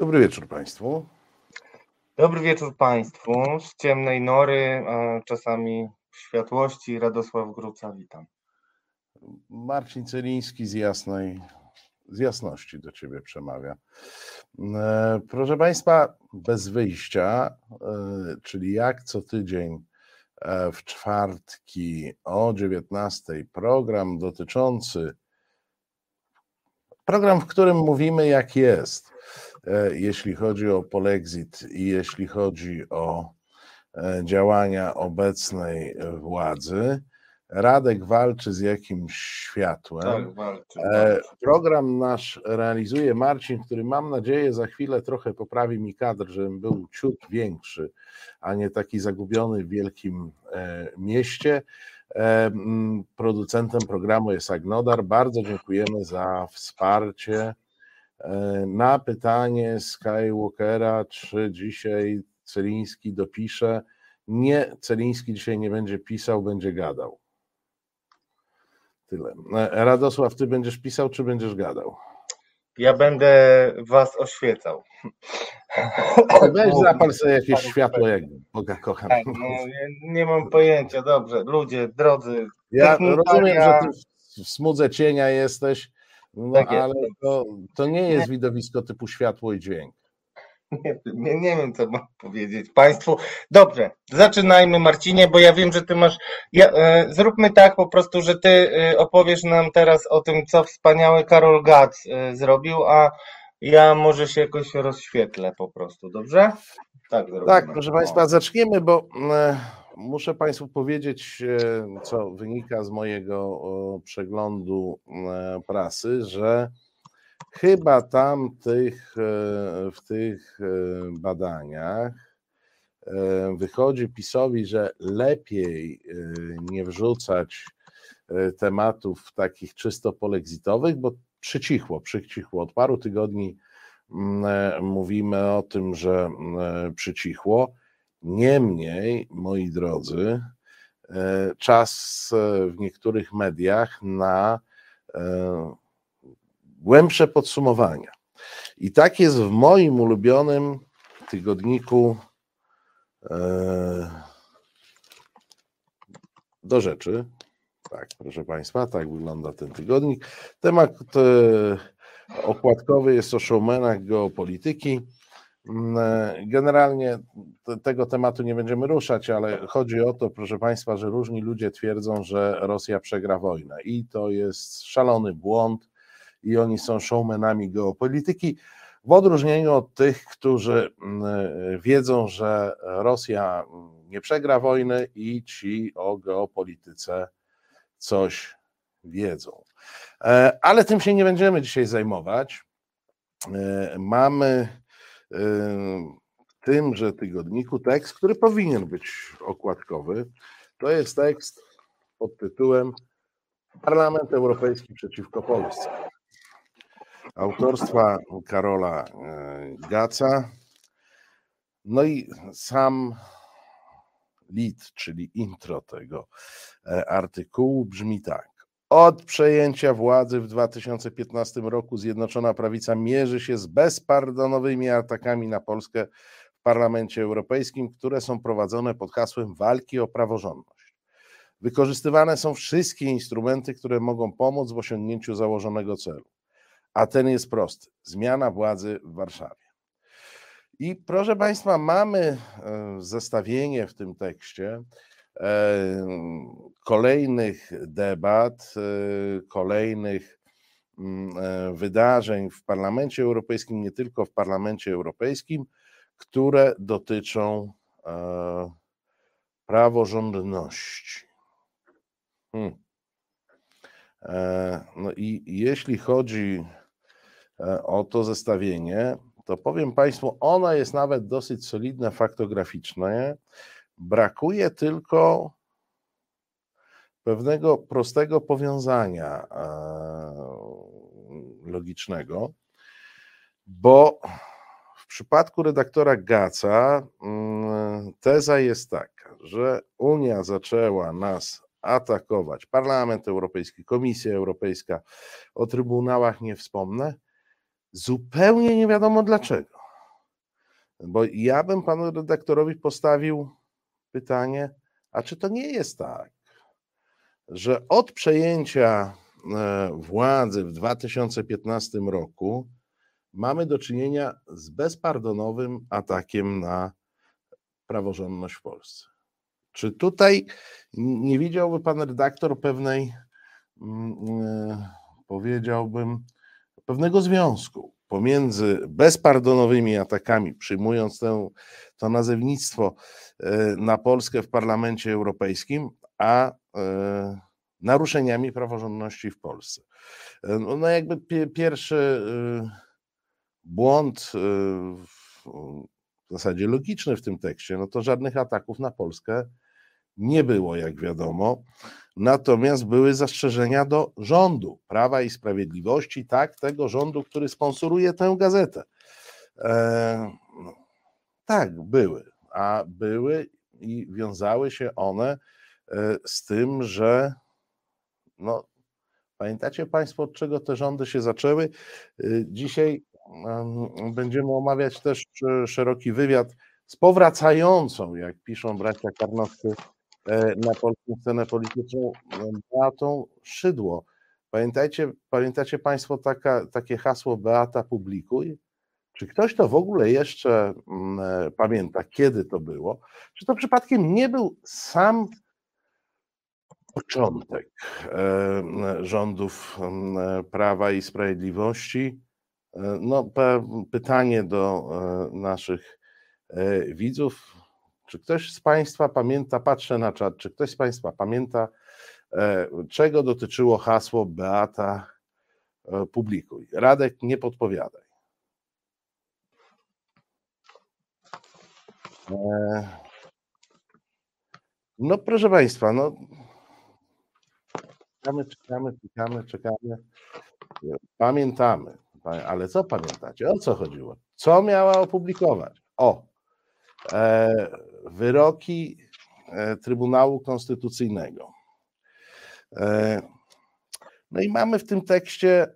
Dobry wieczór Państwu. Dobry wieczór Państwu. Z ciemnej nory, czasami światłości. Radosław Gruca, witam. Marcin Celiński z jasnej, z jasności do Ciebie przemawia. E, proszę Państwa, bez wyjścia, e, czyli jak co tydzień e, w czwartki o 19 program dotyczący program, w którym mówimy jak jest, jeśli chodzi o polexit i jeśli chodzi o działania obecnej władzy. Radek walczy z jakimś światłem. Tak, walczy, E, walczy. Program nasz realizuje Marcin, który mam nadzieję za chwilę trochę poprawi mi kadr, żebym był ciut większy, a nie taki zagubiony w wielkim e, mieście. E, Producentem programu jest Agnodar. Bardzo dziękujemy za wsparcie. E, Na pytanie Skywalkera, czy dzisiaj Celiński dopisze, nie, Celiński dzisiaj nie będzie pisał, będzie gadał. Tyle. E, Radosław, ty będziesz pisał, czy będziesz gadał? Ja będę Was oświecał. Weź zapal sobie jakieś światło, jak Boga kocham. Tak, no, nie mam pojęcia, dobrze. Ludzie, drodzy, Ja rozumiem, że ty w smudze cienia jesteś, no Tak jest. ale to, to nie jest widowisko typu światło i dźwięk. nie, nie, nie wiem, co mam powiedzieć Państwu. Dobrze, zaczynajmy, Marcinie, bo ja wiem, że Ty masz. Ja, e, zróbmy tak po prostu, że Ty e, opowiesz nam teraz o tym, co wspaniały Karol Gac e, zrobił, a ja może się jakoś rozświetlę po prostu, dobrze? Tak, zrobimy. Tak, proszę. Państwa, zaczniemy, bo e, muszę Państwu powiedzieć, e, co wynika z mojego przeglądu e, prasy, że chyba tam tych, e, w tych badaniach wychodzi PiSowi, że lepiej nie wrzucać tematów takich czysto polexitowych, bo przycichło, przycichło. Od paru tygodni mówimy o tym, że przycichło. Niemniej, moi drodzy, e, czas e, w niektórych mediach na e, głębsze podsumowania. I tak jest w moim ulubionym tygodniku do rzeczy. Tak, proszę Państwa, tak wygląda ten tygodnik. Temat okładkowy jest o showmanach geopolityki. Mm, e, Generalnie te- tego tematu nie będziemy ruszać, ale chodzi o to, proszę Państwa, że różni ludzie twierdzą, że Rosja przegra wojnę i to jest szalony błąd i oni są showmanami geopolityki, w odróżnieniu od tych, którzy mm, e, wiedzą, że Rosja nie przegra wojny i ci o geopolityce coś wiedzą. E, Ale tym się nie będziemy dzisiaj zajmować. Mamy w tymże tygodniku tekst, który powinien być okładkowy. To jest tekst pod tytułem Parlament Europejski przeciwko Polsce. Autorstwa Karola e, Gaca. No i sam lead, czyli intro tego e, artykułu brzmi tak. Od przejęcia władzy w 2015 roku Zjednoczona Prawica mierzy się z bezpardonowymi atakami na Polskę w Parlamencie Europejskim, które są prowadzone pod hasłem walki o praworządność. Wykorzystywane są wszystkie instrumenty, które mogą pomóc w osiągnięciu założonego celu. A ten jest prosty: zmiana władzy w Warszawie. I proszę Państwa, mamy e, zestawienie w tym tekście kolejnych debat, e, kolejnych mm, e, wydarzeń w Parlamencie Europejskim, nie tylko w Parlamencie Europejskim, które dotyczą e, praworządności. Hmm. E, No i jeśli chodzi e, o to zestawienie, to powiem Państwu, ona jest nawet dosyć solidne faktograficznie. Brakuje tylko pewnego prostego powiązania e, logicznego, bo w przypadku redaktora Gaca mm, teza jest taka, że Unia zaczęła nas atakować, Parlament Europejski, Komisja Europejska, o trybunałach nie wspomnę, zupełnie nie wiadomo dlaczego. Bo ja bym panu redaktorowi postawił pytanie, a czy to nie jest tak, że od przejęcia e, władzy w 2015 roku mamy do czynienia z bezpardonowym atakiem na praworządność w Polsce. Czy tutaj nie widziałby pan redaktor pewnej, mm, e, powiedziałbym, pewnego związku pomiędzy bezpardonowymi atakami, przyjmując tę, to nazewnictwo e, na Polskę w Parlamencie Europejskim, a e, naruszeniami praworządności w Polsce. No, no jakby pierwszy błąd w zasadzie logiczny w tym tekście, no to żadnych ataków na Polskę nie było, jak wiadomo. Natomiast były zastrzeżenia do rządu Prawa i Sprawiedliwości, tak, tego rządu, który sponsoruje tę gazetę. E, no, tak, były, a były i wiązały się one e, z tym, że no, pamiętacie Państwo, od czego te rządy się zaczęły? E, dzisiaj będziemy omawiać też szeroki wywiad z powracającą, jak piszą bracia Karnowscy, e, na polską scenę polityczną, Beatą Szydło. Pamiętajcie, pamiętacie Państwo taka, takie hasło Beata publikuj? Czy ktoś to w ogóle jeszcze mm, e, pamięta, kiedy to było? Czy to przypadkiem nie był sam początek e, rządów mm, Prawa i Sprawiedliwości? E, no, pytanie do e, naszych e, widzów. Czy ktoś z Państwa pamięta, patrzę na czat, czy ktoś z Państwa pamięta, czego dotyczyło hasło Beata publikuj? Radek, nie podpowiadaj. No proszę Państwa, no czekamy, czekamy, czekamy, czekamy. Pamiętamy. Ale co pamiętacie? O co chodziło? Co miała opublikować? O, e, wyroki e, Trybunału Konstytucyjnego. E, no i mamy w tym tekście,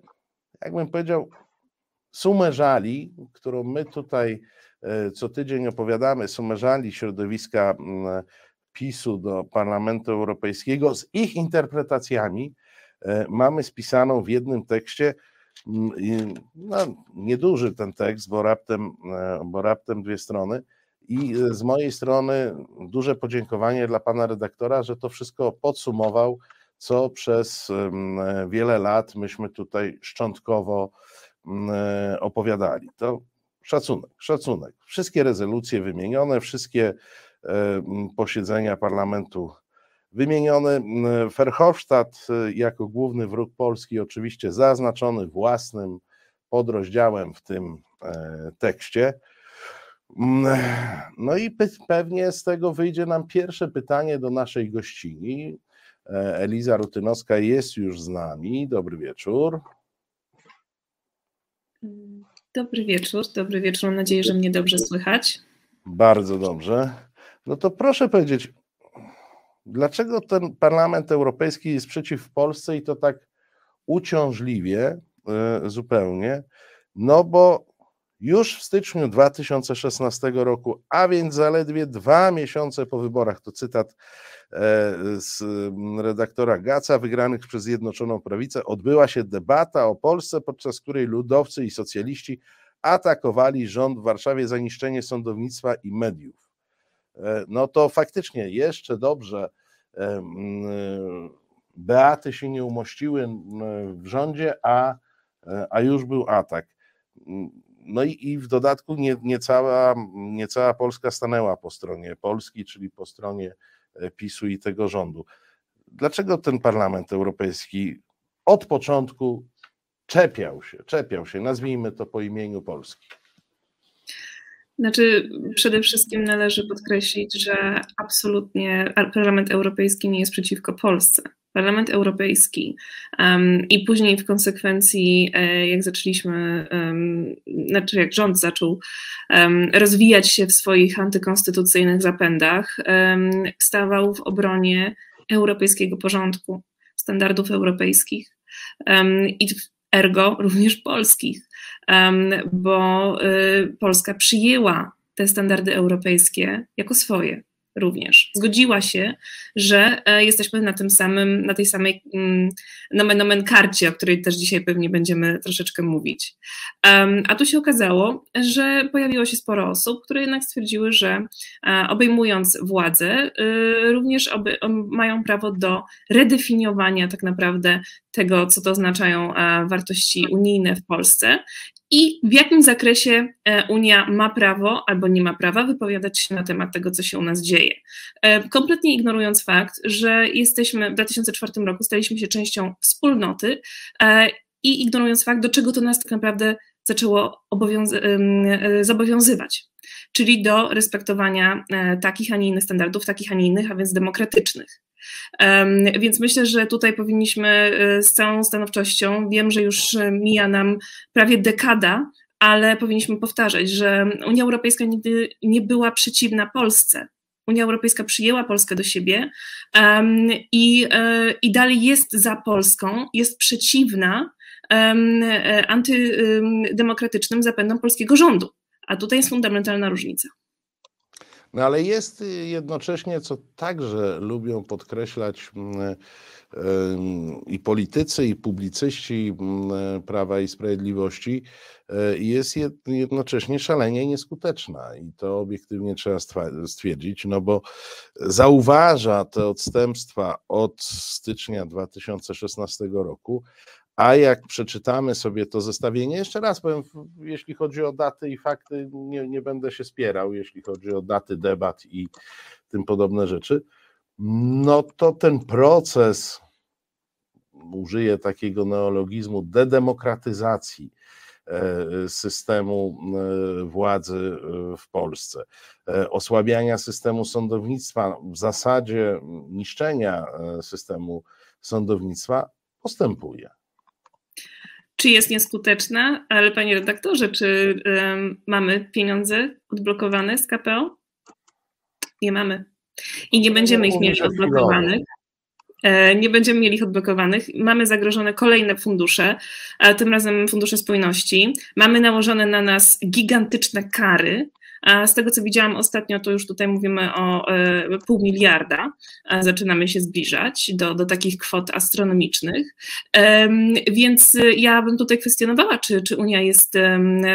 jakbym powiedział, sumę żali, którą my tutaj e, co tydzień opowiadamy, sumę żali środowiska PiSu do Parlamentu Europejskiego z ich interpretacjami. E, mamy spisaną w jednym tekście, Mm, no, nieduży ten tekst, bo raptem, e, bo raptem dwie strony. I z mojej strony duże podziękowanie dla pana redaktora, że to wszystko podsumował, co przez wiele lat myśmy tutaj szczątkowo e, opowiadali. To szacunek, szacunek. Wszystkie rezolucje wymienione, wszystkie e, posiedzenia parlamentu Wymieniony Verhofstadt y, jako główny wróg Polski, oczywiście zaznaczony własnym podrozdziałem w tym e, tekście. No i pewnie z tego wyjdzie nam pierwsze pytanie do naszej gościni. E, Eliza Rutynowska jest już z nami. Dobry wieczór. Dobry wieczór, dobry wieczór. Mam nadzieję, że mnie dobrze słychać. Bardzo dobrze. No to proszę powiedzieć, Dlaczego ten Parlament Europejski jest przeciw Polsce i to tak uciążliwie e, zupełnie? No bo już w styczniu 2016 roku, a więc zaledwie dwa miesiące po wyborach, to cytat e, z redaktora Gaca, wygranych przez Zjednoczoną Prawicę, odbyła się debata o Polsce, podczas której ludowcy i socjaliści atakowali rząd w Warszawie za niszczenie sądownictwa i mediów. E, no to faktycznie jeszcze dobrze e, Beaty się nie umościły w rządzie, a, a już był atak. No i, i w dodatku nie, nie, cała, nie cała Polska stanęła po stronie Polski, czyli po stronie PiSu i tego rządu. Dlaczego ten Parlament Europejski od początku czepiał się, czepiał się, nazwijmy to po imieniu Polski? Znaczy, przede wszystkim należy podkreślić, że absolutnie Parlament Europejski nie jest przeciwko Polsce. Parlament Europejski i później w konsekwencji, e, jak zaczęliśmy, znaczy jak rząd zaczął rozwijać się w swoich antykonstytucyjnych zapędach, stawał w obronie europejskiego porządku, standardów europejskich i ergo również polskich bo y, Polska przyjęła te standardy europejskie jako swoje również. Zgodziła się, że e, jesteśmy na tym samym, na tej samej mm, nomen omen karcie, o której też dzisiaj pewnie będziemy troszeczkę mówić. A tu się okazało, że pojawiło się sporo osób, które jednak stwierdziły, że e, obejmując władzę, y, również oby, mają prawo do redefiniowania tak naprawdę tego, co to oznaczają e, wartości unijne w Polsce i w jakim zakresie e, Unia ma prawo albo nie ma prawa wypowiadać się na temat tego, co się u nas dzieje. E, kompletnie ignorując fakt, że jesteśmy w 2004 roku staliśmy się częścią wspólnoty i ignorując fakt, do czego to nas tak naprawdę zaczęło zobowiązywać, czyli do respektowania takich, a nie innych standardów, takich, a nie innych, a więc demokratycznych. Więc myślę, że tutaj powinniśmy e, z całą stanowczością, wiem, że już e, mija nam prawie dekada, ale powinniśmy powtarzać, że Unia Europejska nigdy nie była przeciwna Polsce. Unia Europejska przyjęła Polskę do siebie um, i, e, i dalej jest za Polską, jest przeciwna um, antydemokratycznym zapędom polskiego rządu. A tutaj jest fundamentalna różnica. No ale jest y, jednocześnie, co także lubią podkreślać mm, i politycy, i publicyści mm, Prawa i Sprawiedliwości, e, jest jednocześnie szalenie nieskuteczna. I to obiektywnie trzeba stwierdzić, no bo zauważa te odstępstwa od stycznia 2016 roku, a jak przeczytamy sobie to zestawienie, jeszcze raz powiem, jeśli chodzi o daty i fakty, nie, nie będę się spierał, jeśli chodzi o daty debat i tym podobne rzeczy, no to ten proces, użyję takiego neologizmu, dedemokratyzacji e, systemu e, władzy e, w Polsce, osłabiania systemu sądownictwa, w zasadzie niszczenia systemu sądownictwa postępuje. Czy jest nieskuteczna? Ale panie redaktorze, czy um, mamy pieniądze odblokowane z KPO? Nie mamy. I nie będziemy ich mieli odblokowanych. E, nie będziemy mieli ich odblokowanych. Mamy zagrożone kolejne fundusze, tym razem fundusze spójności. Mamy nałożone na nas gigantyczne kary a z tego, co widziałam ostatnio, to już tutaj mówimy o e, pół miliarda. Zaczynamy się zbliżać do, do takich kwot astronomicznych. Więc ja bym tutaj kwestionowała, czy, czy Unia jest,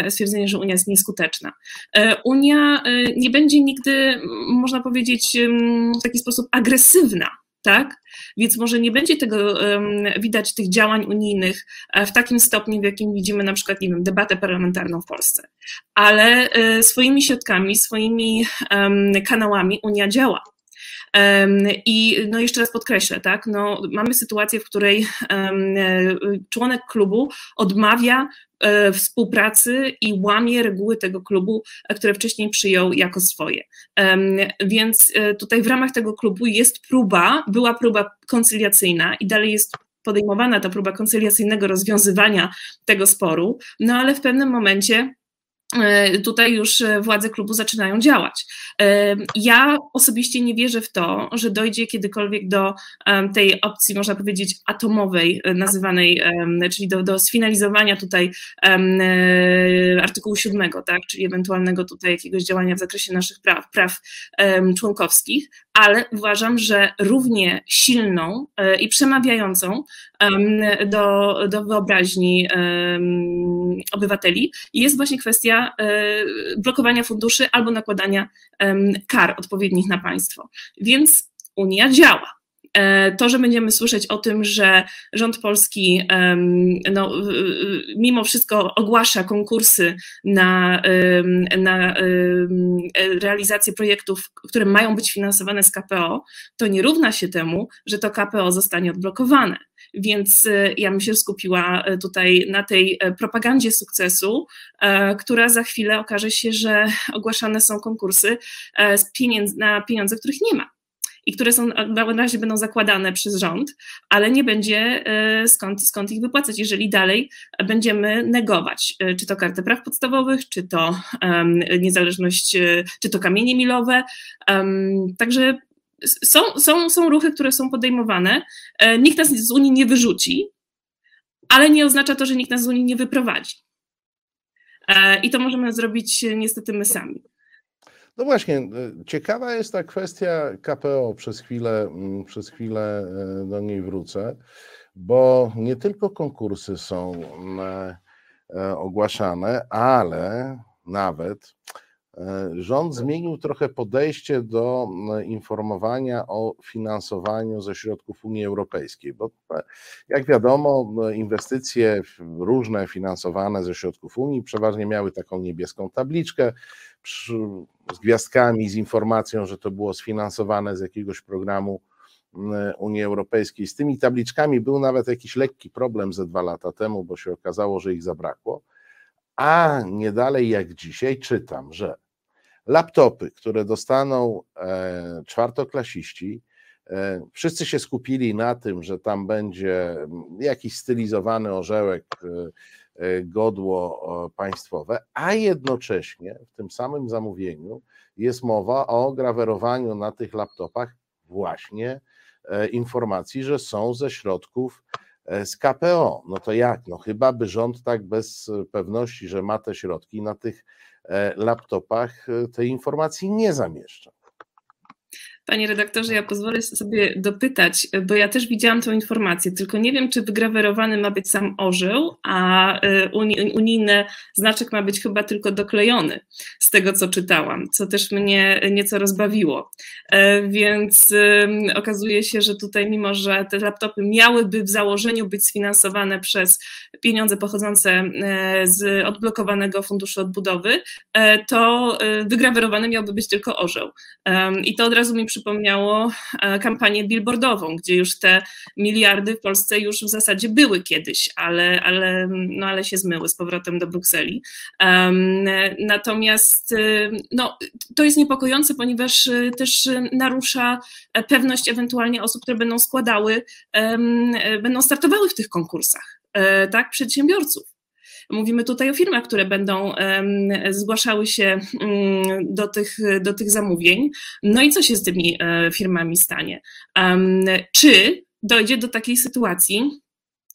stwierdzenie, że Unia jest nieskuteczna. E, Unia e, nie będzie nigdy, można powiedzieć, w taki sposób agresywna tak? Więc może nie będzie tego widać tych działań unijnych e, w takim stopniu, w jakim widzimy na przykład, nie wiem, debatę parlamentarną w Polsce, ale y, swoimi środkami, swoimi kanałami Unia działa. I no jeszcze raz podkreślę, tak, no, mamy sytuację, w której członek klubu odmawia e, współpracy i łamie reguły tego klubu, e, które wcześniej przyjął jako swoje. Więc e, tutaj w ramach tego klubu jest próba, była próba koncyliacyjna i dalej jest podejmowana ta próba koncyliacyjnego rozwiązywania tego sporu, no ale w pewnym momencie E, tutaj już e, władze klubu zaczynają działać. E, ja osobiście nie wierzę w to, że dojdzie kiedykolwiek do tej opcji, można powiedzieć, atomowej, nazywanej, czyli do, do sfinalizowania tutaj artykułu 7, tak, czyli ewentualnego tutaj jakiegoś działania w zakresie naszych praw, praw członkowskich, ale uważam, że równie silną i przemawiającą do, do wyobraźni obywateli jest właśnie kwestia E, blokowania funduszy albo nakładania kar odpowiednich na państwo. Więc Unia działa. E, to, że będziemy słyszeć o tym, że rząd polski no, mimo wszystko ogłasza konkursy na, na realizację projektów, które mają być finansowane z KPO, to nie równa się temu, że to KPO zostanie odblokowane. Więc e, ja bym się skupiła e, tutaj na tej propagandzie sukcesu, która za chwilę okaże się, że ogłaszane są konkursy na pieniądze, których nie ma i które są na razie będą zakładane przez rząd, ale nie będzie skąd, skąd ich wypłacać, jeżeli dalej będziemy negować, czy to kartę praw podstawowych, czy to um, niezależność, czy to kamienie milowe. Um, także są, są, są ruchy, które są podejmowane. E, nikt nas z Unii nie wyrzuci, ale nie oznacza to, że nikt nas z Unii nie wyprowadzi. E, I to możemy zrobić niestety my sami. No właśnie, ciekawa jest ta kwestia KPO. Przez chwilę, mm, przez chwilę do niej wrócę, bo nie tylko konkursy są ogłaszane, ale nawet E, rząd zmienił trochę podejście do informowania o finansowaniu ze środków Unii Europejskiej, bo e, jak wiadomo, inwestycje różne finansowane ze środków Unii przeważnie miały taką niebieską tabliczkę z gwiazdkami, z informacją, że to było sfinansowane z jakiegoś programu Unii Europejskiej. Z tymi tabliczkami był nawet jakiś lekki problem ze dwa lata temu, bo się okazało, że ich zabrakło. A nie dalej jak dzisiaj czytam, że laptopy, które dostaną e, czwartoklasiści, e, wszyscy się skupili na tym, że tam będzie jakiś stylizowany orzełek, e, godło państwowe, a jednocześnie w tym samym zamówieniu jest mowa o grawerowaniu na tych laptopach właśnie informacji, że są ze środków z KPO. No to jak? No chyba by rząd tak bez pewności, że ma te środki na tych laptopach e, tej informacji nie zamieszcza. Panie redaktorze, ja pozwolę sobie dopytać, bo ja też widziałam tę informację, tylko nie wiem, czy wygrawerowany ma być sam orzeł, a e, unijny znaczek ma być chyba tylko doklejony, z tego co czytałam, co też mnie nieco rozbawiło. E, więc okazuje się, że tutaj, mimo że te laptopy miałyby w założeniu być sfinansowane przez pieniądze pochodzące e, z odblokowanego funduszu odbudowy, to wygrawerowany miałby być tylko orzeł. I to od razu mi przypomina, przypomniało e, kampanię billboardową, gdzie już te miliardy w Polsce już w zasadzie były kiedyś, ale, ale, no, ale się zmyły z powrotem do Brukseli. Natomiast y, no, to jest niepokojące, ponieważ y, też narusza pewność ewentualnie osób, które będą składały, będą startowały w tych konkursach, e, tak, przedsiębiorców. Mówimy tutaj o firmach, które będą zgłaszały się mm, do tych, do tych zamówień. No i co się z tymi e, firmami stanie? Czy dojdzie do takiej sytuacji,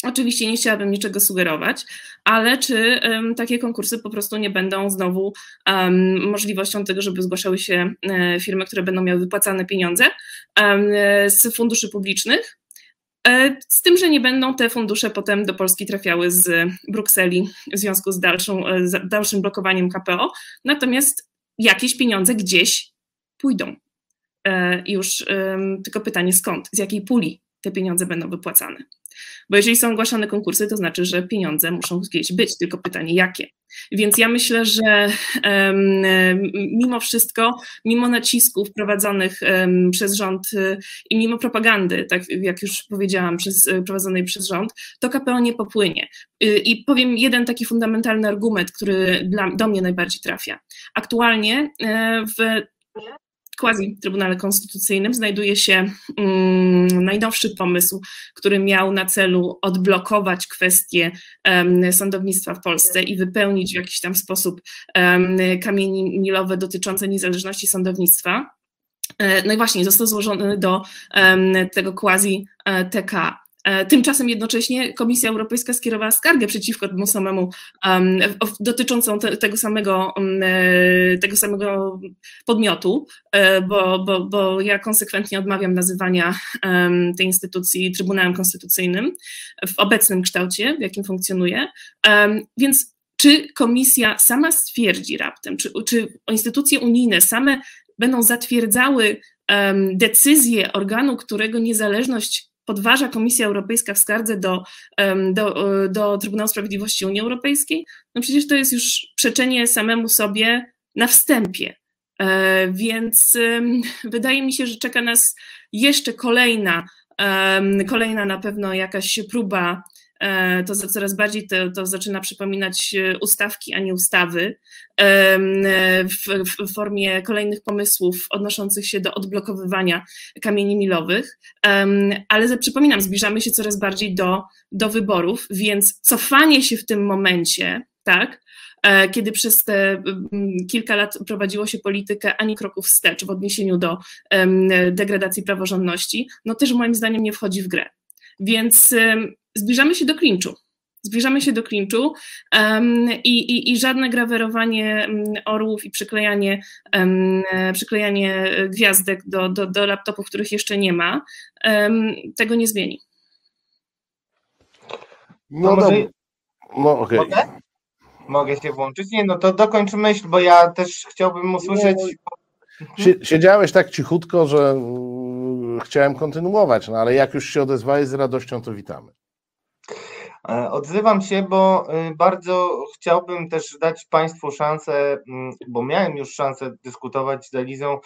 Oczywiście nie chciałabym niczego sugerować, ale czy um, takie konkursy po prostu nie będą znowu um, możliwością tego, żeby zgłaszały się um, firmy, które będą miały wypłacane pieniądze z funduszy publicznych, E, z tym, że nie będą te fundusze potem do Polski trafiały z Brukseli w związku z, dalszą, e, z dalszym blokowaniem KPO, natomiast jakieś pieniądze gdzieś pójdą. E, już tylko pytanie skąd, z jakiej puli te pieniądze będą wypłacane. Bo jeżeli są ogłaszane konkursy, to znaczy, że pieniądze muszą gdzieś być, tylko pytanie jakie. Więc ja myślę, że mimo wszystko, mimo nacisków prowadzonych przez rząd y, i mimo propagandy, tak jak już powiedziałam, przez, y, prowadzonej przez rząd, to KPO nie popłynie. Y, I powiem jeden taki fundamentalny argument, który dla, do mnie najbardziej trafia. Aktualnie w quasi Trybunale Konstytucyjnym znajduje się um, najnowszy pomysł, który miał na celu odblokować kwestie sądownictwa w Polsce i wypełnić w jakiś tam sposób kamienie milowe dotyczące niezależności sądownictwa. E, no i właśnie został złożony do tego quasi e, TK. E, tymczasem jednocześnie Komisja Europejska skierowała skargę przeciwko temu samemu, um, dotyczącą te, tego, samego, um, tego samego podmiotu, um, bo, bo, bo ja konsekwentnie odmawiam nazywania tej instytucji Trybunałem Konstytucyjnym w obecnym kształcie, w jakim funkcjonuje. Więc czy komisja sama stwierdzi raptem, czy, czy instytucje unijne same będą zatwierdzały decyzję organu, którego niezależność podważa Komisja Europejska w skardze do, do, do Trybunału Sprawiedliwości Unii Europejskiej, no przecież to jest już przeczenie samemu sobie na wstępie. E, więc wydaje mi się, że czeka nas jeszcze kolejna, kolejna na pewno jakaś próba E, to coraz bardziej to, to zaczyna przypominać e, ustawki, a nie ustawy, w, w, formie kolejnych pomysłów odnoszących się do odblokowywania kamieni milowych. Ale przypominam, zbliżamy się coraz bardziej do, do wyborów, więc cofanie się w tym momencie, tak, e, kiedy przez te kilka lat prowadziło się politykę ani kroków wstecz w odniesieniu do degradacji praworządności, no też moim zdaniem nie wchodzi w grę. Więc zbliżamy się do klinczu. Zbliżamy się do klinczu um, i, i, i, żadne grawerowanie mm, orłów i przyklejanie, um, przyklejanie gwiazdek do, do, do laptopów, których jeszcze nie ma, um, tego nie zmieni. No, no, no okej. Okay. Mogę? Mogę się włączyć? Nie, no to dokończ myśl, bo ja też chciałbym usłyszeć. Siedziałeś tak cichutko, że mm, chciałem kontynuować, no ale jak już się odezwałeś z radością, to witamy. E, odzywam się, bo y, bardzo chciałbym też dać Państwu szansę, mm, bo miałem już szansę dyskutować z Elizą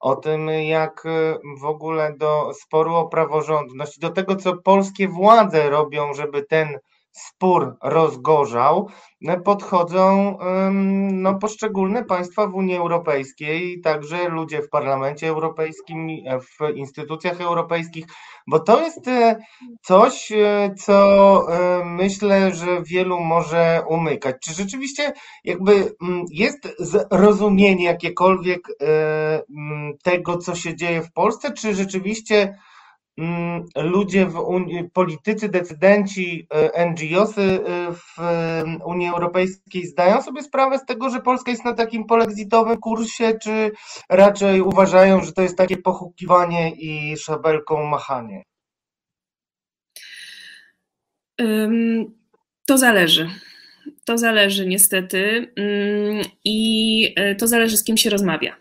o tym, jak y, w ogóle do sporu o praworządność, do tego, co polskie władze robią, żeby ten spór rozgorzał, podchodzą no, poszczególne państwa w Unii Europejskiej, także ludzie w Parlamencie Europejskim, w instytucjach europejskich, bo to jest e, coś, e, co e, myślę, że wielu może umykać. Czy rzeczywiście jakby jest zrozumienie jakiekolwiek tego, co się dzieje w Polsce, czy rzeczywiście Mm, ludzie w Unii, politycy, decydenci, e, NGOsy e, w Unii Europejskiej zdają sobie sprawę z tego, że Polska jest na takim polexitowym kursie, czy raczej uważają, że to jest takie pochukiwanie i szabelką machanie? To zależy. To zależy niestety mm, i e, to zależy z kim się rozmawia.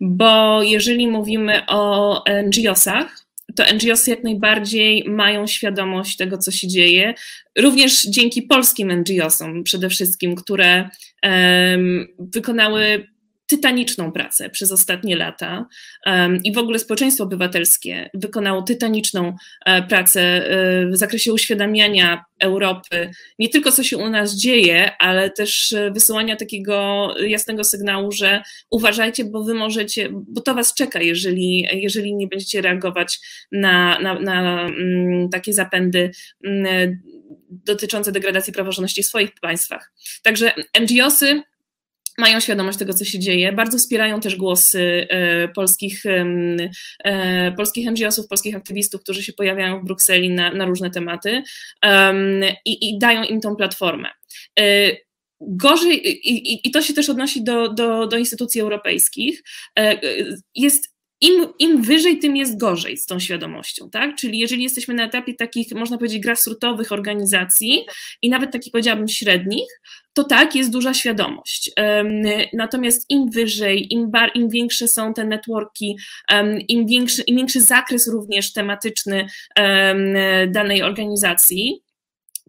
Bo jeżeli mówimy o NGOsach, to NGOsy jak najbardziej mają świadomość tego, co się dzieje, również dzięki polskim NGOsom przede wszystkim, które um, wykonały tytaniczną pracę przez ostatnie lata i w ogóle społeczeństwo obywatelskie wykonało tytaniczną e, pracę e, w zakresie uświadamiania Europy, nie tylko co się u nas dzieje, ale też e, wysyłania takiego jasnego sygnału, że uważajcie, bo wy możecie, bo to was czeka, jeżeli, jeżeli nie będziecie reagować na, na, na mm, takie zapędy mm, dotyczące degradacji praworządności w swoich państwach. Także NGOsy mają świadomość tego, co się dzieje, bardzo wspierają też głosy e, polskich, e, polskich NGO-sów, polskich aktywistów, którzy się pojawiają w Brukseli na, na różne tematy i, i dają im tą platformę. E, gorzej, i, i, to się też odnosi do, do, do instytucji europejskich, jest im, im wyżej, tym jest gorzej z tą świadomością, tak? Czyli jeżeli jesteśmy na etapie takich, można powiedzieć, grassrootowych organizacji i nawet takich, powiedziałabym, średnich, to tak, jest duża świadomość. Natomiast im wyżej, im, bar, im większe są te networki, im większy, im większy zakres również tematyczny danej organizacji,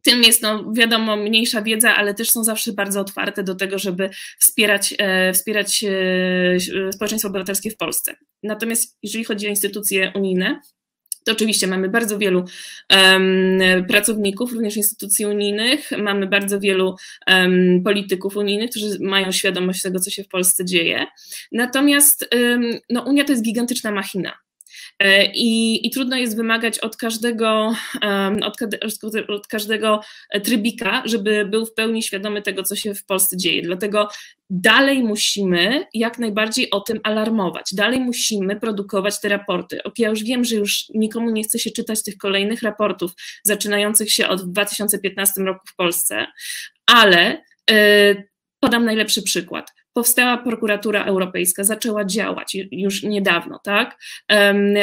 tym jest, no, wiadomo, mniejsza wiedza, ale też są zawsze bardzo otwarte do tego, żeby wspierać, e, wspierać e, społeczeństwo obywatelskie w Polsce. Natomiast jeżeli chodzi o instytucje unijne, to oczywiście mamy bardzo wielu um, pracowników, również instytucji unijnych, mamy bardzo wielu um, polityków unijnych, którzy mają świadomość tego, co się w Polsce dzieje. Natomiast um, no, Unia to jest gigantyczna machina. E, I, I, trudno jest wymagać od każdego, od, od, każdego trybika, żeby był w pełni świadomy tego, co się w Polsce dzieje. Dlatego dalej musimy jak najbardziej o tym alarmować, dalej musimy produkować te raporty. Ja już wiem, że już nikomu nie chce się czytać tych kolejnych raportów, zaczynających się od 2015 roku w Polsce, ale yy, podam najlepszy przykład powstała prokuratura europejska, zaczęła działać już niedawno, tak?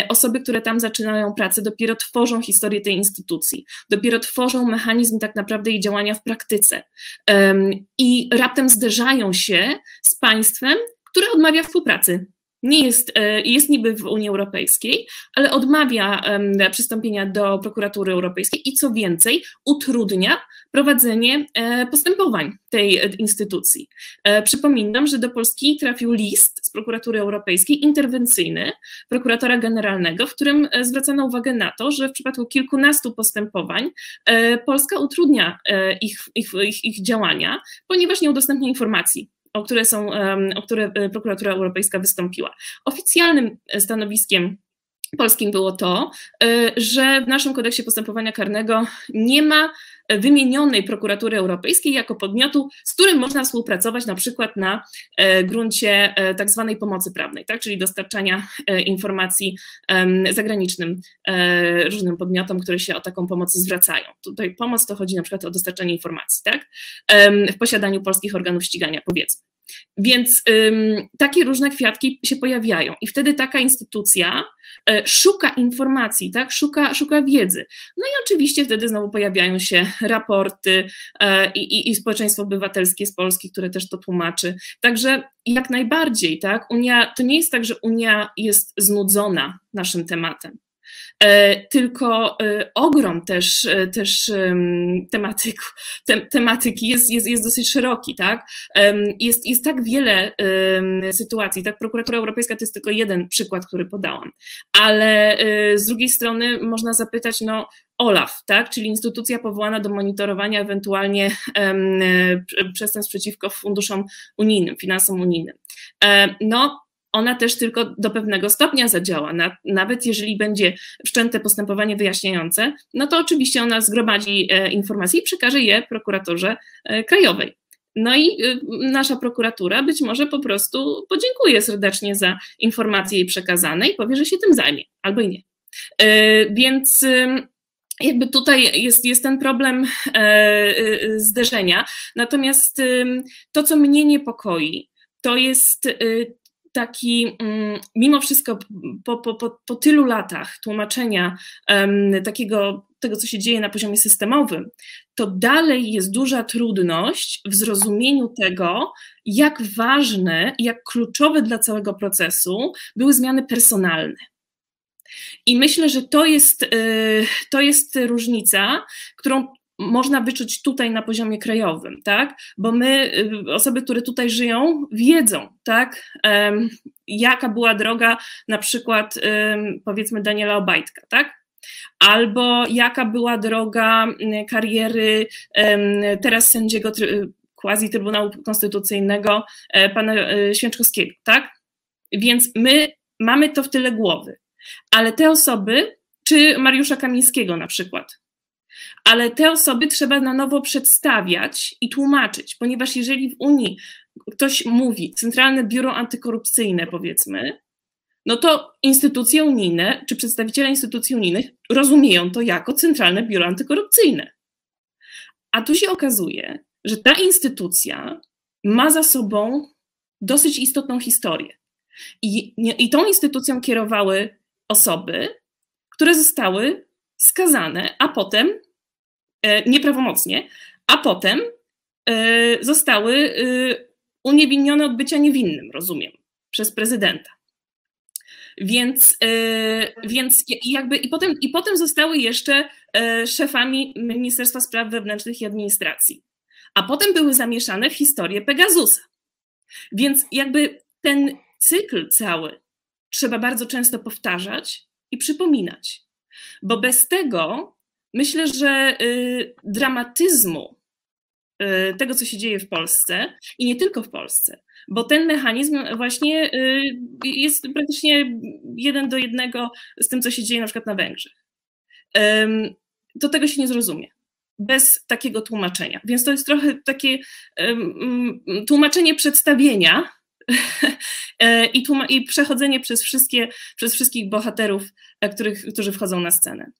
Osoby, które tam zaczynają pracę, dopiero tworzą historię tej instytucji, dopiero tworzą mechanizm tak naprawdę jej działania w praktyce. I raptem zderzają się z państwem, które odmawia współpracy nie jest, e, jest niby w Unii Europejskiej, ale odmawia przystąpienia do prokuratury europejskiej i co więcej, utrudnia prowadzenie e, postępowań tej e, instytucji. Przypominam, że do Polski trafił list z prokuratury europejskiej interwencyjny prokuratora generalnego, w którym zwracano uwagę na to, że w przypadku kilkunastu postępowań Polska utrudnia ich, ich, ich, ich działania, ponieważ nie udostępnia informacji o które, są, o które e, prokuratura europejska wystąpiła. Oficjalnym stanowiskiem polskim było to, że w naszym kodeksie postępowania karnego nie ma wymienionej prokuratury europejskiej jako podmiotu, z którym można współpracować na przykład na e, gruncie e, tak zwanej pomocy prawnej, tak, czyli dostarczania e, informacji zagranicznym różnym podmiotom, które się o taką pomoc zwracają. Tutaj pomoc to chodzi na przykład o dostarczanie informacji, tak, w posiadaniu polskich organów ścigania, powiedzmy. Więc ym, takie różne kwiatki się pojawiają, i wtedy taka instytucja y, szuka informacji, tak? szuka, szuka wiedzy. No i oczywiście wtedy znowu pojawiają się raporty y, i, i społeczeństwo obywatelskie z Polski, które też to tłumaczy. Także jak najbardziej, tak? Unia, to nie jest tak, że Unia jest znudzona naszym tematem. E, tylko e, ogrom też, e, też tematyk, tematyki jest, jest, jest dosyć szeroki, tak? Jest, jest tak wiele sytuacji, tak? Prokuratura Europejska to jest tylko jeden przykład, który podałam, ale z drugiej strony można zapytać, no OLAF, tak, czyli instytucja powołana do monitorowania ewentualnie przestępstw przeciwko funduszom unijnym, finansom unijnym. No, ona też tylko do pewnego stopnia zadziała. Nawet jeżeli będzie wszczęte postępowanie wyjaśniające, no to oczywiście ona zgromadzi e, informacje i przekaże je prokuratorze e, krajowej. No i e, nasza prokuratura być może po prostu podziękuje serdecznie za informacje jej przekazane i powie, że się tym zajmie, albo i nie. Więc jakby tutaj jest, jest ten problem zderzenia. Natomiast to, co mnie niepokoi, to jest taki, mm, mimo wszystko po, po, po, po tylu latach tłumaczenia um, takiego, tego, co się dzieje na poziomie systemowym, to dalej jest duża trudność w zrozumieniu tego, jak ważne jak kluczowe dla całego procesu były zmiany personalne. I myślę, że to jest, y, to jest różnica, którą można wyczuć tutaj na poziomie krajowym, tak? Bo my, y, osoby, które tutaj żyją, wiedzą, tak? Jaka była droga na przykład, powiedzmy, Daniela Obajtka, tak? Albo jaka była droga kariery teraz sędziego quasi Trybunału Konstytucyjnego e, pana e, Święczkowskiego, tak? Więc my mamy to w tyle głowy. Ale te osoby, czy Mariusza Kamińskiego na przykład, ale te osoby trzeba na nowo przedstawiać i tłumaczyć, ponieważ jeżeli w Unii ktoś mówi Centralne Biuro Antykorupcyjne, powiedzmy, no to instytucje unijne czy przedstawiciele instytucji unijnych rozumieją to jako Centralne Biuro Antykorupcyjne. A tu się okazuje, że ta instytucja ma za sobą dosyć istotną historię. I, i tą instytucją kierowały osoby, które zostały skazane, a potem nieprawomocnie, a potem e, zostały e, uniewinnione od bycia niewinnym, rozumiem, przez prezydenta. Więc, więc jakby i potem, i potem zostały jeszcze szefami Ministerstwa Spraw Wewnętrznych i Administracji. A potem były zamieszane w historię Pegasusa. Więc jakby ten cykl cały trzeba bardzo często powtarzać i przypominać. Bo bez tego myślę, że y, dramatyzmu y, tego, co się dzieje w Polsce i nie tylko w Polsce, bo ten mechanizm właśnie y, jest praktycznie jeden do jednego z tym, co się dzieje na przykład na Węgrzech. Do tego się nie zrozumie bez takiego tłumaczenia. Więc to jest trochę takie tłumaczenie przedstawienia e, i, i przechodzenie przez, wszystkie, przez wszystkich bohaterów, e, których, którzy wchodzą na scenę.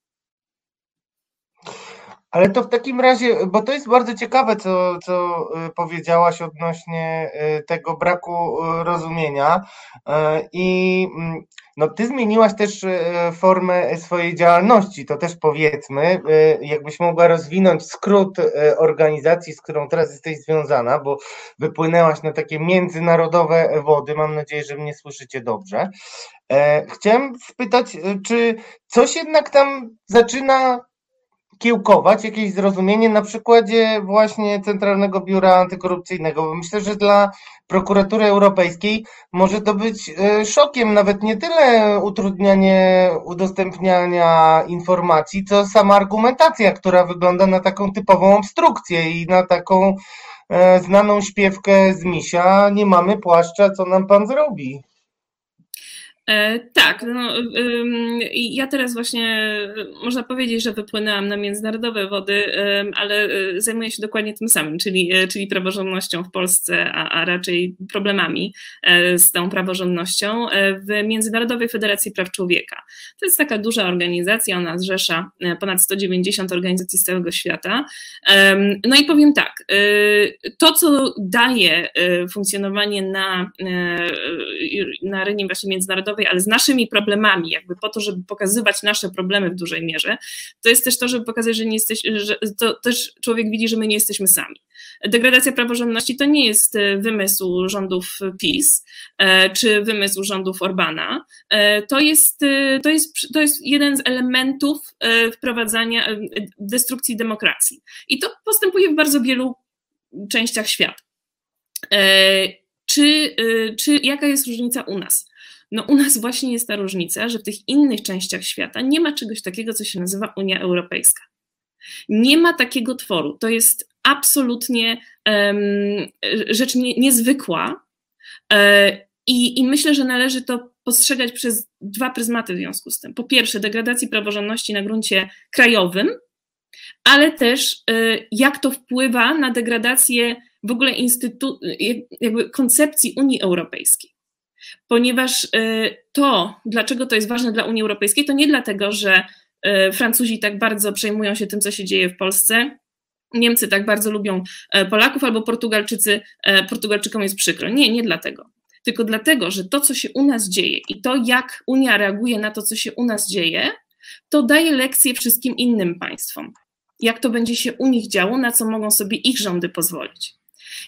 Ale to w takim razie, bo to jest bardzo ciekawe, co, co y, powiedziałaś odnośnie y, tego braku y, rozumienia. I mm, no, ty zmieniłaś też formę swojej działalności, to też powiedzmy, jakbyś mogła rozwinąć skrót organizacji, z którą teraz jesteś związana, bo wypłynęłaś na takie międzynarodowe wody. Mam nadzieję, że mnie słyszycie dobrze. E, chciałem spytać, czy coś jednak tam zaczyna kiełkować jakieś zrozumienie na przykładzie właśnie Centralnego Biura Antykorupcyjnego, bo myślę, że dla prokuratury europejskiej może to być e, szokiem, nawet nie tyle utrudnianie udostępniania informacji, co sama argumentacja, która wygląda na taką typową obstrukcję i na taką e, znaną śpiewkę z misia, nie mamy płaszcza, co nam pan zrobi. E, tak, no, ja teraz właśnie można powiedzieć, że wypłynęłam na międzynarodowe wody, ale e, zajmuję się dokładnie tym samym, czyli, e, czyli praworządnością w Polsce, a, a raczej problemami z tą praworządnością w Międzynarodowej Federacji Praw Człowieka. To jest taka duża organizacja, ona zrzesza ponad 190 organizacji z całego świata. No i powiem tak, to co daje funkcjonowanie na, na arenie właśnie międzynarodowej, ale z naszymi problemami, jakby po to, żeby pokazywać nasze problemy w dużej mierze, to jest też to, żeby pokazać, że nie jesteś, że to też człowiek widzi, że my nie jesteśmy sami. Degradacja praworządności to nie jest e, wymysł rządów PiS e, czy wymysł rządów Orbana. E, to jest, to jest, to jest jeden z elementów wprowadzania destrukcji demokracji. I to postępuje w bardzo wielu częściach świata. Czy, czy jaka jest różnica u nas? No u nas właśnie jest ta różnica, że w tych innych częściach świata nie ma czegoś takiego, co się nazywa Unia Europejska. Nie ma takiego tworu. To jest absolutnie um, rzecz nie, niezwykła. E, i, I myślę, że należy to postrzegać przez dwa pryzmaty w związku z tym. Po pierwsze, degradacji praworządności na gruncie krajowym, ale też e, jak to wpływa na degradację w ogóle instytu- jakby koncepcji Unii Europejskiej ponieważ y, to, dlaczego to jest ważne dla Unii Europejskiej, to nie dlatego, że y, Francuzi tak bardzo przejmują się tym, co się dzieje w Polsce, Niemcy tak bardzo lubią e, Polaków, albo Portugalczycy, e, Portugalczykom jest przykro. Nie, nie dlatego. Tylko dlatego, że to, co się u nas dzieje i to, jak Unia reaguje na to, co się u nas dzieje, to daje lekcje wszystkim innym państwom. Jak to będzie się u nich działo, na co mogą sobie ich rządy pozwolić.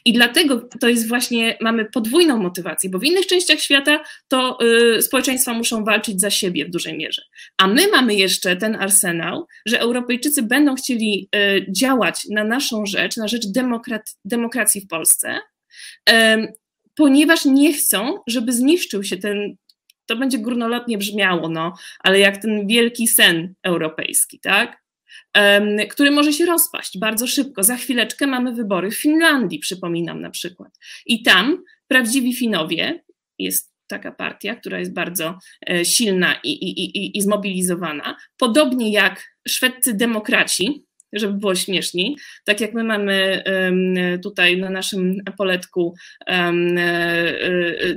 I dlatego to jest właśnie, mamy podwójną motywację, bo w innych częściach świata to y, społeczeństwa muszą walczyć za siebie w dużej mierze. A my mamy jeszcze ten arsenał, że Europejczycy będą chcieli y, działać na naszą rzecz, na rzecz demokrat, demokracji w Polsce, y, ponieważ nie chcą, żeby zniszczył się ten to będzie górnolotnie brzmiało, no, ale jak ten wielki sen europejski, tak? Który może się rozpaść bardzo szybko. Za chwileczkę mamy wybory w Finlandii, przypominam na przykład. I tam prawdziwi Finowie, jest taka partia, która jest bardzo e, silna i, i, i, i zmobilizowana, podobnie jak szwedzcy demokraci, żeby było śmieszniej. Tak jak my mamy tutaj na naszym poletku e, e,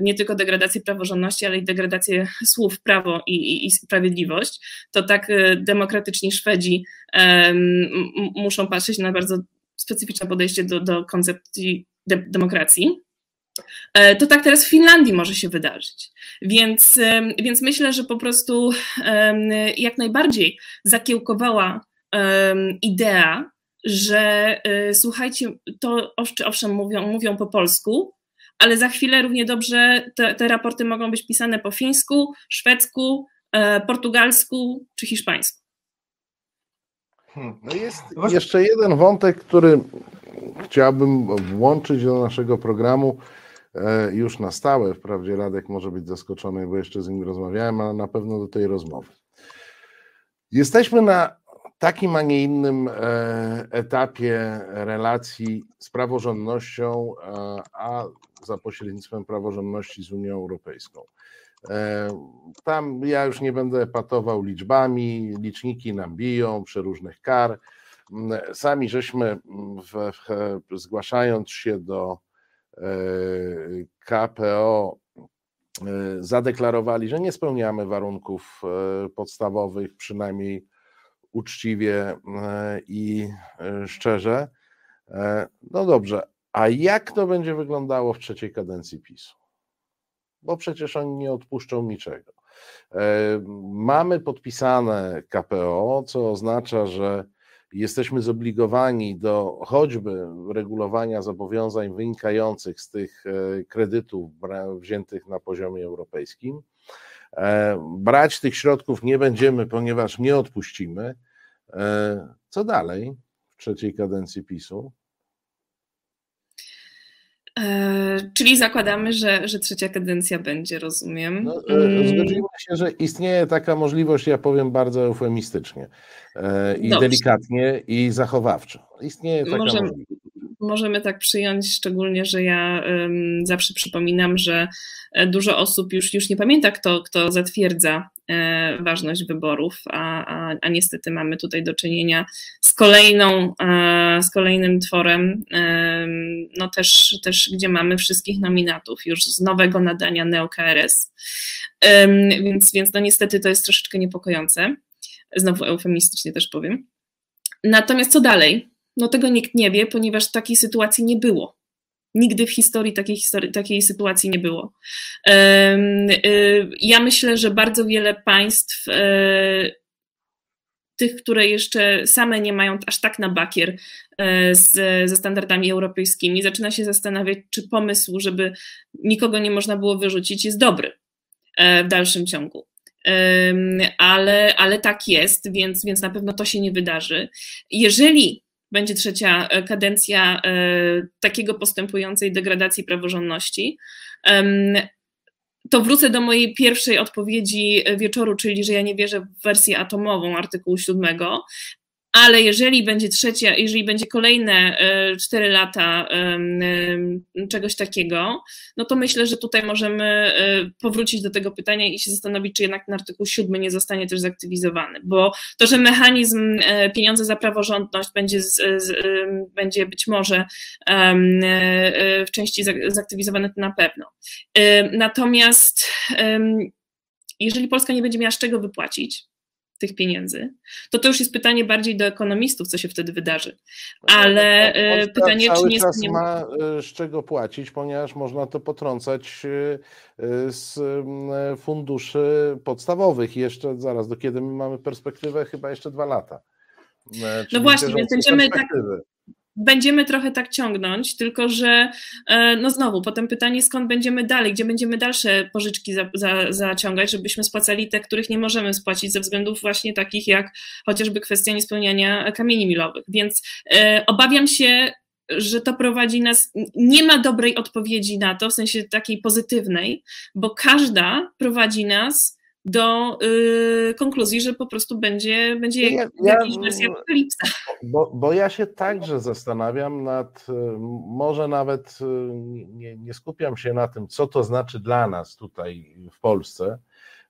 nie tylko degradację praworządności, ale i degradację słów prawo i, i sprawiedliwość, to tak e, demokratyczni Szwedzi muszą patrzeć na bardzo specyficzne podejście do, do koncepcji de demokracji. To tak teraz w Finlandii może się wydarzyć. Więc, więc myślę, że po prostu jak najbardziej zakiełkowała idea, że y, słuchajcie, to owszem mówią, mówią po polsku, ale za chwilę równie dobrze te, te raporty mogą być pisane po fińsku, szwedzku, e, portugalsku czy hiszpańsku. Hmm, no jest jeszcze jeden wątek, który chciałbym włączyć do naszego programu e, już na stałe. Wprawdzie Radek może być zaskoczony, bo jeszcze z nim rozmawiałem, ale na pewno do tej rozmowy. Jesteśmy na takim, a nie innym e, etapie relacji z praworządnością, e, a za pośrednictwem praworządności z Unią Europejską. E, tam ja już nie będę patował liczbami, liczniki nam biją przeróżnych kar. Sami żeśmy, w, w, zgłaszając się do KPO, zadeklarowali, że nie spełniamy warunków podstawowych, przynajmniej uczciwie e, i e, szczerze. E, no dobrze, a jak to będzie wyglądało w trzeciej kadencji PiSu? Bo przecież oni nie odpuszczą niczego. Mamy podpisane KPO, co oznacza, że jesteśmy zobligowani do choćby regulowania zobowiązań wynikających z tych kredytów wziętych na poziomie europejskim. E, brać tych środków nie będziemy, ponieważ nie odpuścimy. E, co dalej w trzeciej kadencji PiSu? E, czyli zakładamy, że, że trzecia kadencja będzie, rozumiem. No, mm. zgodzimy się, że istnieje taka możliwość, ja powiem bardzo eufemistycznie i Dobrze. delikatnie i zachowawczo. Istnieje taka możemy, możliwość. Możemy tak przyjąć, szczególnie, że ja um, zawsze przypominam, że e, dużo osób już, już nie pamięta, kto, kto zatwierdza e, ważność wyborów, a, a, a niestety mamy tutaj do czynienia z kolejną, e, z kolejnym tworem, e, no też, też gdzie mamy wszystkich nominatów już z nowego nadania NeoKRS, więc, więc no niestety to jest troszeczkę niepokojące, znowu eufemistycznie też powiem. Natomiast co dalej? No tego nikt nie wie, ponieważ takiej sytuacji nie było. Nigdy w historii takiej, historii, takiej sytuacji nie było. Y, ja myślę, że bardzo wiele państw, e, tych, które jeszcze same nie mają aż tak na bakier e, z, ze standardami europejskimi, zaczyna się zastanawiać, czy pomysł, żeby nikogo nie można było wyrzucić, jest dobry e, w dalszym ciągu. Ale, ale tak jest, więc, więc na pewno to się nie wydarzy. Jeżeli będzie trzecia e, kadencja e, takiego postępującej degradacji praworządności. To wrócę do mojej pierwszej odpowiedzi wieczoru, czyli że ja nie wierzę w wersję atomową artykułu 7, ale jeżeli będzie trzecia, jeżeli będzie kolejne e, cztery lata czegoś takiego, no to myślę, że tutaj możemy e, powrócić do tego pytania i się zastanowić, czy jednak ten artykuł 7 nie zostanie też zaktywizowany, bo to, że mechanizm e, pieniądze za praworządność będzie, z, z, będzie być może w części zaktywizowany, to na pewno. Natomiast jeżeli Polska nie będzie miała z czego wypłacić, tych pieniędzy, to to już jest pytanie bardziej do ekonomistów, co się wtedy wydarzy. No Ale e, pytanie, czy nie czas nie ma e, z czego płacić, ponieważ można to potrącać e, z funduszy podstawowych. Jeszcze zaraz, do kiedy my mamy perspektywę? Chyba jeszcze dwa lata. no właśnie, więc będziemy tak, będziemy trochę tak ciągnąć, tylko że e, no znowu, potem pytanie, skąd będziemy dalej, gdzie będziemy dalsze pożyczki za, za, zaciągać, żebyśmy spłacali te, których nie możemy spłacić ze względów właśnie takich jak chociażby kwestia niespełniania kamieni milowych. Więc e, obawiam się, że to prowadzi nas, nie ma dobrej odpowiedzi na to, w sensie takiej pozytywnej, bo każda prowadzi nas do y, konkluzji, że po prostu będzie, będzie ja, jakaś ja, wersja apokalipsa. Bo, bo ja się także zastanawiam nad, y, może nawet y, nie, nie skupiam się na tym, co to znaczy dla nas tutaj w Polsce,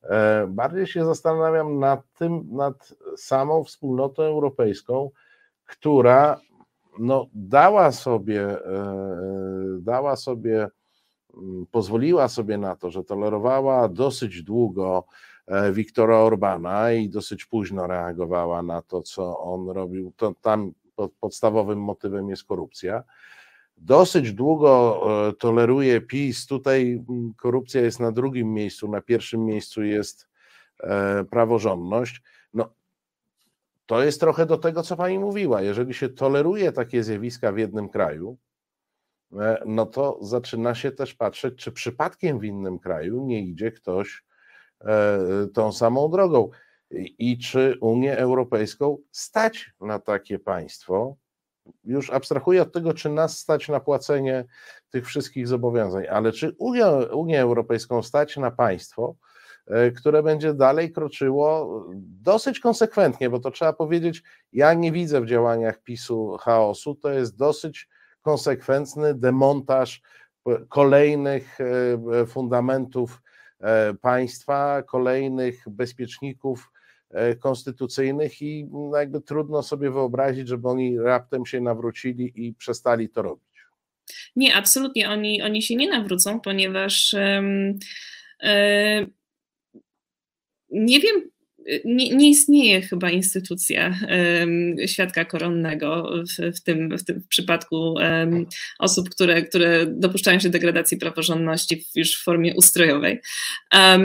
e, bardziej się zastanawiam nad tym, nad samą wspólnotą europejską, która no, dała sobie, e, dała sobie pozwoliła sobie na to, że tolerowała dosyć długo e, Wiktora Orbana i dosyć późno reagowała na to, co on robił, to tam podstawowym motywem jest korupcja. Dosyć długo e, toleruje PiS. Tutaj mm, korupcja jest na drugim miejscu, na pierwszym miejscu jest e, praworządność. No, to jest trochę do tego, co pani mówiła. Jeżeli się toleruje takie zjawiska w jednym kraju, E, no to zaczyna się też patrzeć, czy przypadkiem w innym kraju nie idzie ktoś e, tą samą drogą i czy Unię Europejską stać na takie państwo. Już abstrahuję od tego, czy nas stać na płacenie tych wszystkich zobowiązań, ale czy Unię, Unię Europejską stać na państwo, e, które będzie dalej kroczyło dosyć konsekwentnie, bo to trzeba powiedzieć, ja nie widzę w działaniach PiSu chaosu, to jest dosyć konsekwentny demontaż kolejnych e, fundamentów e, państwa, kolejnych bezpieczników e, konstytucyjnych i no, jakby trudno sobie wyobrazić, żeby oni raptem się nawrócili i przestali to robić. Nie, absolutnie. Oni, oni się nie nawrócą, ponieważ um, nie wiem, nie, nie, istnieje chyba instytucja um, świadka koronnego w, w, tym, w tym przypadku um, osób, które, które dopuszczają się degradacji praworządności w, już w formie ustrojowej. Um,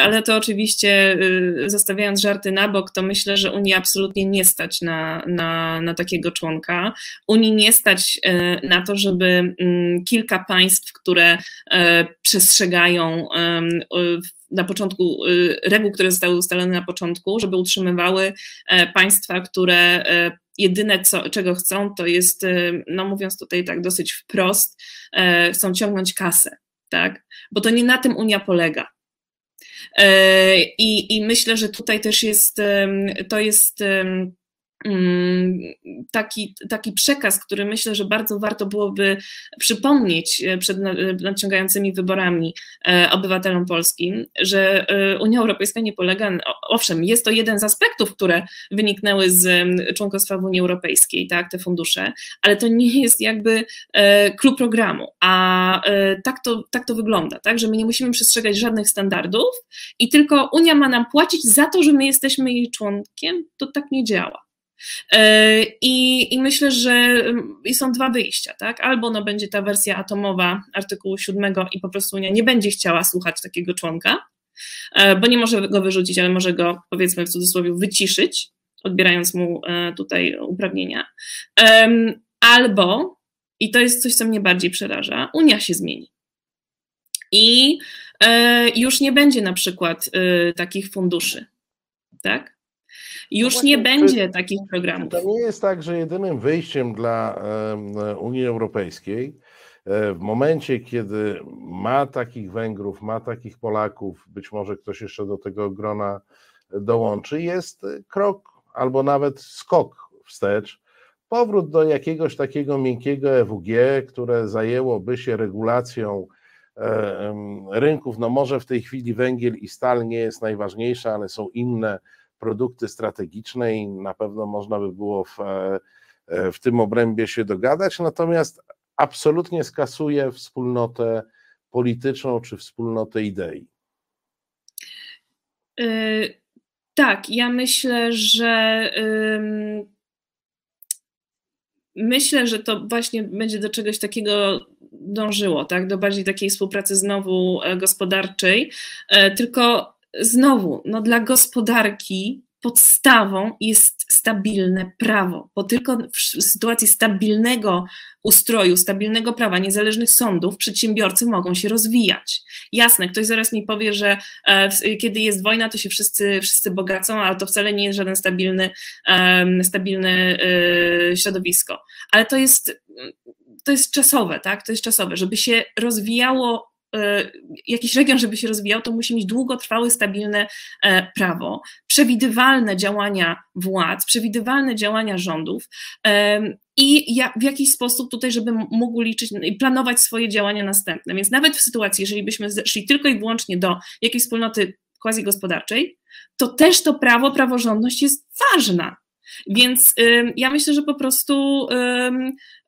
ale to oczywiście, y, zostawiając żarty na bok, to myślę, że Unii absolutnie nie stać na, na, na takiego członka. Unii nie stać y, na to, żeby y, kilka państw, które e, przestrzegają na początku y, reguł, które zostały ustalone na początku, żeby utrzymywały e, państwa, które e, jedyne, co, czego chcą, to jest, y, no mówiąc tutaj tak dosyć wprost, e, chcą ciągnąć kasę, tak? Bo to nie na tym Unia polega. I, i myślę, że tutaj też jest, to jest taki, taki przekaz, który myślę, że bardzo warto byłoby przypomnieć e, przed nadciągającymi wyborami e, obywatelom polskim, że e, Unia Europejska nie polega, owszem, jest to jeden z aspektów, które wyniknęły z członkostwa w Unii Europejskiej, tak, te fundusze, ale to nie jest jakby klub programu, a tak to, tak to wygląda, tak, że my nie musimy przestrzegać żadnych standardów i tylko Unia ma nam płacić za to, że my jesteśmy jej członkiem, to tak nie działa. E, I, I, myślę, że mm, są dwa wyjścia, tak? Albo no będzie ta wersja atomowa artykułu 7 i po prostu Unia nie będzie chciała słuchać takiego członka, e, bo nie może go wyrzucić, ale może go powiedzmy w cudzysłowie wyciszyć, odbierając mu e, tutaj uprawnienia. Albo, i to jest coś, co mnie bardziej przeraża, Unia się zmieni. I już nie będzie na przykład takich funduszy, tak? Już no nie będzie takich programów. To nie jest tak, że jedynym wyjściem dla Unii Europejskiej e, w momencie, kiedy ma takich Węgrów, ma takich Polaków, być może ktoś jeszcze do tego grona dołączy, jest krok albo nawet skok wstecz, powrót do jakiegoś takiego miękkiego EWG, które zajęłoby się regulacją e, rynków. No może w tej chwili węgiel i stal nie jest najważniejsza, ale są inne produkty strategiczne i na pewno można by było w, e, w tym obrębie się dogadać, natomiast absolutnie skasuje wspólnotę polityczną czy wspólnotę idei. Yy, tak, ja myślę, że yy, myślę, że to właśnie będzie do czegoś takiego dążyło, tak, do bardziej takiej współpracy znowu e, gospodarczej, tylko znowu, no dla gospodarki podstawą jest stabilne prawo, bo tylko w sytuacji stabilnego ustroju, stabilnego prawa, niezależnych sądów, przedsiębiorcy mogą się rozwijać. Jasne, ktoś zaraz mi powie, że e, kiedy jest wojna, to się wszyscy, wszyscy bogacą, ale to wcale nie jest żaden stabilny, e, stabilne e, środowisko. Ale to jest, to jest czasowe, tak? To jest czasowe, żeby się rozwijało jakiś region, żeby się rozwijał, to musi mieć długotrwałe, stabilne e, prawo, przewidywalne działania władz, przewidywalne działania rządów i w jakiś sposób tutaj, żeby mógł liczyć i planować swoje działania następne. Więc nawet w sytuacji, jeżeli byśmy szli tylko i wyłącznie do jakiejś wspólnoty quasi gospodarczej, to też to prawo, praworządność jest ważna. Więc ja myślę, że po prostu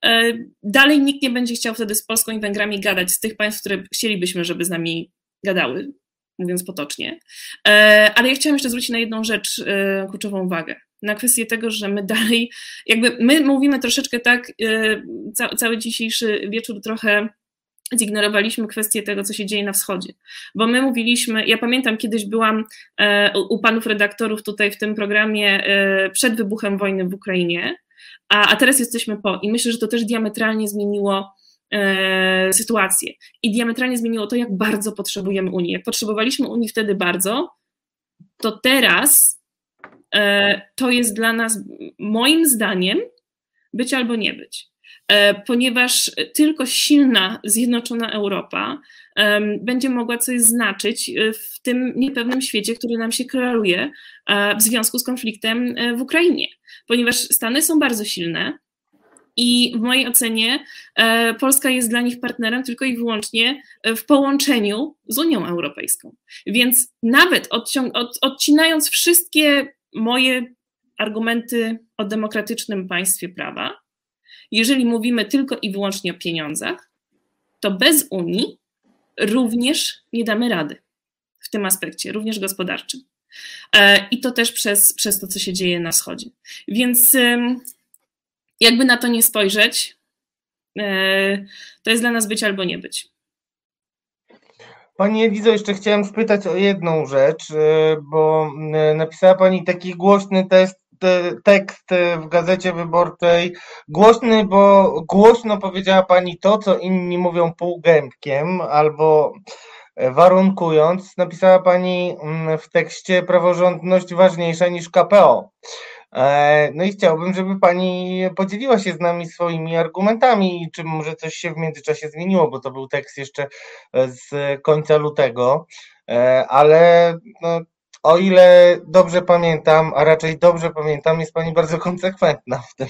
e, dalej nikt nie będzie chciał wtedy z Polską i Węgrami gadać z tych państw, które chcielibyśmy, żeby z nami gadały, mówiąc potocznie. E, ale ja chciałam jeszcze zwrócić na jedną rzecz e, kluczową uwagę. Na kwestię tego, że my dalej, jakby my mówimy troszeczkę tak, cały dzisiejszy wieczór trochę zignorowaliśmy kwestię tego, co się dzieje na wschodzie. Bo my mówiliśmy, ja pamiętam kiedyś byłam e, u panów redaktorów tutaj w tym programie e, przed wybuchem wojny w Ukrainie, a, a teraz jesteśmy po. I myślę, że to też diametralnie zmieniło e, sytuację. I diametralnie zmieniło to, jak bardzo potrzebujemy Unii. Jak potrzebowaliśmy Unii wtedy bardzo, to teraz to jest dla nas, moim zdaniem, być albo nie być. E, ponieważ tylko silna, zjednoczona Europa będzie mogła coś znaczyć e, w tym niepewnym świecie, który nam się kreuje e, w związku z konfliktem w Ukrainie. Ponieważ Stany są bardzo silne, i w mojej ocenie Polska jest dla nich partnerem tylko i wyłącznie w połączeniu z Unią Europejską. Więc nawet od, odcinając wszystkie moje argumenty o demokratycznym państwie prawa, jeżeli mówimy tylko i wyłącznie o pieniądzach, to bez Unii również nie damy rady w tym aspekcie, również gospodarczym. E, I to też przez, przez to, co się dzieje na wschodzie. Więc jakby na to nie spojrzeć, e, to jest dla nas być albo nie być. Pani Elizo, jeszcze chciałem spytać o jedną rzecz, e, bo napisała Pani taki głośny test tekst w gazecie wyborczej głośny, bo głośno powiedziała pani to, co inni mówią półgębkiem albo warunkując. Napisała pani mm, w tekście praworządność ważniejsza niż KPO. E, no i chciałbym, żeby pani podzieliła się z nami swoimi argumentami, czy może coś się w międzyczasie zmieniło, bo to był tekst jeszcze z końca lutego, e, ale no, o ile dobrze pamiętam, a raczej dobrze pamiętam, jest pani bardzo konsekwentna w tym.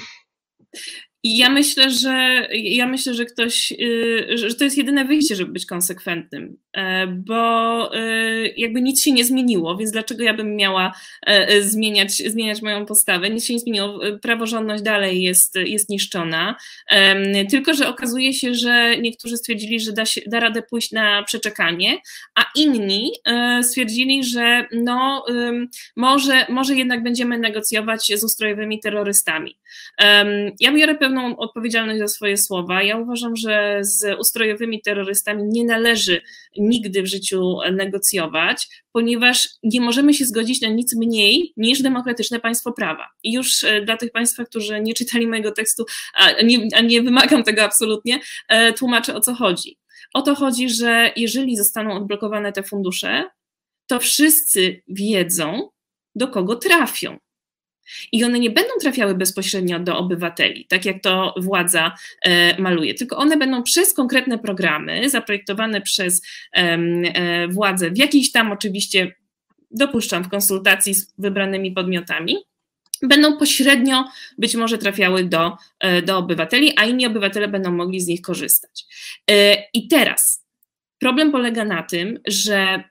I ja myślę, że ja myślę, że ktoś, y, że to jest jedyne wyjście, żeby być konsekwentnym, e, bo y, jakby nic się nie zmieniło, więc dlaczego ja bym miała e, e, zmieniać, zmieniać moją postawę? Nic się nie zmieniło, praworządność dalej jest, jest niszczona, tylko że okazuje się, że niektórzy stwierdzili, że da, się, da radę pójść na przeczekanie, a inni stwierdzili, że no, może, może jednak będziemy negocjować z ustrojowymi terrorystami. Ja biorę pewną odpowiedzialność za swoje słowa. Ja uważam, że z ustrojowymi terrorystami nie należy nigdy w życiu negocjować, ponieważ nie możemy się zgodzić na nic mniej niż demokratyczne państwo prawa. I już e, dla tych Państwa, którzy nie czytali mojego tekstu, a nie, a nie wymagam tego absolutnie, e, tłumaczę o co chodzi. O to chodzi, że jeżeli zostaną odblokowane te fundusze, to wszyscy wiedzą, do kogo trafią. I one nie będą trafiały bezpośrednio do obywateli, tak jak to władza e, maluje, tylko one będą przez konkretne programy zaprojektowane przez e, władzę w jakiejś tam oczywiście, dopuszczam, w konsultacji z wybranymi podmiotami, będą pośrednio być może trafiały do, e, do obywateli, a inni obywatele będą mogli z nich korzystać. I teraz problem polega na tym, że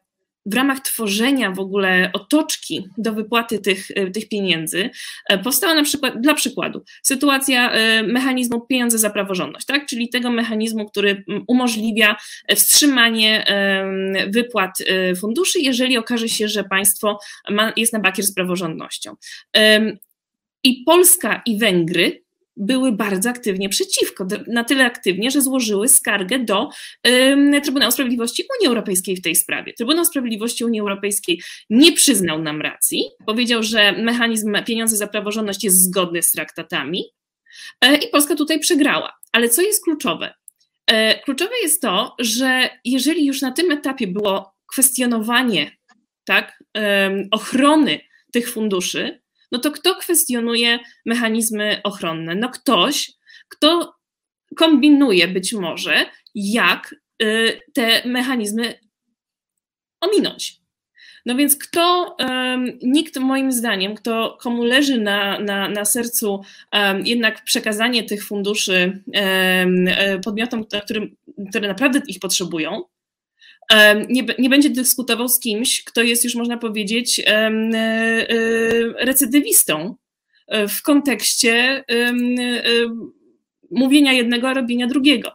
w ramach tworzenia w ogóle otoczki do wypłaty tych, e, tych pieniędzy e, powstała na przykład, dla przykładu, sytuacja e, mechanizmu pieniądze za praworządność, tak? czyli tego mechanizmu, który umożliwia wstrzymanie wypłat funduszy, jeżeli okaże się, że państwo ma, jest na bakier z praworządnością. I Polska i Węgry były bardzo aktywnie przeciwko, na tyle aktywnie, że złożyły skargę do um, Trybunału Sprawiedliwości Unii Europejskiej w tej sprawie. Trybunał Sprawiedliwości Unii Europejskiej nie przyznał nam racji, powiedział, że mechanizm pieniądze za praworządność jest zgodny z traktatami e, i Polska tutaj przegrała. Ale co jest kluczowe? E, kluczowe jest to, że jeżeli już na tym etapie było kwestionowanie tak, ochrony tych funduszy, no to kto kwestionuje mechanizmy ochronne? No ktoś, kto kombinuje być może, jak y, te mechanizmy ominąć. No więc kto, nikt moim zdaniem, kto, komu leży na, na, na sercu jednak przekazanie tych funduszy um, podmiotom, którym, które naprawdę ich potrzebują, nie, nie będzie dyskutował z kimś, kto jest już, można powiedzieć, e, e, recydywistą e, w kontekście mówienia jednego, a robienia drugiego.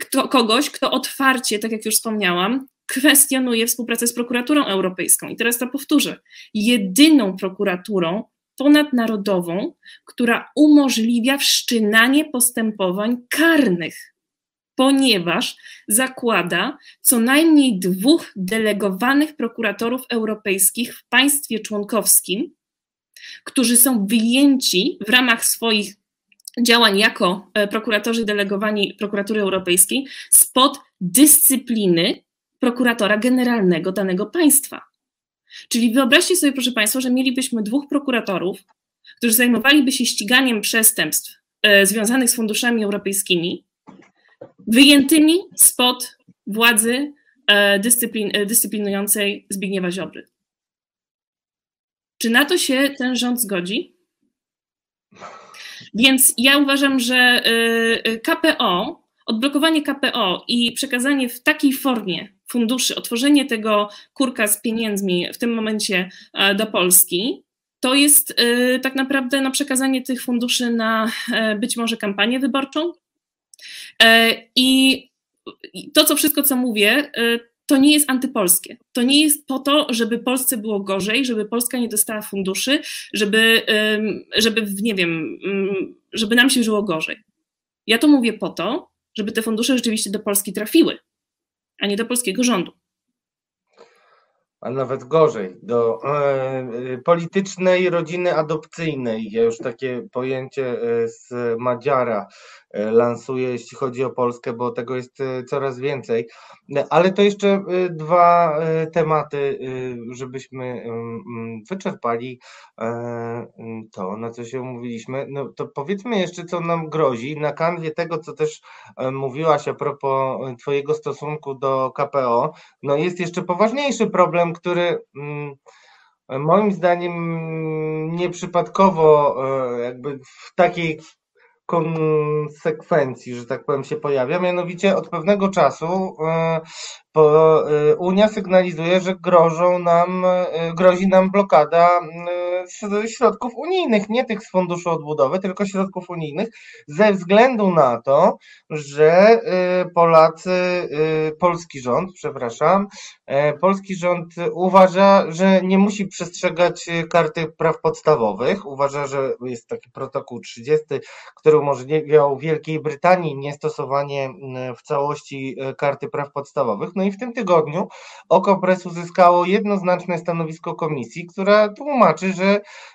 Kto, kogoś, kto otwarcie, tak jak już wspomniałam, kwestionuje współpracę z prokuraturą europejską. I teraz to powtórzę. Jedyną prokuraturą ponadnarodową, która umożliwia wszczynanie postępowań karnych ponieważ zakłada co najmniej dwóch delegowanych prokuratorów europejskich w państwie członkowskim, którzy są wyjęci w ramach swoich działań jako e, prokuratorzy delegowani prokuratury europejskiej spod dyscypliny prokuratora generalnego danego państwa. Czyli wyobraźcie sobie, proszę Państwa, że mielibyśmy dwóch prokuratorów, którzy zajmowaliby się ściganiem przestępstw e, związanych z funduszami europejskimi, wyjętymi spod władzy e, dyscyplin, e, dyscyplinującej Zbigniewa Ziobry. Czy na to się ten rząd zgodzi? Więc ja uważam, że e, KPO, odblokowanie KPO i przekazanie w takiej formie funduszy, otworzenie tego kurka z pieniędzmi w tym momencie do Polski, to jest tak naprawdę no, przekazanie tych funduszy na być może kampanię wyborczą, I to, co wszystko, co mówię, e, to nie jest antypolskie. To nie jest po to, żeby Polsce było gorzej, żeby Polska nie dostała funduszy, żeby, żeby nie wiem, mm, żeby nam się żyło gorzej. Ja to mówię po to, żeby te fundusze rzeczywiście do Polski trafiły, a nie do polskiego rządu a nawet gorzej, do e, politycznej rodziny adopcyjnej. Ja już takie pojęcie e, z Madziara e, lansuję, jeśli chodzi o Polskę, bo tego jest e, coraz więcej. Ale to jeszcze e, dwa tematy, żebyśmy mm, wyczerpali to, na co się umówiliśmy. No to powiedzmy jeszcze, co nam grozi na kanwie tego, co też mówiłaś a propos Twojego stosunku do KPO. No jest jeszcze poważniejszy problem, który mm, moim zdaniem nieprzypadkowo jakby w takiej konsekwencji, że tak powiem, się pojawia. Mianowicie od pewnego czasu Y, Unia sygnalizuje, że grożą nam, y, grozi nam blokada y, środków unijnych, nie tych z Funduszu Odbudowy, tylko środków unijnych, ze względu na to, że Polacy, polski rząd, przepraszam, polski rząd uważa, że nie musi przestrzegać karty praw podstawowych. Uważa, że jest taki protokół 30, który umożliwiał Wielkiej Brytanii niestosowanie w całości karty praw podstawowych. No i w tym tygodniu Oko Press uzyskało jednoznaczne stanowisko komisji, która tłumaczy, że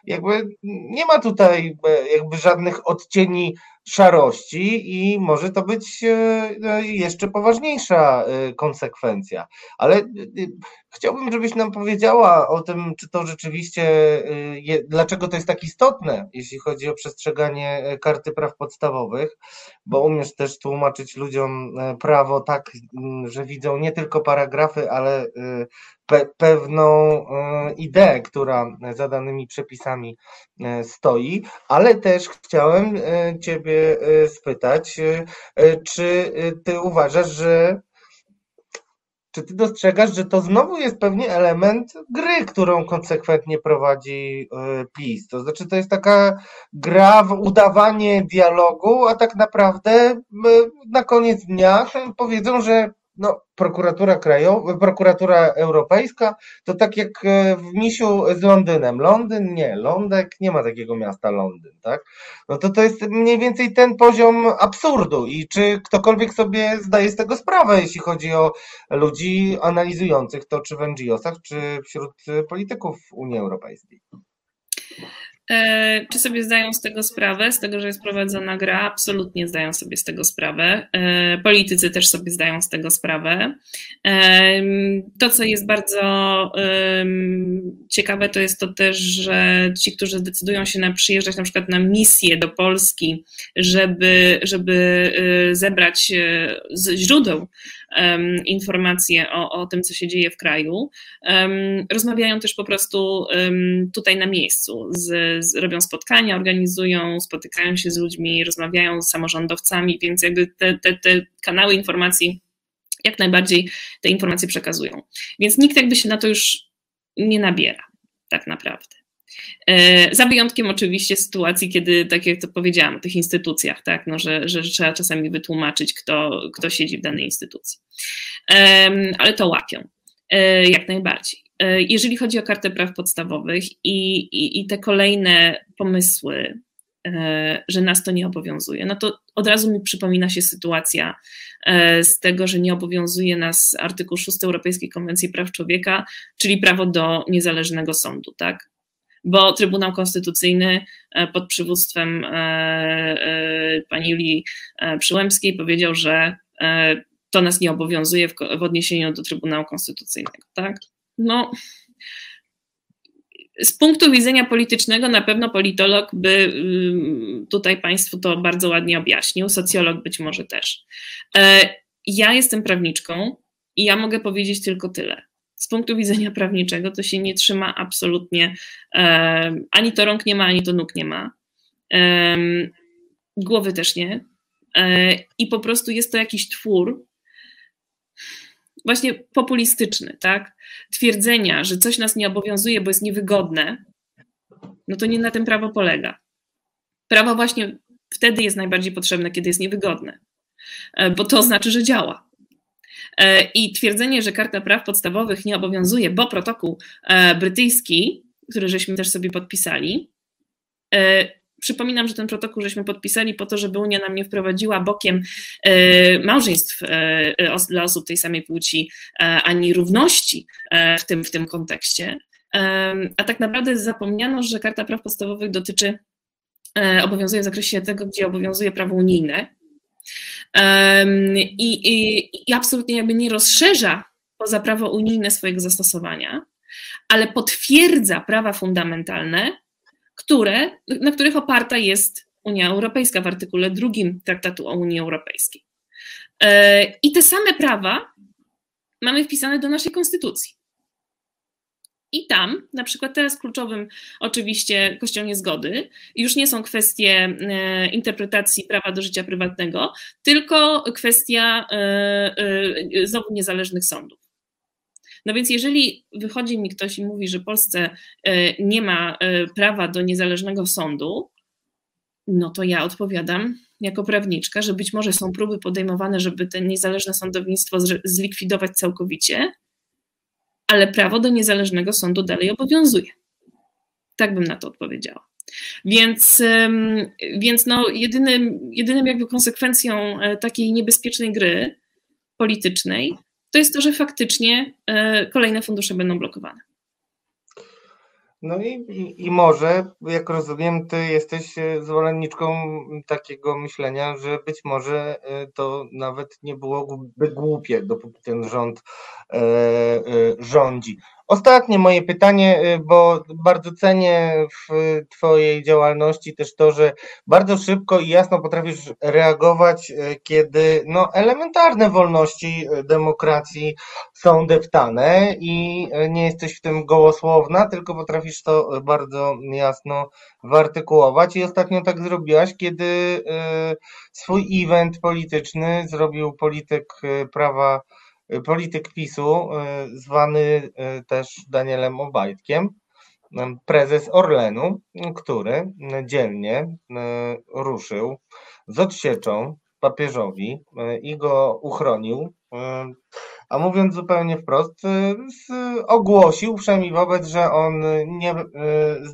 jakby nie ma tutaj e, jakby żadnych odcieni szarości i może to być e, no, jeszcze poważniejsza e, konsekwencja. Ale chciałbym, żebyś nam powiedziała o tym, czy to rzeczywiście, dlaczego to jest tak istotne, jeśli chodzi o przestrzeganie karty praw podstawowych, bo umiesz też tłumaczyć ludziom prawo tak, że widzą nie tylko paragrafy, ale pe pewną e, ideę, która za danymi przepisami e, stoi, ale też chciałem e, Ciebie spytać, czy Ty uważasz, że czy ty dostrzegasz, że to znowu jest pewnie element gry, którą konsekwentnie prowadzi PiS? To znaczy, to jest taka gra w udawanie dialogu, a tak naprawdę na koniec dnia powiedzą, że no, prokuratura krajowa, prokuratura europejska, to tak jak e, w misiu z Londynem. Londyn nie, Lądek nie ma takiego miasta Londyn, tak? No to to jest mniej więcej ten poziom absurdu i czy ktokolwiek sobie zdaje z tego sprawę, jeśli chodzi o ludzi analizujących to, czy w NGO-sach, czy wśród polityków Unii Europejskiej. E, czy sobie zdają z tego sprawę, z tego, że jest prowadzona gra? Absolutnie zdają sobie z tego sprawę. E, politycy też sobie zdają z tego sprawę. E, to, co jest bardzo ciekawe, to jest to też, że ci, którzy decydują się na przyjeżdżać na przykład na misję do Polski, żeby, żeby zebrać z źródeł informacje o, o tym, co się dzieje w kraju. Rozmawiają też po prostu tutaj na miejscu, z, z, robią spotkania, organizują, spotykają się z ludźmi, rozmawiają z samorządowcami, więc jakby te, te, te kanały informacji jak najbardziej te informacje przekazują. Więc nikt jakby się na to już nie nabiera, tak naprawdę. E, za wyjątkiem oczywiście sytuacji, kiedy, tak jak to powiedziałam, w tych instytucjach, tak, no, że, że trzeba czasami wytłumaczyć, kto, kto siedzi w danej instytucji. Ale to łapią, e, jak najbardziej. E, jeżeli chodzi o kartę praw podstawowych i, i, i te kolejne pomysły, że nas to nie obowiązuje, no to od razu mi przypomina się sytuacja z tego, że nie obowiązuje nas artykuł 6 Europejskiej Konwencji Praw Człowieka, czyli prawo do niezależnego sądu, tak? bo Trybunał Konstytucyjny e, pod przywództwem e, e, pani Julii Przyłębskiej powiedział, że to nas nie obowiązuje w odniesieniu do Trybunału Konstytucyjnego, tak? No, z punktu widzenia politycznego na pewno politolog by mm, tutaj Państwu to bardzo ładnie objaśnił, socjolog być może też. Ja jestem prawniczką i ja mogę powiedzieć tylko tyle z punktu widzenia prawniczego to się nie trzyma absolutnie, e, ani to rąk nie ma, ani to nóg nie ma, e, głowy też nie. E, I po prostu jest to jakiś twór, właśnie populistyczny, tak? Twierdzenia, że coś nas nie obowiązuje, bo jest niewygodne, no to nie na tym prawo polega. Prawo właśnie wtedy jest najbardziej potrzebne, kiedy jest niewygodne, bo to znaczy, że działa. E, I twierdzenie, że Karta Praw Podstawowych nie obowiązuje, bo protokół e, brytyjski, który żeśmy też sobie podpisali, e, Przypominam, że ten protokół żeśmy podpisali po to, żeby Unia nam nie wprowadziła bokiem małżeństw dla osób tej samej płci, ani równości w tym, w tym kontekście. A tak naprawdę zapomniano, że Karta Praw Podstawowych dotyczy, obowiązuje w zakresie tego, gdzie obowiązuje prawo unijne, i, i, i absolutnie jakby nie rozszerza poza prawo unijne swojego zastosowania, ale potwierdza prawa fundamentalne, które, na których oparta jest Unia Europejska w artykule drugim Traktatu o Unii Europejskiej. E, I te same prawa mamy wpisane do naszej konstytucji. I tam, na przykład teraz kluczowym oczywiście kością niezgody, już nie są kwestie e, interpretacji prawa do życia prywatnego, tylko kwestia e, znowu niezależnych sądów. No więc jeżeli wychodzi mi ktoś i mówi, że Polsce nie ma prawa do niezależnego sądu, no to ja odpowiadam jako prawniczka, że być może są próby podejmowane, żeby to niezależne sądownictwo zlikwidować całkowicie, ale prawo do niezależnego sądu dalej obowiązuje. Tak bym na to odpowiedziała. Więc, więc no jedynym, jedynym jakby konsekwencją e, takiej niebezpiecznej gry politycznej to jest to, że faktycznie e, kolejne fundusze będą blokowane. No i, i, i, może, jak rozumiem, ty jesteś e, zwolenniczką takiego myślenia, że być może e, to nawet nie byłoby głupie, dopóki ten rząd e, e, rządzi. Ostatnie moje pytanie, y, bo bardzo cenię w Twojej działalności też to, że bardzo szybko i jasno potrafisz reagować, y, kiedy no, elementarne wolności y, demokracji są deptane i nie jesteś w tym gołosłowna, tylko potrafisz to bardzo jasno wyartykułować. I ostatnio tak zrobiłaś, kiedy swój event polityczny zrobił polityk prawa polityk PiSu, e, zwany e, też Danielem Obajtkiem, e, prezes Orlenu, który dzielnie ruszył z odsieczą papieżowi i go uchronił. A mówiąc zupełnie wprost, ogłosił przynajmniej wobec, że on nie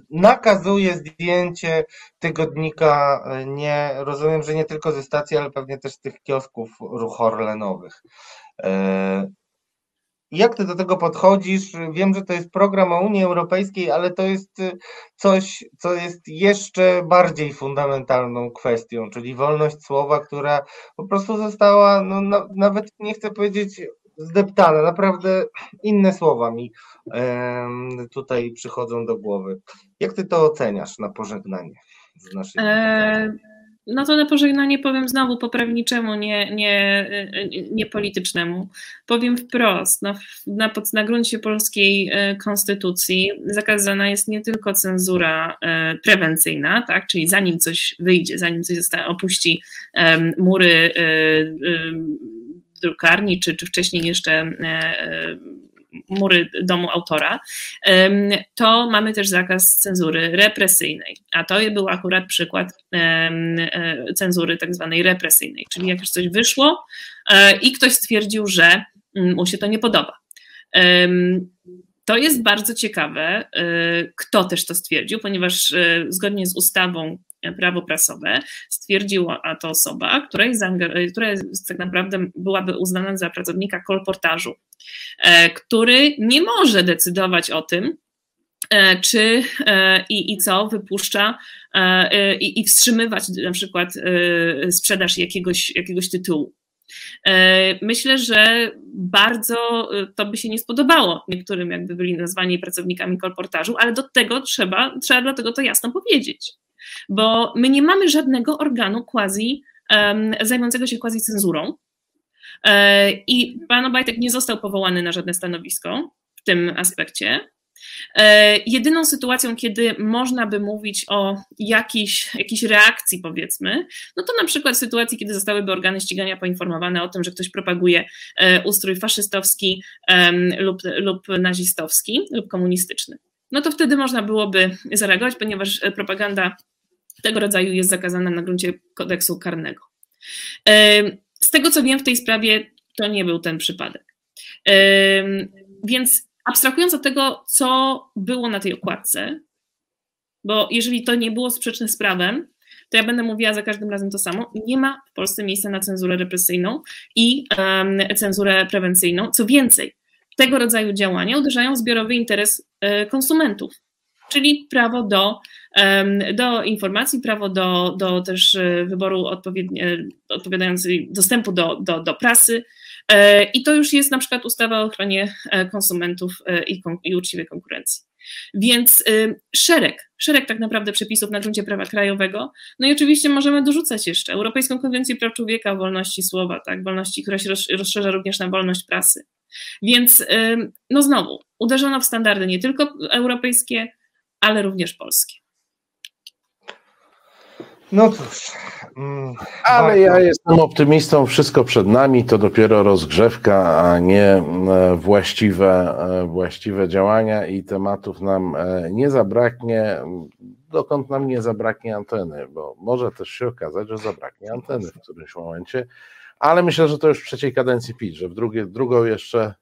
nakazuje zdjęcie tygodnika, nie rozumiem, że nie tylko ze stacji, ale pewnie też z tych kiosków ruch orlenowych. E, jak ty do tego podchodzisz? Wiem, że to jest program o Unii Europejskiej, ale to jest y, coś, co jest jeszcze bardziej fundamentalną kwestią, czyli wolność słowa, która po prostu została, no, na, nawet nie chcę powiedzieć zdeptana, naprawdę inne słowa mi tutaj przychodzą do głowy. Jak ty to oceniasz na pożegnanie z naszej e, no to na pożegnanie powiem znowu poprawniczemu, nie, nie, nie politycznemu. Powiem wprost, na, na, na gruncie polskiej e, konstytucji zakazana jest nie tylko cenzura e, prewencyjna, tak, czyli zanim coś wyjdzie, zanim coś opuści mury e, drukarni, czy, czy wcześniej jeszcze mury domu autora, to mamy też zakaz cenzury represyjnej. A to był akurat przykład e, cenzury tak zwanej represyjnej, czyli jak już coś wyszło e, i ktoś stwierdził, że mm, mu się to nie podoba. To jest bardzo ciekawe, e, kto też to stwierdził, ponieważ zgodnie z ustawą prawo prasowe, stwierdziła to osoba, która, jest, która jest, tak naprawdę byłaby uznana za pracownika kolportażu, który nie może decydować o tym, e, czy e, i, i co wypuszcza i, i wstrzymywać na przykład sprzedaż jakiegoś, jakiegoś tytułu. Myślę, że bardzo to by się nie spodobało niektórym, jakby byli nazwani pracownikami kolportażu, ale do tego trzeba, trzeba dlatego to jasno powiedzieć bo my nie mamy żadnego organu quasi zajmującego się quasi cenzurą. E, I pan Obajtek nie został powołany na żadne stanowisko w tym aspekcie. E, jedyną sytuacją, kiedy można by mówić o jakiejś, jakiejś reakcji, powiedzmy, no to na przykład w sytuacji, kiedy zostałyby organy ścigania poinformowane o tym, że ktoś propaguje e, ustrój faszystowski lub, lub nazistowski lub komunistyczny. No to wtedy można byłoby zareagować, ponieważ propaganda tego rodzaju jest zakazana na gruncie kodeksu karnego. Z tego co wiem w tej sprawie, to nie był ten przypadek. Więc abstrahując od tego, co było na tej okładce, bo jeżeli to nie było sprzeczne z prawem, to ja będę mówiła za każdym razem to samo. Nie ma w Polsce miejsca na cenzurę represyjną i um, cenzurę prewencyjną. Co więcej, tego rodzaju działania uderzają w zbiorowy interes e, konsumentów, czyli prawo do do informacji, prawo do, do też e, wyboru odpowiadającej dostępu do, do, do prasy, I to już jest na przykład ustawa o ochronie konsumentów i, i uczciwej konkurencji. Więc szereg, szereg tak naprawdę przepisów na gruncie prawa krajowego. No i oczywiście możemy dorzucać jeszcze Europejską Konwencję Praw Człowieka, wolności słowa, tak, wolności, która się rozszerza również na wolność prasy. Więc no znowu, uderzono w standardy nie tylko europejskie, ale również polskie. No cóż. Mm, Ale ja jestem optymistą, wszystko przed nami, to dopiero rozgrzewka, a nie e, właściwe, e, właściwe działania i tematów nam e, nie zabraknie, dokąd nam nie zabraknie anteny, bo może też się okazać, że zabraknie anteny w którymś momencie, ale myślę, że to już w trzeciej kadencji PiS, że w drugie, drugą jeszcze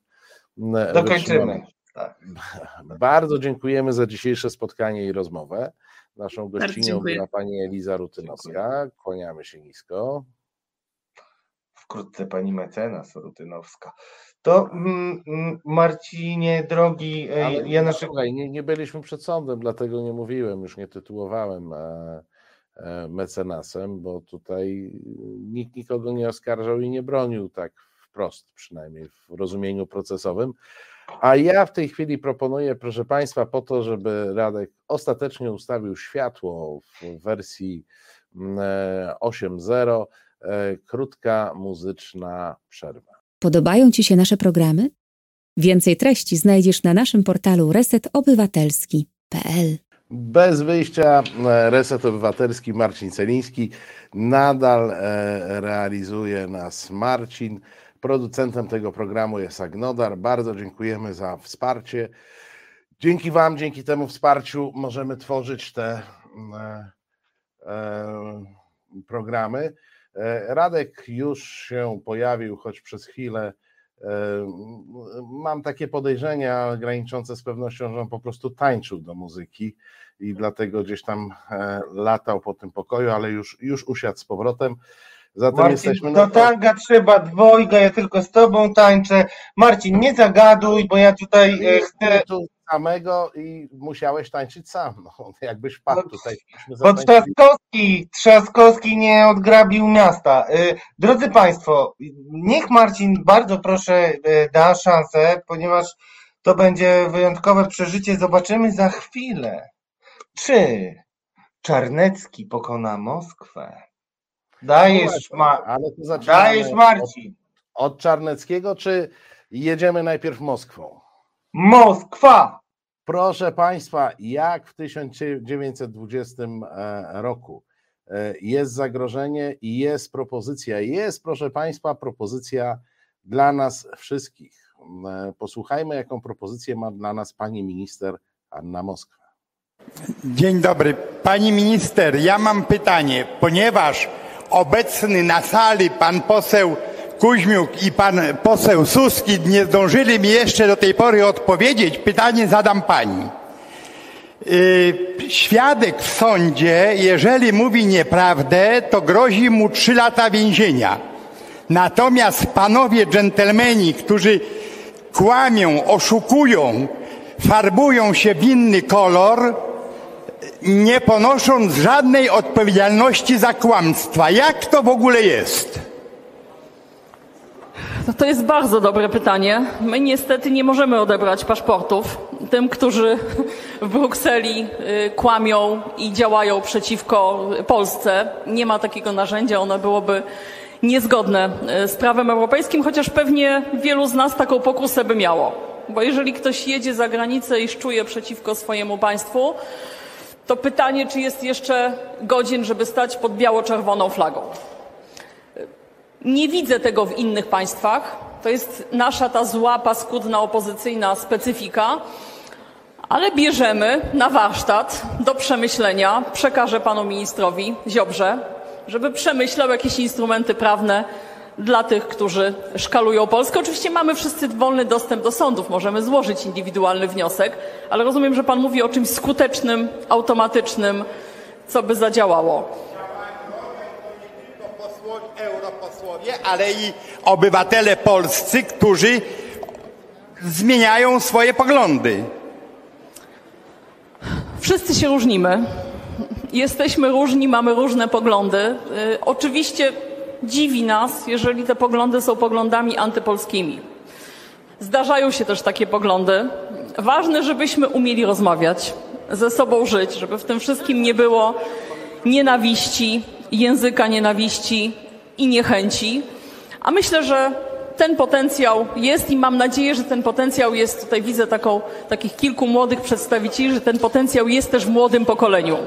dokończymy. Tak. Bardzo dziękujemy za dzisiejsze spotkanie i rozmowę. Naszą gościnią była pani Eliza Rutynowska. Kłaniamy się nisko. Wkrótce pani mecenas Rutynowska. To mm, mm Marcinie, drogi, e, Ale, ja nasze... Słuchaj, nie, nie byliśmy przed sądem, dlatego nie mówiłem, już nie tytułowałem e, e, mecenasem, bo tutaj nikt nikogo nie oskarżał i nie bronił tak wprost, przynajmniej w rozumieniu procesowym. A ja w tej chwili proponuję, proszę Państwa, po to, żeby Radek ostatecznie ustawił światło w wersji 8.0, mm, e, krótka muzyczna przerwa. Podobają Ci się nasze programy? Więcej treści znajdziesz na naszym portalu resetobywatelski.pl. Bez wyjścia e, Reset Obywatelski Marcin Celiński nadal e, realizuje nas Marcin. Producentem tego programu jest Agnodar. Bardzo dziękujemy za wsparcie. Dzięki Wam, dzięki temu wsparciu możemy tworzyć te e, e, programy. E, Radek już się pojawił, choć przez chwilę. Mam takie podejrzenia graniczące z pewnością, że on po prostu tańczył do muzyki i dlatego gdzieś tam latał po tym pokoju, ale już, już usiadł z powrotem. Zatem Marcin, jesteśmy do tanga trzeba dwojga, ja tylko z tobą tańczę. Marcin, nie zagaduj, bo ja tutaj e, chcę... Tu samego i musiałeś tańczyć sam, no, jakbyś wpadł no, tutaj. Bo Trzaskowski, Trzaskowski nie odgrabił miasta. E, drodzy Państwo, niech Marcin bardzo proszę e, da szansę, ponieważ to będzie wyjątkowe przeżycie. Zobaczymy za chwilę, czy Czarnecki pokona Moskwę. Dajesz, ma... Ale to Dajesz Marcin. Od, od Czarneckiego, czy jedziemy najpierw Moskwą? Moskwa! Proszę Państwa, jak w 1920 e, roku e, jest zagrożenie i jest propozycja, jest proszę Państwa propozycja dla nas wszystkich. E, posłuchajmy, jaką propozycję ma dla nas pani minister Anna Moskwa. Dzień dobry. Pani minister, ja mam pytanie, ponieważ obecny na sali pan poseł Kuźmiuk i pan poseł Suski nie zdążyli mi jeszcze do tej pory odpowiedzieć. Pytanie zadam pani. Y, świadek w sądzie, jeżeli mówi nieprawdę, to grozi mu trzy lata więzienia. Natomiast panowie dżentelmeni, którzy kłamią, oszukują, farbują się w inny kolor, nie ponosząc żadnej odpowiedzialności za kłamstwa. Jak to w ogóle jest? No to jest bardzo dobre pytanie. My niestety nie możemy odebrać paszportów tym, którzy w Brukseli y, kłamią i działają przeciwko Polsce. Nie ma takiego narzędzia, ono byłoby niezgodne y, z prawem europejskim, chociaż pewnie wielu z nas taką pokusę by miało. Bo jeżeli ktoś jedzie za granicę i szczuje przeciwko swojemu państwu, to pytanie, czy jest jeszcze godzien, żeby stać pod biało-czerwoną flagą. Nie widzę tego w innych państwach. To jest nasza ta zła, paskudna, opozycyjna specyfika, ale bierzemy na warsztat do przemyślenia, przekażę panu ministrowi Ziobrze, żeby przemyślał jakieś instrumenty prawne dla tych, którzy szkalują Polskę. Oczywiście mamy wszyscy wolny dostęp do sądów, możemy złożyć indywidualny wniosek, ale rozumiem, że Pan mówi o czymś skutecznym, automatycznym, co by zadziałało. Europosłowie, ale i obywatele polscy, którzy zmieniają swoje poglądy. Wszyscy się różnimy. Jesteśmy różni, mamy różne poglądy. Y, oczywiście dziwi nas, jeżeli te poglądy są poglądami antypolskimi. Zdarzają się też takie poglądy. Ważne, żebyśmy umieli rozmawiać, ze sobą żyć, żeby w tym wszystkim nie było nienawiści, języka nienawiści i niechęci. A myślę, że ten potencjał jest i mam nadzieję, że ten potencjał jest, tutaj widzę taką, takich kilku młodych przedstawicieli, że ten potencjał jest też w młodym pokoleniu,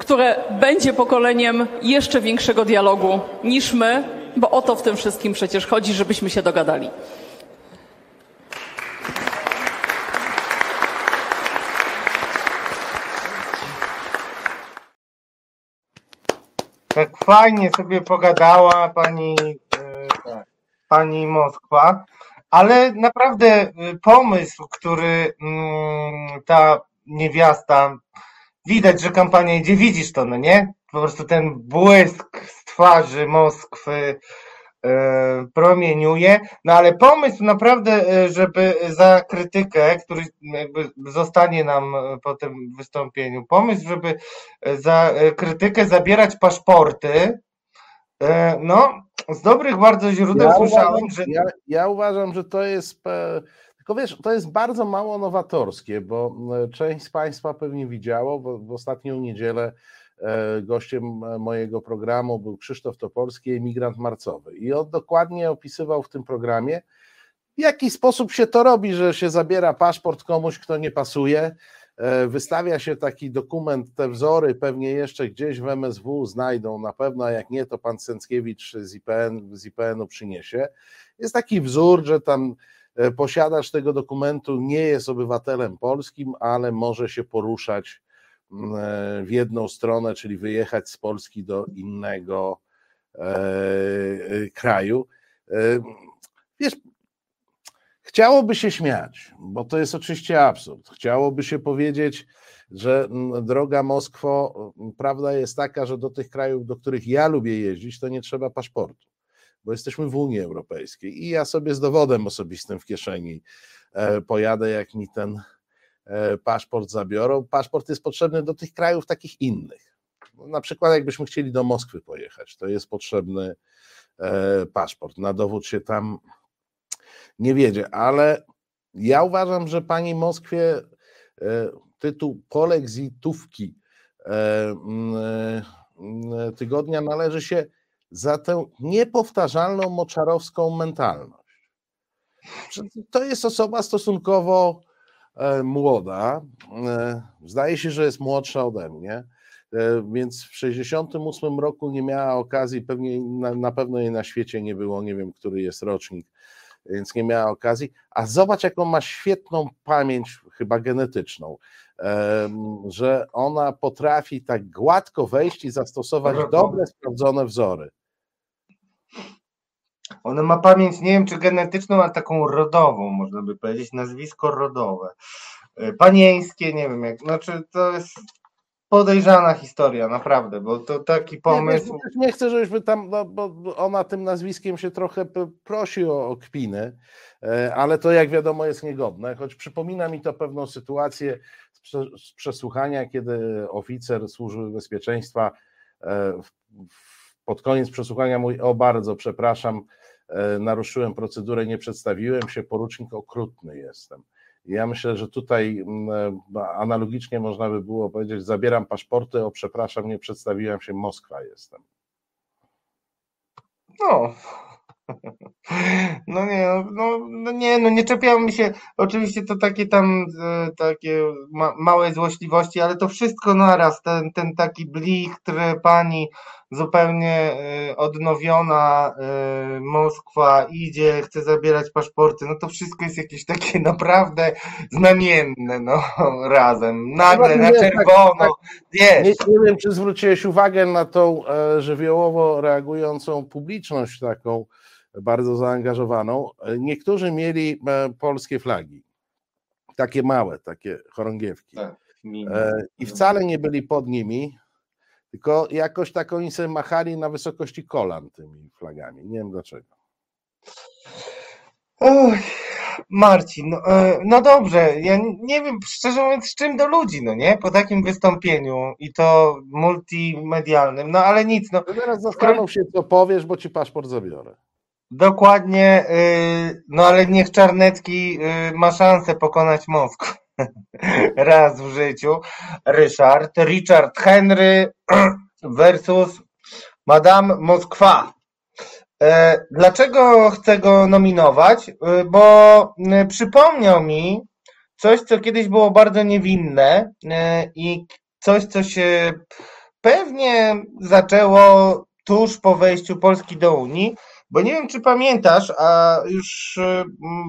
które będzie pokoleniem jeszcze większego dialogu niż my, bo o to w tym wszystkim przecież chodzi, żebyśmy się dogadali. Tak fajnie sobie pogadała pani, e, tak, pani Moskwa, ale naprawdę e, pomysł, który mm, ta niewiasta, widać, że kampania idzie, widzisz to, no nie? Po prostu ten błysk z twarzy Moskwy, E, promieniuje. No ale pomysł naprawdę, e, żeby za krytykę, który jakby zostanie nam e, po tym wystąpieniu, pomysł, żeby za krytykę zabierać paszporty, no z dobrych bardzo źródeł ja słyszałem, uważam, że... Ja, ja uważam, że to jest... Tylko wiesz, to jest bardzo mało nowatorskie, bo część z Państwa pewnie widziało, bo w ostatnią niedzielę E, gościem e, mojego programu był Krzysztof Topolski, emigrant marcowy. I on dokładnie opisywał w tym programie, w jaki sposób się to robi, że się zabiera paszport komuś, kto nie pasuje. E, wystawia się taki dokument, te wzory pewnie jeszcze gdzieś w MSW znajdą na pewno, a jak nie, to pan Sęckiewicz z, IPN, z IPN-u przyniesie. Jest taki wzór, że tam posiadacz tego dokumentu nie jest obywatelem polskim, ale może się poruszać w jedną stronę, czyli wyjechać z Polski do innego e, e, kraju. E, wiesz, chciałoby się śmiać, bo to jest oczywiście absurd. Chciałoby się powiedzieć, że droga Moskwo, prawda jest taka, że do tych krajów, do których ja lubię jeździć, to nie trzeba paszportu, bo jesteśmy w Unii Europejskiej i ja sobie z dowodem osobistym w kieszeni pojadę, jak mi ten E, paszport zabiorą. Paszport jest potrzebny do tych krajów takich innych. No, na przykład, jakbyśmy chcieli do Moskwy pojechać, to jest potrzebny e, paszport. Na dowód się tam nie wiedzie, ale ja uważam, że pani Moskwie e, tytuł polexitówki tygodnia należy się za tę niepowtarzalną moczarowską mentalność. To jest osoba stosunkowo E, młoda. E, zdaje się, że jest młodsza ode mnie, e, więc w 68 roku nie miała okazji, pewnie na, na pewno jej na świecie nie było, nie wiem, który jest rocznik, więc nie miała okazji. A zobacz, jaką ma świetną pamięć, chyba genetyczną, że ona potrafi tak gładko wejść i zastosować dobre, sprawdzone wzory. Ona ma pamięć, nie wiem czy genetyczną, ale taką rodową, można by powiedzieć, nazwisko rodowe. E, panieńskie, nie wiem jak, znaczy to jest podejrzana historia, naprawdę, bo to taki pomysł. Nie, nie chcę, żebyśmy tam, no, bo ona tym nazwiskiem się trochę prosi o, o kpiny, e, ale to jak wiadomo jest niegodne, choć przypomina mi to pewną sytuację z przesłuchania, kiedy oficer służby bezpieczeństwa e, pod koniec przesłuchania mówi, o bardzo przepraszam, naruszyłem procedurę, nie przedstawiłem się, porucznik okrutny jestem. Ja myślę, że tutaj e, analogicznie można by było powiedzieć: zabieram paszporty, o przepraszam, nie przedstawiłem się, Moskwa jestem. No, no nie, no, no nie, no nie czepiamy się. Oczywiście to takie tam e, takie ma, małe złośliwości, ale to wszystko naraz, ten, ten taki blichtr pani zupełnie e, odnowiona e, Moskwa idzie, chce zabierać paszporty, no to wszystko jest jakieś takie naprawdę znamienne, no razem, nagle na tak, czerwono, tak, tak. Nie, nie wiem, czy zwróciłeś uwagę na tą żywiołowo reagującą publiczność taką, bardzo zaangażowaną. Niektórzy mieli e, polskie flagi, takie małe, takie chorągiewki. Tak, e, I wcale nie byli pod nimi, tylko jakoś tak oni sobie machali na wysokości kolan tymi flagami. Nie wiem dlaczego. Oj, Marcin, no, e, no dobrze, ja nie wiem, szczerze mówiąc, z czym do ludzi, no nie? Po takim wystąpieniu i to multimedialnym, no ale nic, no. Teraz zastanów się, co powiesz, bo ci paszport zabiorę. Dokładnie, y, no ale niech Czarnecki y, ma szansę pokonać Moskwę. Raz w życiu. Ryszard, Richard Henry versus Madame Moskwa. E, dlaczego chcę go nominować? E, bo e, przypomniał mi coś, co kiedyś było bardzo niewinne i coś, co się pewnie zaczęło tuż po wejściu Polski do Unii, bo nie wiem, czy pamiętasz, a już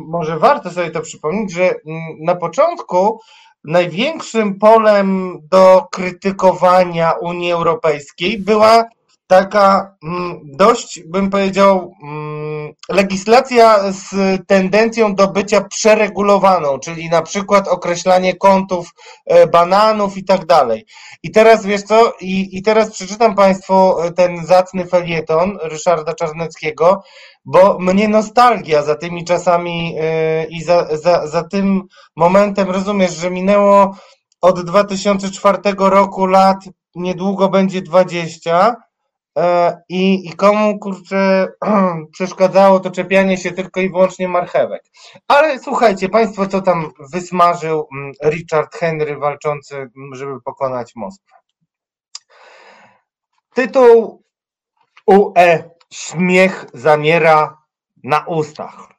może warto sobie to przypomnieć, że na początku największym polem do krytykowania Unii Europejskiej była taka mm, dość, bym powiedział, mm, legislacja z tendencją do bycia przeregulowaną, czyli na przykład określanie kątów e, bananów i tak dalej. I teraz wiesz co, i, i teraz przeczytam Państwu e, ten zacny felieton Ryszarda Czarneckiego, bo mnie nostalgia za tymi czasami e, i za, za, za tym momentem, rozumiesz, że minęło od 2004 roku lat, niedługo będzie 20, E, I, I komu kurczę przeszkadzało to czepianie się tylko i wyłącznie marchewek. Ale słuchajcie, Państwo, co tam wysmażył mm, Richard Henry walczący, mm, żeby pokonać Moskwę. Tytuł UE Śmiech zamiera na ustach.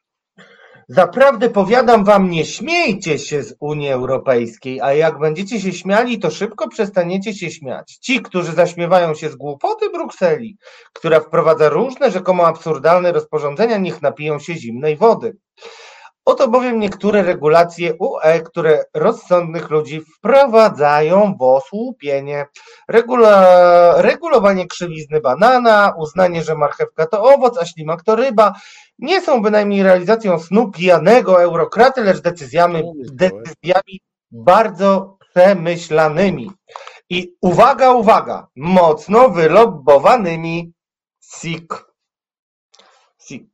Zaprawdę powiadam wam, nie śmiejcie się z Unii Europejskiej, a jak będziecie się śmiali, to szybko przestaniecie się śmiać. Ci, którzy zaśmiewają się z głupoty Brukseli, która wprowadza różne rzekomo absurdalne rozporządzenia, niech napiją się zimnej wody. Oto bowiem niektóre regulacje UE, które rozsądnych ludzi wprowadzają w osłupienie. Regula, regulowanie krzywizny banana, uznanie, że marchewka to owoc, a ślimak to ryba, nie są bynajmniej realizacją snu pijanego eurokraty, lecz decyzjami, decyzjami bardzo przemyślanymi. I uwaga, uwaga, mocno wylobbowanymi SIK.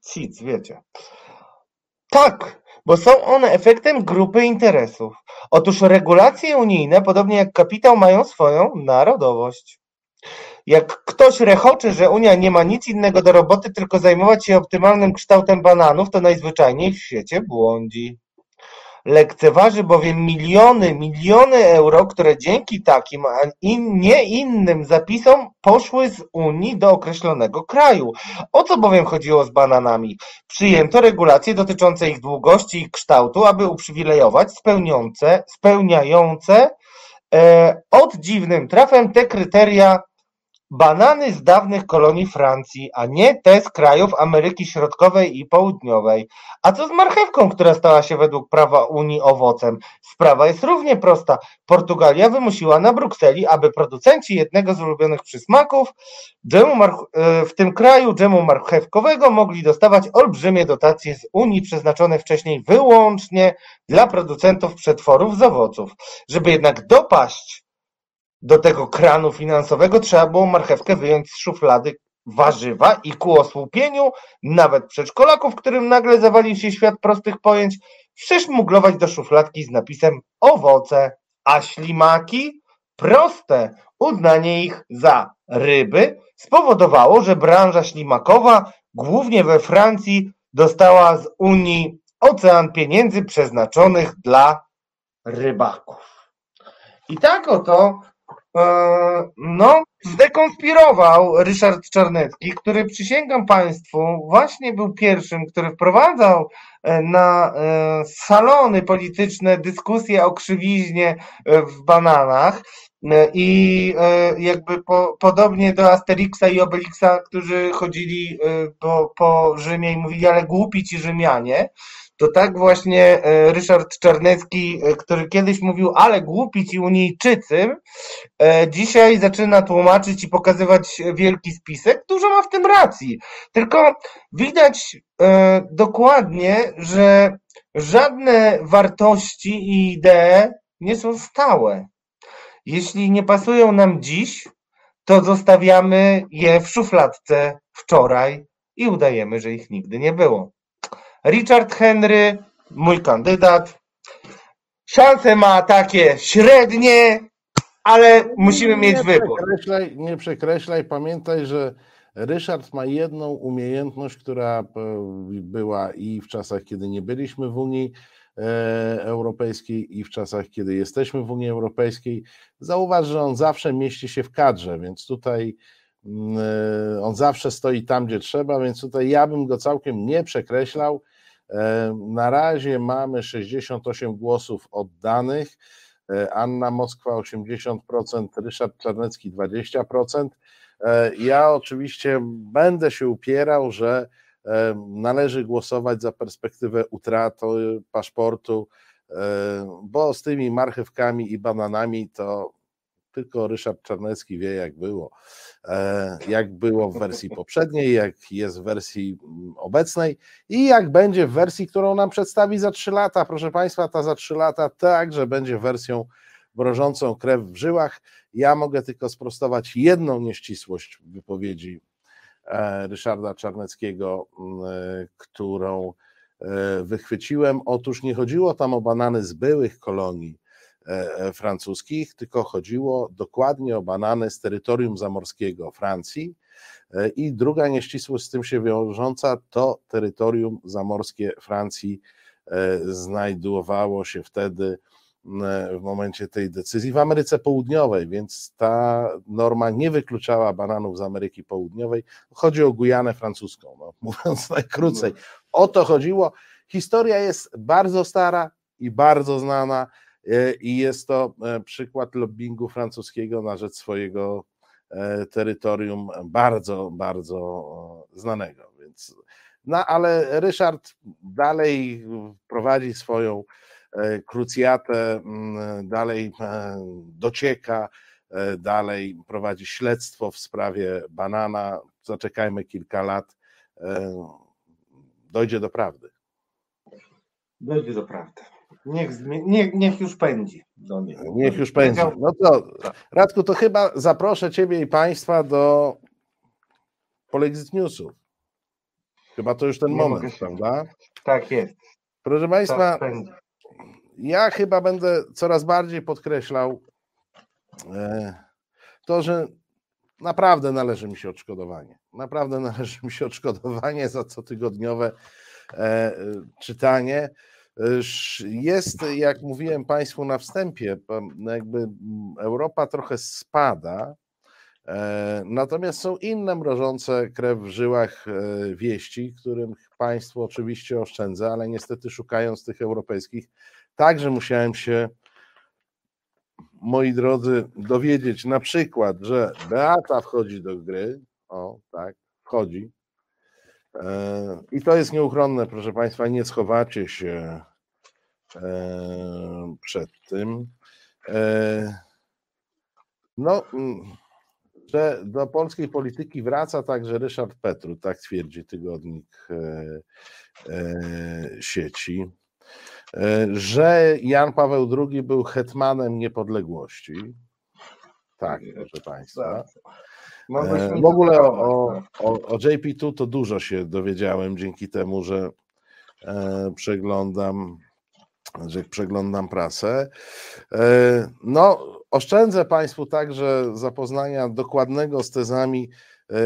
SIC, wiecie. Tak, bo są one efektem grupy interesów. Otóż regulacje unijne, podobnie jak kapitał, mają swoją narodowość. Jak ktoś rechoczy, że Unia nie ma nic innego do roboty, tylko zajmować się optymalnym kształtem bananów, to najzwyczajniej w świecie błądzi. Lekceważy bowiem miliony, miliony euro, które dzięki takim, a in, nie innym zapisom poszły z Unii do określonego kraju. O co bowiem chodziło z bananami? Przyjęto regulacje dotyczące ich długości i kształtu, aby uprzywilejować spełniające, spełniające e, od dziwnym trafem te kryteria Banany z dawnych kolonii Francji, a nie te z krajów Ameryki Środkowej i Południowej. A co z marchewką, która stała się według prawa Unii owocem? Sprawa jest równie prosta. Portugalia wymusiła na Brukseli, aby producenci jednego z ulubionych przysmaków dżemu e, w tym kraju dżemu marchewkowego mogli dostawać olbrzymie dotacje z Unii przeznaczone wcześniej wyłącznie dla producentów przetworów z owoców. Żeby jednak dopaść do tego kranu finansowego trzeba było marchewkę wyjąć z szuflady warzywa i ku osłupieniu nawet przedszkolaków, którym nagle zawalił się świat prostych pojęć, przyszmuglować do szufladki z napisem owoce, a ślimaki proste uznanie ich za ryby spowodowało, że branża ślimakowa głównie we Francji dostała z Unii ocean pieniędzy przeznaczonych dla rybaków. I tak oto no, zdekonspirował Ryszard Czarnecki, który przysięgam Państwu, właśnie był pierwszym, który wprowadzał e, na e, salony polityczne dyskusje o krzywiźnie w bananach. I jakby po, podobnie do Asterixa i Obelixa, którzy chodzili po, po Rzymie i mówili, ale głupi ci Rzymianie, to tak właśnie e, Ryszard Czarnecki, e, który kiedyś mówił, ale głupi ci Unijczycy, e, dzisiaj zaczyna tłumaczyć i pokazywać wielki spisek. Dużo ma w tym racji. Tylko widać dokładnie, że żadne wartości i idee nie są stałe. Jeśli nie pasują nam dziś, to zostawiamy je w szufladce wczoraj i udajemy, że ich nigdy nie było. Richard Henry mój kandydat. Szanse ma takie średnie, ale musimy mieć nie wybór. Przekreślaj, nie przekreślaj, pamiętaj, że Ryszard ma jedną umiejętność, która e, była i w czasach, kiedy nie byliśmy w Unii e, Europejskiej, i w czasach, kiedy jesteśmy w Unii Europejskiej. Zauważ, że on zawsze mieści się w kadrze, więc tutaj mm, e, on zawsze stoi tam, gdzie trzeba, więc tutaj ja bym go całkiem nie przekreślał. Na razie mamy 68 głosów oddanych. Anna Moskwa 80%, Ryszard Czarnecki 20%. E, ja oczywiście będę się upierał, że e, należy głosować za perspektywę utraty paszportu, e, bo z tymi marchewkami i bananami to tylko Ryszard Czarnecki wie, jak było. Jak było w wersji poprzedniej, jak jest w wersji mm, obecnej i jak będzie w wersji, którą nam przedstawi za trzy lata. Proszę Państwa, ta za trzy lata także będzie wersją mrożącą krew w żyłach. Ja mogę tylko sprostować jedną nieścisłość wypowiedzi e, Ryszarda Czarneckiego, e, którą e, wychwyciłem. Otóż nie chodziło tam o banany z byłych kolonii francuskich, tylko chodziło dokładnie o banany z terytorium zamorskiego Francji. I druga nieścisłość z tym się wiążąca to terytorium zamorskie Francji znajdowało się wtedy w momencie tej decyzji w Ameryce Południowej, więc ta norma nie wykluczała bananów z Ameryki Południowej. Chodzi o Gujanę francuską, no, mówiąc najkrócej. O to chodziło. Historia jest bardzo stara i bardzo znana e, i jest to e, przykład lobbingu francuskiego na rzecz swojego e, terytorium bardzo, bardzo znanego. Więc, no ale Ryszard dalej prowadzi swoją E, krucjatę mm, dalej e, docieka, e, dalej prowadzi śledztwo w sprawie banana. Zaczekajmy kilka lat, dojdzie do prawdy. Dojdzie do prawdy. Niech, niech, niech już pędzi do. Niech już pędzi. No to Radku, to chyba zaproszę Ciebie i Państwa do Polexit Newsów. Chyba to już ten Nie moment, prawda? Tak jest. Proszę Państwa, tak ja chyba będę coraz bardziej podkreślał e, to, że naprawdę należy mi się odszkodowanie. Naprawdę należy mi się odszkodowanie za cotygodniowe e, czytanie. Jest, jak mówiłem Państwu na wstępie, jakby Europa trochę spada, e, natomiast są inne mrożące krew w żyłach wieści, którym Państwo oczywiście oszczędza, ale niestety szukając tych europejskich Także musiałem się, moi drodzy, dowiedzieć na przykład, że Beata wchodzi do gry. O, tak, wchodzi. E, I to jest nieuchronne, proszę Państwa, nie schowacie się e, przed tym. E, no, mm, że do polskiej polityki wraca także Ryszard Petru, tak twierdzi tygodnik sieci. E, że Jan Paweł II był hetmanem niepodległości. Tak, proszę Państwa. E, w ogóle o, o, o JP2 to dużo się dowiedziałem dzięki temu, że e, przeglądam, że przeglądam prasę. No, oszczędzę Państwu także zapoznania dokładnego z tezami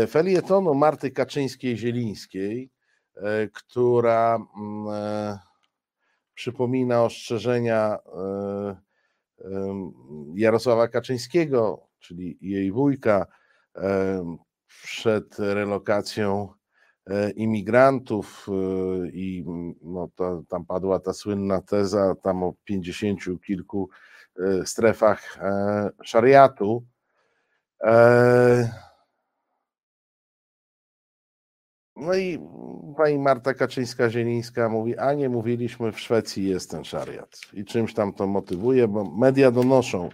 felietonu Marty Kaczyńskiej-Zielińskiej, która mm, przypomina ostrzeżenia e, Jarosława Kaczyńskiego, czyli jej wujka, przed relokacją e, imigrantów e, i no, tam padła ta słynna teza tam o pięćdziesięciu kilku strefach szariatu. No i pani Marta Kaczyńska-Zielińska mówi, a nie mówiliśmy, w Szwecji jest ten szariat. I czymś tam to motywuje, bo media donoszą.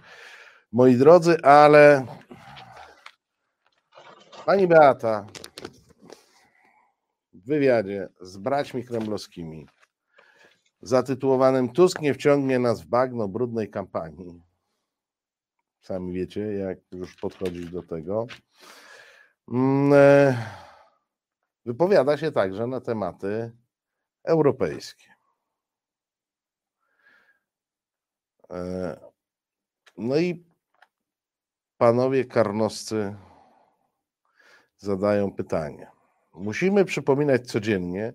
Moi drodzy, ale pani Beata wywiadzie z braćmi kremlowskimi zatytułowanym Tusk nie wciągnie nas w bagno brudnej kampanii. Sami wiecie, jak już podchodzić do tego. Mm, e, wypowiada się także na tematy europejskie. E, no i panowie karnoscy zadają pytanie. Musimy przypominać codziennie,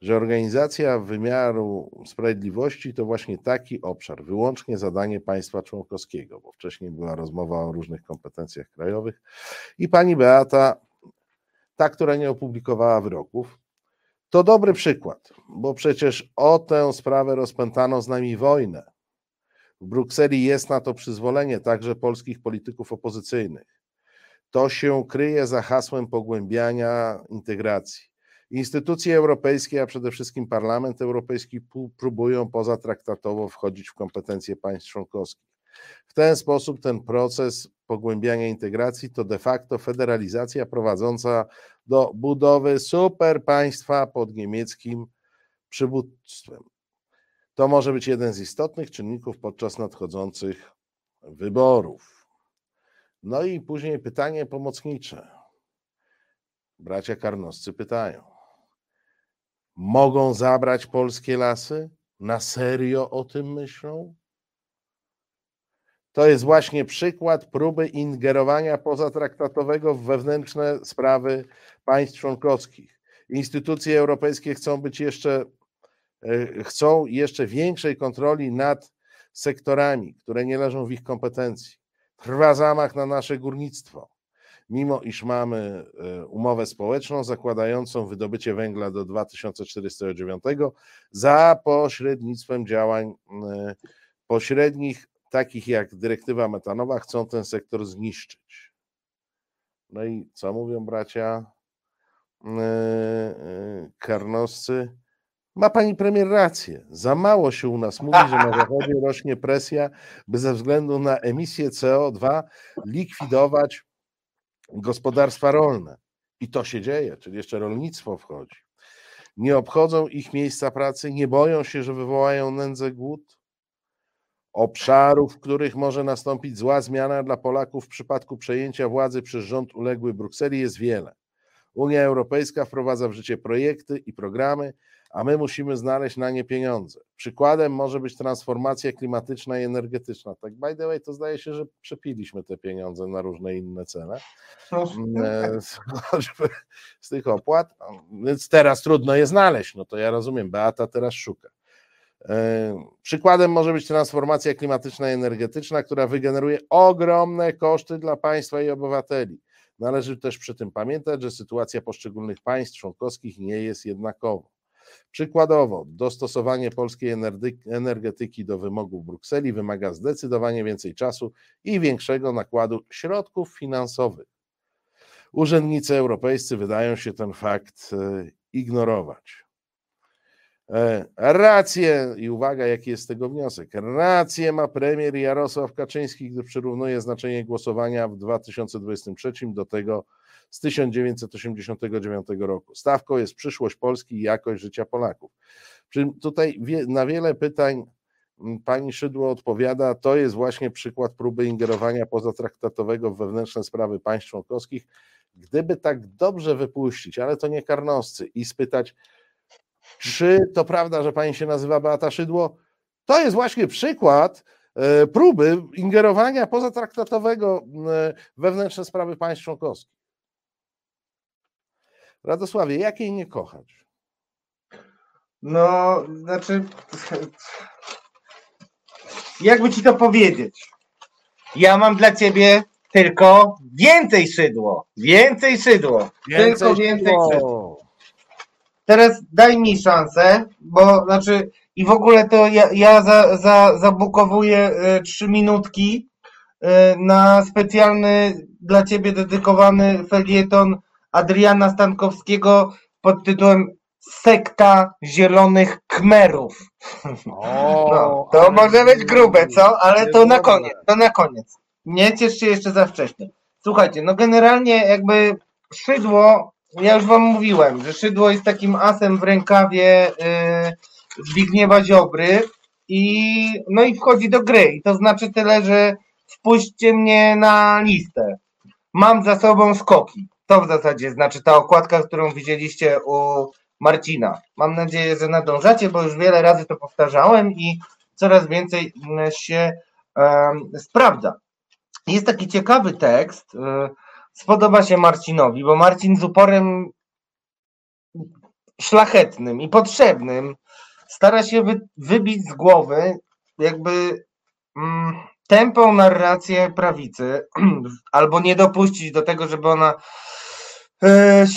że organizacja wymiaru sprawiedliwości to właśnie taki obszar, wyłącznie zadanie państwa członkowskiego, bo wcześniej była rozmowa o różnych kompetencjach krajowych i pani Beata, ta, która nie opublikowała wyroków, to dobry przykład, bo przecież o tę sprawę rozpętano z nami wojnę. W Brukseli jest na to przyzwolenie także polskich polityków opozycyjnych. To się kryje za hasłem pogłębiania integracji. Instytucje europejskie, a przede wszystkim Parlament Europejski, próbują pozatraktatowo wchodzić w kompetencje państw członkowskich. W ten sposób ten proces pogłębiania integracji to de facto federalizacja prowadząca do budowy super państwa pod niemieckim przywództwem. To może być jeden z istotnych czynników podczas nadchodzących wyborów. No i później pytanie pomocnicze. Bracia karnoscy pytają: Mogą zabrać polskie lasy? Na serio o tym myślą? To jest właśnie przykład próby ingerowania pozatraktatowego w wewnętrzne sprawy państw członkowskich. Instytucje europejskie chcą być jeszcze, e, chcą jeszcze większej kontroli nad sektorami, które nie leżą w ich kompetencji. Trwa zamach na nasze górnictwo. Mimo iż mamy e, umowę społeczną zakładającą wydobycie węgla do 2049 za pośrednictwem działań e, pośrednich takich jak dyrektywa metanowa, chcą ten sektor zniszczyć. No i co mówią bracia yy, karnoscy? Ma pani premier rację. Za mało się u nas mówi, że na zachodzie rośnie presja, by ze względu na emisję CO2 likwidować gospodarstwa rolne. I to się dzieje, czyli jeszcze rolnictwo wchodzi. Nie obchodzą ich miejsca pracy, nie boją się, że wywołają nędzę, głód obszarów, w których może nastąpić zła zmiana dla Polaków w przypadku przejęcia władzy przez rząd uległy Brukseli jest wiele. Unia Europejska wprowadza w życie projekty i programy, a my musimy znaleźć na nie pieniądze. Przykładem może być transformacja klimatyczna i energetyczna. Tak, by the way, to zdaje się, że przepiliśmy te pieniądze na różne inne cele. Mm, e, choćby z tych opłat, więc teraz trudno je znaleźć. No to ja rozumiem, Beata teraz szuka. Przykładem może być transformacja klimatyczna i energetyczna, która wygeneruje ogromne koszty dla państwa i obywateli. Należy też przy tym pamiętać, że sytuacja poszczególnych państw członkowskich nie jest jednakowa. Przykładowo, dostosowanie polskiej energetyki do wymogów Brukseli wymaga zdecydowanie więcej czasu i większego nakładu środków finansowych. Urzędnicy europejscy wydają się ten fakt e, ignorować. E, rację, i uwaga, jaki jest tego wniosek. Rację ma premier Jarosław Kaczyński, gdy przyrównuje znaczenie głosowania w 2023 do tego z 1989 roku. Stawką jest przyszłość Polski i jakość życia Polaków. Tutaj na wiele pytań pani Szydło odpowiada, to jest właśnie przykład próby ingerowania pozatraktatowego w wewnętrzne sprawy państw członkowskich. Gdyby tak dobrze wypuścić, ale to nie karnoscy, i spytać, czy to prawda, że pani się nazywa Beata Szydło? To jest właśnie przykład e, próby ingerowania pozatraktatowego e, wewnętrzne sprawy państw członkowskich. Radosławie, jakiej nie kochać? No, znaczy, jakby ci to powiedzieć? Ja mam dla ciebie tylko więcej szydło. Więcej szydło. Więcej tylko więcej szydło. szydło teraz daj mi szansę, bo znaczy i w ogóle to ja, ja za, za, zabukowuję y, trzy minutki y, na specjalny dla ciebie dedykowany felieton Adriana Stankowskiego pod tytułem Sekta Zielonych Kmerów. O, no, to może być grube, co? Ale to na koniec, to na koniec. Nie ciesz się jeszcze za wcześnie. Słuchajcie, no generalnie jakby szydło ja już wam mówiłem, że Szydło jest takim asem w rękawie yy, Zbigniewa Ziobry i no i wchodzi do gry. I to znaczy tyle, że wpuśćcie mnie na listę. Mam za sobą skoki. To w zasadzie znaczy ta okładka, którą widzieliście u Marcina. Mam nadzieję, że nadążacie, bo już wiele razy to powtarzałem i coraz więcej się sprawdza. Jest taki ciekawy tekst, spodoba się Marcinowi, bo Marcin z uporem szlachetnym i potrzebnym stara się wy, wybić z głowy jakby mm, tępą narrację prawicy, albo nie dopuścić do tego, żeby ona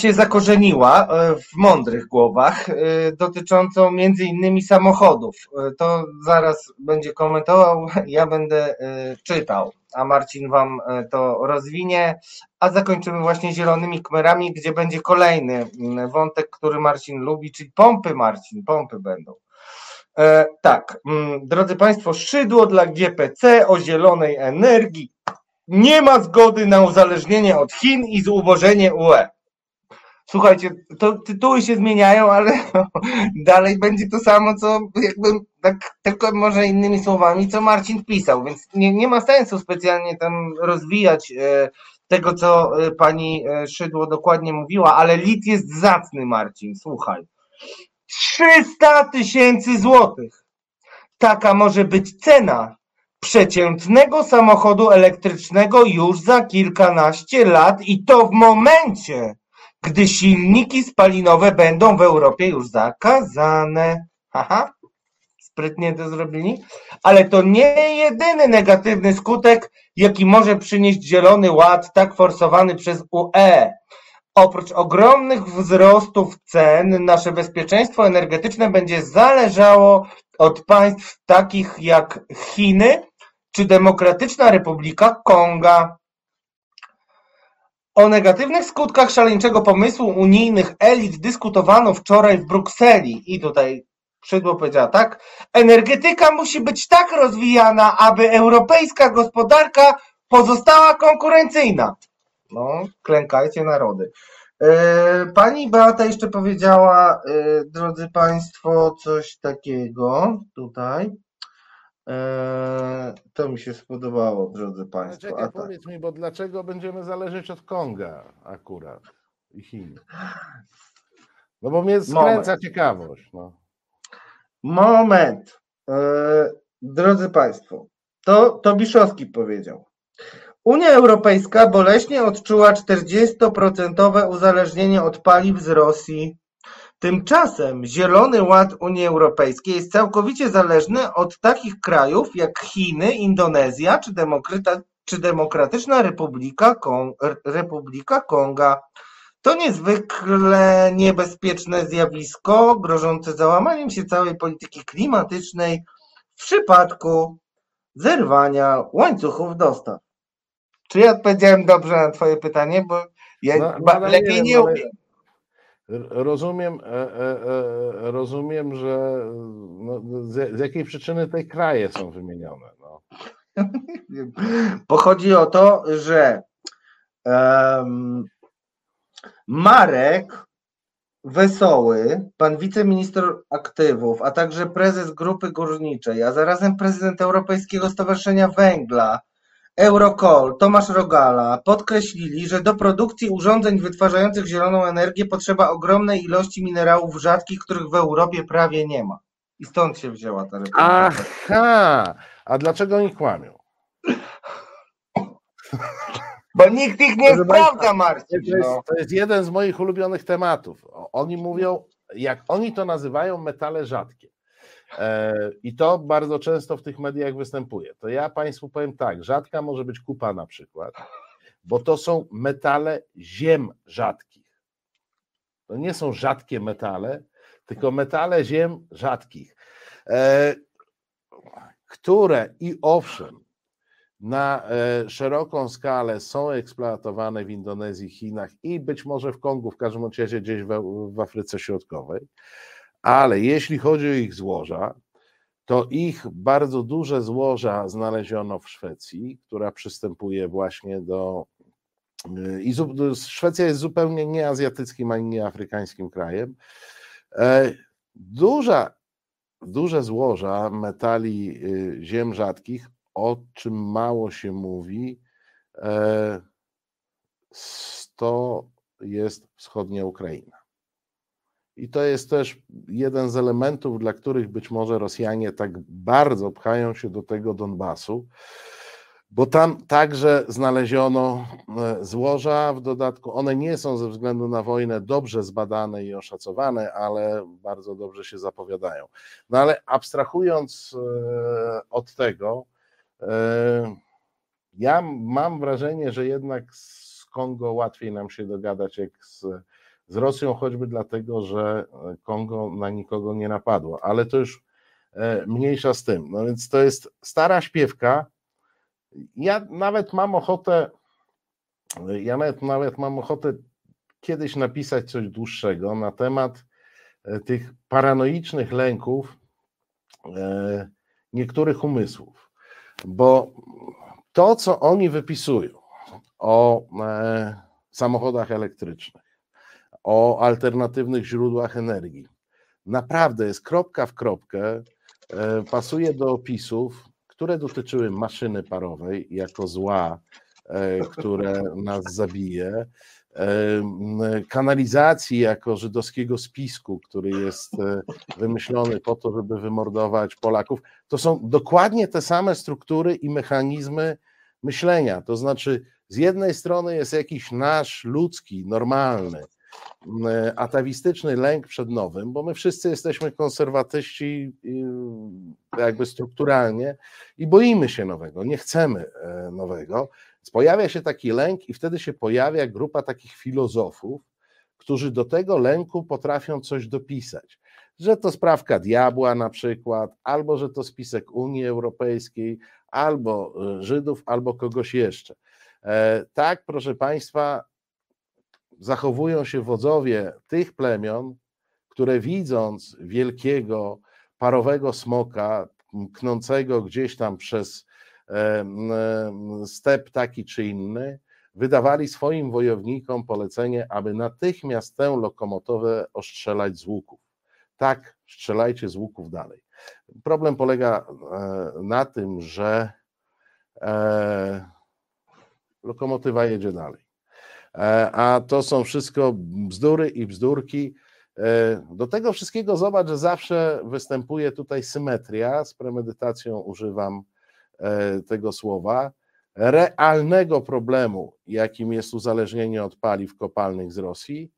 się zakorzeniła e, w mądrych głowach, e, dotyczącą między innymi samochodów. To zaraz będzie komentował, ja będę czytał, a Marcin Wam to rozwinie, a zakończymy właśnie zielonymi kmerami, gdzie będzie kolejny mm, wątek, który Marcin lubi, czyli pompy Marcin, pompy będą. E, tak, mm, drodzy Państwo, szydło dla GPC o zielonej energii. Nie ma zgody na uzależnienie od Chin i zubożenie UE. Słuchajcie, to tytuły się zmieniają, ale dalej będzie to samo, co jakbym tak tylko może innymi słowami, co Marcin wpisał, więc nie, nie ma sensu specjalnie tam rozwijać e, tego, co e, pani e, Szydło dokładnie mówiła, ale lit jest zacny, Marcin, słuchaj. 300 tysięcy złotych. Taka może być cena przeciętnego samochodu elektrycznego już za kilkanaście lat i to w momencie, gdy silniki spalinowe będą w Europie już zakazane. Haha, sprytnie to zrobili. Ale to nie jedyny negatywny skutek, jaki może przynieść Zielony Ład, tak forsowany przez UE. Oprócz ogromnych wzrostów cen, nasze bezpieczeństwo energetyczne będzie zależało od państw takich jak Chiny czy Demokratyczna Republika Konga. O negatywnych skutkach szaleńczego pomysłu unijnych elit dyskutowano wczoraj w Brukseli i tutaj Szydło powiedziała tak, energetyka musi być tak rozwijana, aby europejska gospodarka pozostała konkurencyjna. No, klękajcie narody. E, pani Beata jeszcze powiedziała, e, drodzy Państwo, coś takiego tutaj. E, to mi się spodobało, drodzy Państwo. Czekaj, tak. powiedz mi, bo dlaczego będziemy zależeć od Konga akurat i Chin? No bo mnie skręca Moment. ciekawość. No. Moment. Drodzy Państwo, to Tobiszowski powiedział. Unia Europejska boleśnie odczuła czterdziestoprocentowe uzależnienie od paliw z Rosji. Tymczasem Zielony Ład Unii Europejskiej jest całkowicie zależny od takich krajów jak Chiny, Indonezja czy, Demokratyczna Republika, Kong Republika Konga. To niezwykle niebezpieczne zjawisko, grożące załamaniem się całej polityki klimatycznej w przypadku zerwania łańcuchów dostaw. Czy ja odpowiedziałem dobrze na Twoje pytanie? Bo ja no, lepiej nie, umiem. Rozumiem, e, e, e, rozumiem, że no, z, jakiej przyczyny te kraje są wymienione. No. O to, że um, Marek Wesoły, pan wiceminister aktywów, a także prezes grupy górniczej, a zarazem prezydent Europejskiego Stowarzyszenia Węgla, Eurocall, Tomasz Rogala podkreślili, że do produkcji urządzeń wytwarzających zieloną energię potrzeba ogromnej ilości minerałów rzadkich, których w Europie prawie nie ma. I stąd się wzięła ta reprezentacja. Aha, a dlaczego oni kłamią? Bo nikt ich nie sprawdza, Marcin. To jest, no. to jest jeden z moich ulubionych tematów. Oni mówią, jak oni to nazywają metale rzadkie. E, I to bardzo często w tych mediach występuje. To ja Państwu powiem tak, rzadka może być kupa na przykład, bo to są metale ziem rzadkich. To nie są rzadkie metale, tylko metale ziem rzadkich, e, które i owszem, na e, szeroką skalę są eksploatowane w Indonezji, Chinach i być może w Kongu, w każdym razie gdzieś w Afryce Środkowej, ale jeśli chodzi o ich złoża, to ich bardzo duże złoża znaleziono w Szwecji, która przystępuje właśnie do. Y, I Szwecja jest zupełnie nie azjatyckim ani nie afrykańskim krajem. E, duża, duże złoża metali y, ziem rzadkich, o czym mało się mówi, e, to jest wschodnia Ukraina. I to jest też jeden z elementów, dla których być może Rosjanie tak bardzo pchają się do tego Donbasu, bo tam także znaleziono e, złoża, w dodatku one nie są ze względu na wojnę dobrze zbadane i oszacowane, ale bardzo dobrze się zapowiadają. No ale abstrahując e, od tego, e, ja mam wrażenie, że jednak z Kongo łatwiej nam się dogadać jak z, z Rosją, choćby dlatego, że Kongo na nikogo nie napadło, ale to już mniejsza z tym. No więc to jest stara śpiewka, ja nawet mam ochotę, ja nawet, nawet mam ochotę kiedyś napisać coś dłuższego na temat e, tych paranoicznych lęków e, niektórych umysłów, bo to, co oni wypisują o e, samochodach elektrycznych, o alternatywnych źródłach energii, naprawdę jest kropka w kropkę, pasuje do opisów które dotyczyły maszyny parowej jako zła, e, które nas zabije, e, kanalizacji jako żydowskiego spisku, który jest e, wymyślony po to, żeby wymordować Polaków. To są dokładnie te same struktury i mechanizmy myślenia. To znaczy, z jednej strony jest jakiś nasz ludzki, normalny, E, atawistyczny lęk przed nowym, bo my wszyscy jesteśmy konserwatyści jakby strukturalnie i boimy się nowego, nie chcemy e, nowego. Pojawia się taki lęk i wtedy się pojawia grupa takich filozofów, którzy do tego lęku potrafią coś dopisać. Że to sprawka diabła na przykład, albo że to spisek Unii Europejskiej, albo e, Żydów, albo kogoś jeszcze. Tak, proszę Państwa, zachowują się wodzowie tych plemion, które widząc wielkiego parowego smoka knącego gdzieś tam przez step taki czy inny, wydawali swoim wojownikom polecenie, aby natychmiast tę lokomotywę ostrzelać z łuków. Tak, strzelajcie z łuków dalej. Problem polega e, na tym, że e, lokomotywa jedzie dalej. E, a to są wszystko bzdury i bzdurki. E, do tego wszystkiego zobacz, że zawsze występuje tutaj symetria, z premedytacją używam e, tego słowa, realnego problemu, jakim jest uzależnienie od paliw kopalnych z Rosji,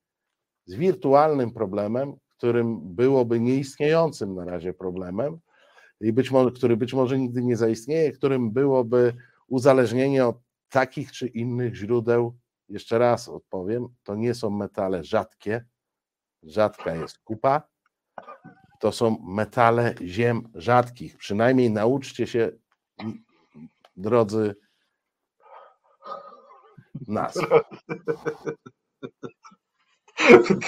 z wirtualnym problemem, którym byłoby nieistniejącym na razie problemem, i być może, który być może nigdy nie zaistnieje, którym byłoby uzależnienie od takich czy innych źródeł jeszcze raz odpowiem, to nie są metale rzadkie, rzadka jest kupa, to są metale ziem rzadkich. Przynajmniej nauczcie się, drodzy nas.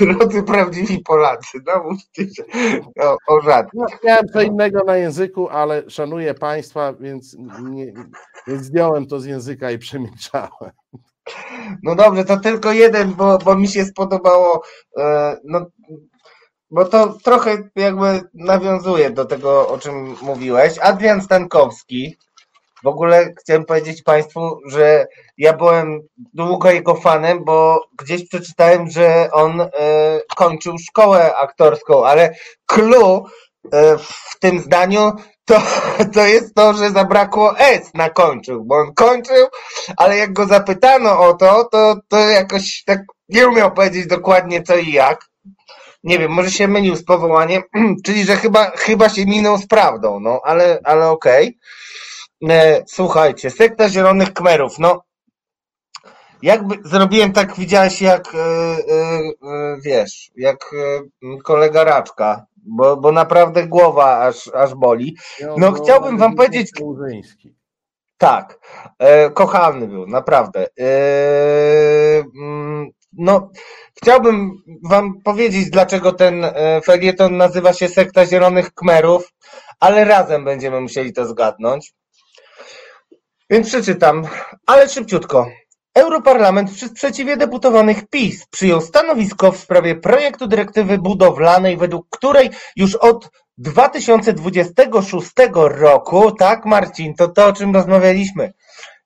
Drodzy prawdziwi Polacy, nauczcie się o, o rzadkich. Miałem co innego na języku, ale szanuję Państwa, więc, nie, więc zdjąłem to z języka i przemilczałem. No dobrze, to tylko jeden, bo, bo mi się spodobało. E, no, bo to trochę jakby nawiązuje do tego, o czym mówiłeś. Adrian Stankowski. W ogóle chciałem powiedzieć Państwu, że ja byłem długo jego fanem, bo gdzieś przeczytałem, że on e, kończył szkołę aktorską, ale clue w tym zdaniu to, to jest to, że zabrakło S na końcu, bo on kończył, ale jak go zapytano o to, to, to jakoś tak nie umiał powiedzieć dokładnie co i jak. Nie wiem, może się mylił z powołaniem, czyli że chyba, chyba się minął z prawdą, no ale, ale okej. Okay. E, słuchajcie, sekta Zielonych Kmerów, no jakby zrobiłem tak, widziałeś jak, yy, yy, wiesz, jak yy, kolega Raczka, bo, bo naprawdę głowa aż, aż boli. No, chciałbym wam powiedzieć. Tak, e, kochany był, naprawdę. E, mm, no, chciałbym wam powiedzieć, dlaczego ten e, felieton nazywa się Sekta Zielonych Kmerów, ale razem będziemy musieli to zgadnąć. Więc przeczytam, ale szybciutko. Europarlament przy sprzeciwie deputowanych PiS przyjął stanowisko w sprawie projektu dyrektywy budowlanej, według której już od 2026 roku, tak Marcin, to to o czym rozmawialiśmy,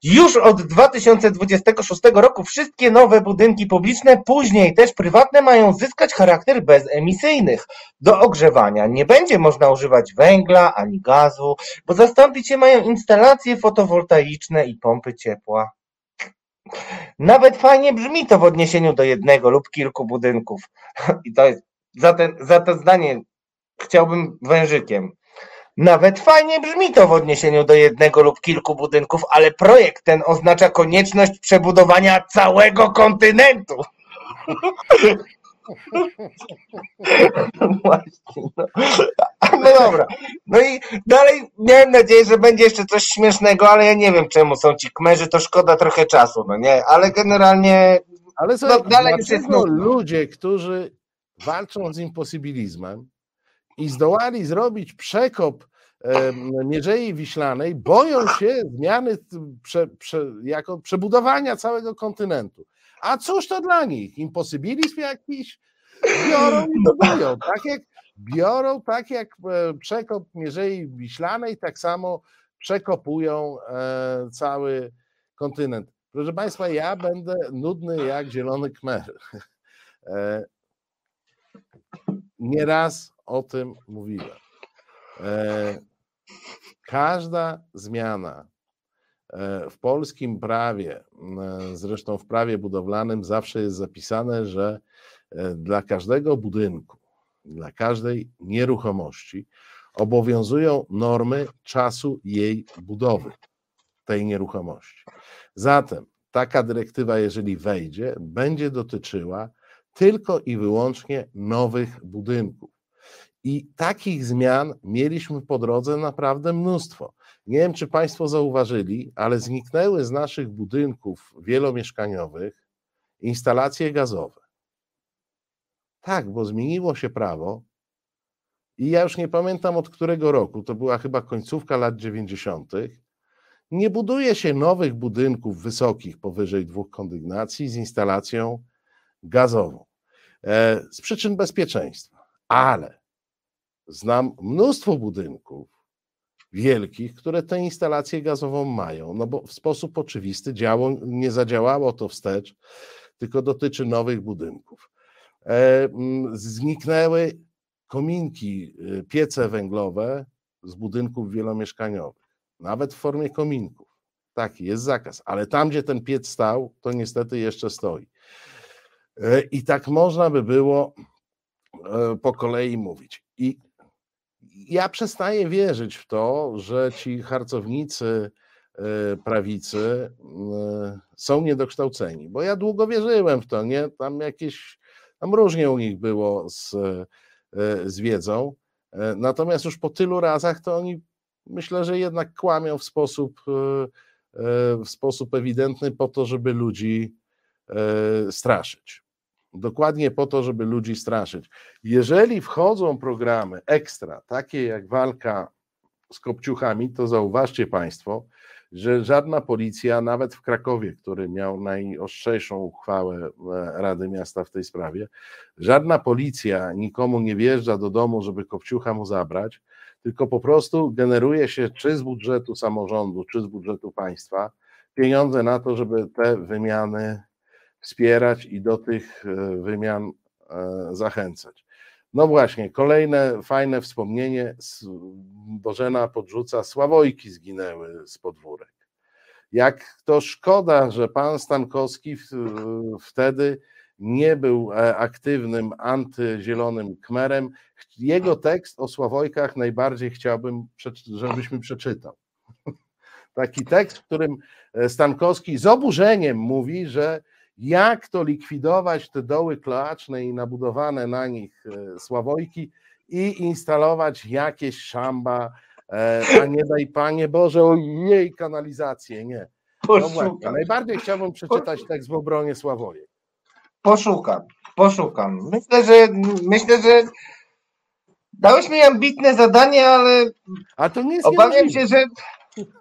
Już od 2026 roku wszystkie nowe budynki publiczne, później też prywatne mają zyskać charakter bezemisyjnych. Do ogrzewania nie będzie można używać węgla ani gazu, bo zastąpić je mają instalacje fotowoltaiczne i pompy ciepła. Nawet fajnie brzmi to w odniesieniu do jednego lub kilku budynków. I to jest, za, ten, za to zdanie chciałbym wężykiem. Nawet fajnie brzmi to w odniesieniu do jednego lub kilku budynków, ale projekt ten oznacza konieczność przebudowania całego kontynentu. Właśnie, no. no dobra. No i dalej miałem nadzieję, że będzie jeszcze coś śmiesznego, ale ja nie wiem czemu są ci kmerzy, to szkoda trochę czasu, no nie? Ale generalnie Ale No, słuchaj, dalej już jest dlaczego nudno. ludzie, którzy walczą z imposybilizmem i zdołali zrobić przekop Mierzei Wiślanej, boją się zmiany prze, prze, jako przebudowania całego kontynentu. A cóż to dla nich? Imposybilizm jakiś? Biorą i budują. Tak jak biorą, tak jak e, przekop Mierzei Wiślanej, tak samo przekopują e, cały kontynent. Proszę Państwa, ja będę nudny jak zielony kmer. E, Nieraz o tym mówiłem. Każda zmiana w polskim prawie, m, zresztą w prawie budowlanym, zawsze jest zapisane, że e, dla każdego budynku, dla każdej nieruchomości obowiązują normy czasu jej budowy, tej nieruchomości. Zatem taka dyrektywa, jeżeli wejdzie, będzie dotyczyła tylko i wyłącznie nowych budynków. I takich zmian mieliśmy po drodze naprawdę mnóstwo. Nie wiem, czy Państwo zauważyli, ale zniknęły z naszych budynków wielomieszkaniowych instalacje gazowe. Tak, bo zmieniło się prawo i ja już nie pamiętam od którego roku, to była chyba końcówka lat 90. Nie buduje się nowych budynków wysokich powyżej dwóch kondygnacji z instalacją gazową e, z przyczyn bezpieczeństwa, ale znam mnóstwo budynków wielkich, które tę instalację gazową mają, no bo w sposób oczywisty działo, nie zadziałało to wstecz, tylko dotyczy nowych budynków. E, Zniknęły kominki, y, piece węglowe z budynków wielomieszkaniowych, nawet w formie kominków. Taki jest zakaz, ale tam, gdzie ten piec stał, to niestety jeszcze stoi. E, I tak można by było e, po kolei mówić. I ja przestaję wierzyć w to, że ci harcownicy e, prawicy e, są niedokształceni, bo ja długo wierzyłem w to, nie? Tam jakieś, tam różnie u nich było z, e, z wiedzą, natomiast już po tylu razach to oni myślę, że jednak kłamią w sposób, w sposób ewidentny po to, żeby ludzi straszyć. Dokładnie po to, żeby ludzi straszyć. Jeżeli wchodzą programy ekstra, takie jak walka z kopciuchami, to zauważcie Państwo, że żadna policja, nawet w Krakowie, który miał najostrzejszą uchwałę e, Rady Miasta w tej sprawie, żadna policja nikomu nie wjeżdża do domu, żeby kopciucha mu zabrać, tylko po prostu generuje się czy z budżetu samorządu, czy z budżetu państwa pieniądze na to, żeby te wymiany wspierać i do tych e, wymian e, zachęcać. No właśnie, kolejne fajne wspomnienie. Bożena podrzuca, Sławojki zginęły z podwórek. Jak to szkoda, że pan Stankowski wtedy nie był e, aktywnym antyzielonym kmerem. Jego tekst o Sławojkach najbardziej chciałbym, żebyśmy przeczytał. Taki tekst, w którym Stankowski z oburzeniem mówi, że jak to likwidować te doły kloaczne i nabudowane na nich e, sławojki i instalować jakieś szamba, e, a nie daj Panie Boże, ojej, kanalizację, nie. No właśnie, najbardziej chciałbym przeczytać tekst w obronie Sławojek. poszukam, poszukam. Myślę, że myślę, że dałeś mi ambitne zadanie, ale A to nie jest obawiam niemożliwe. się, że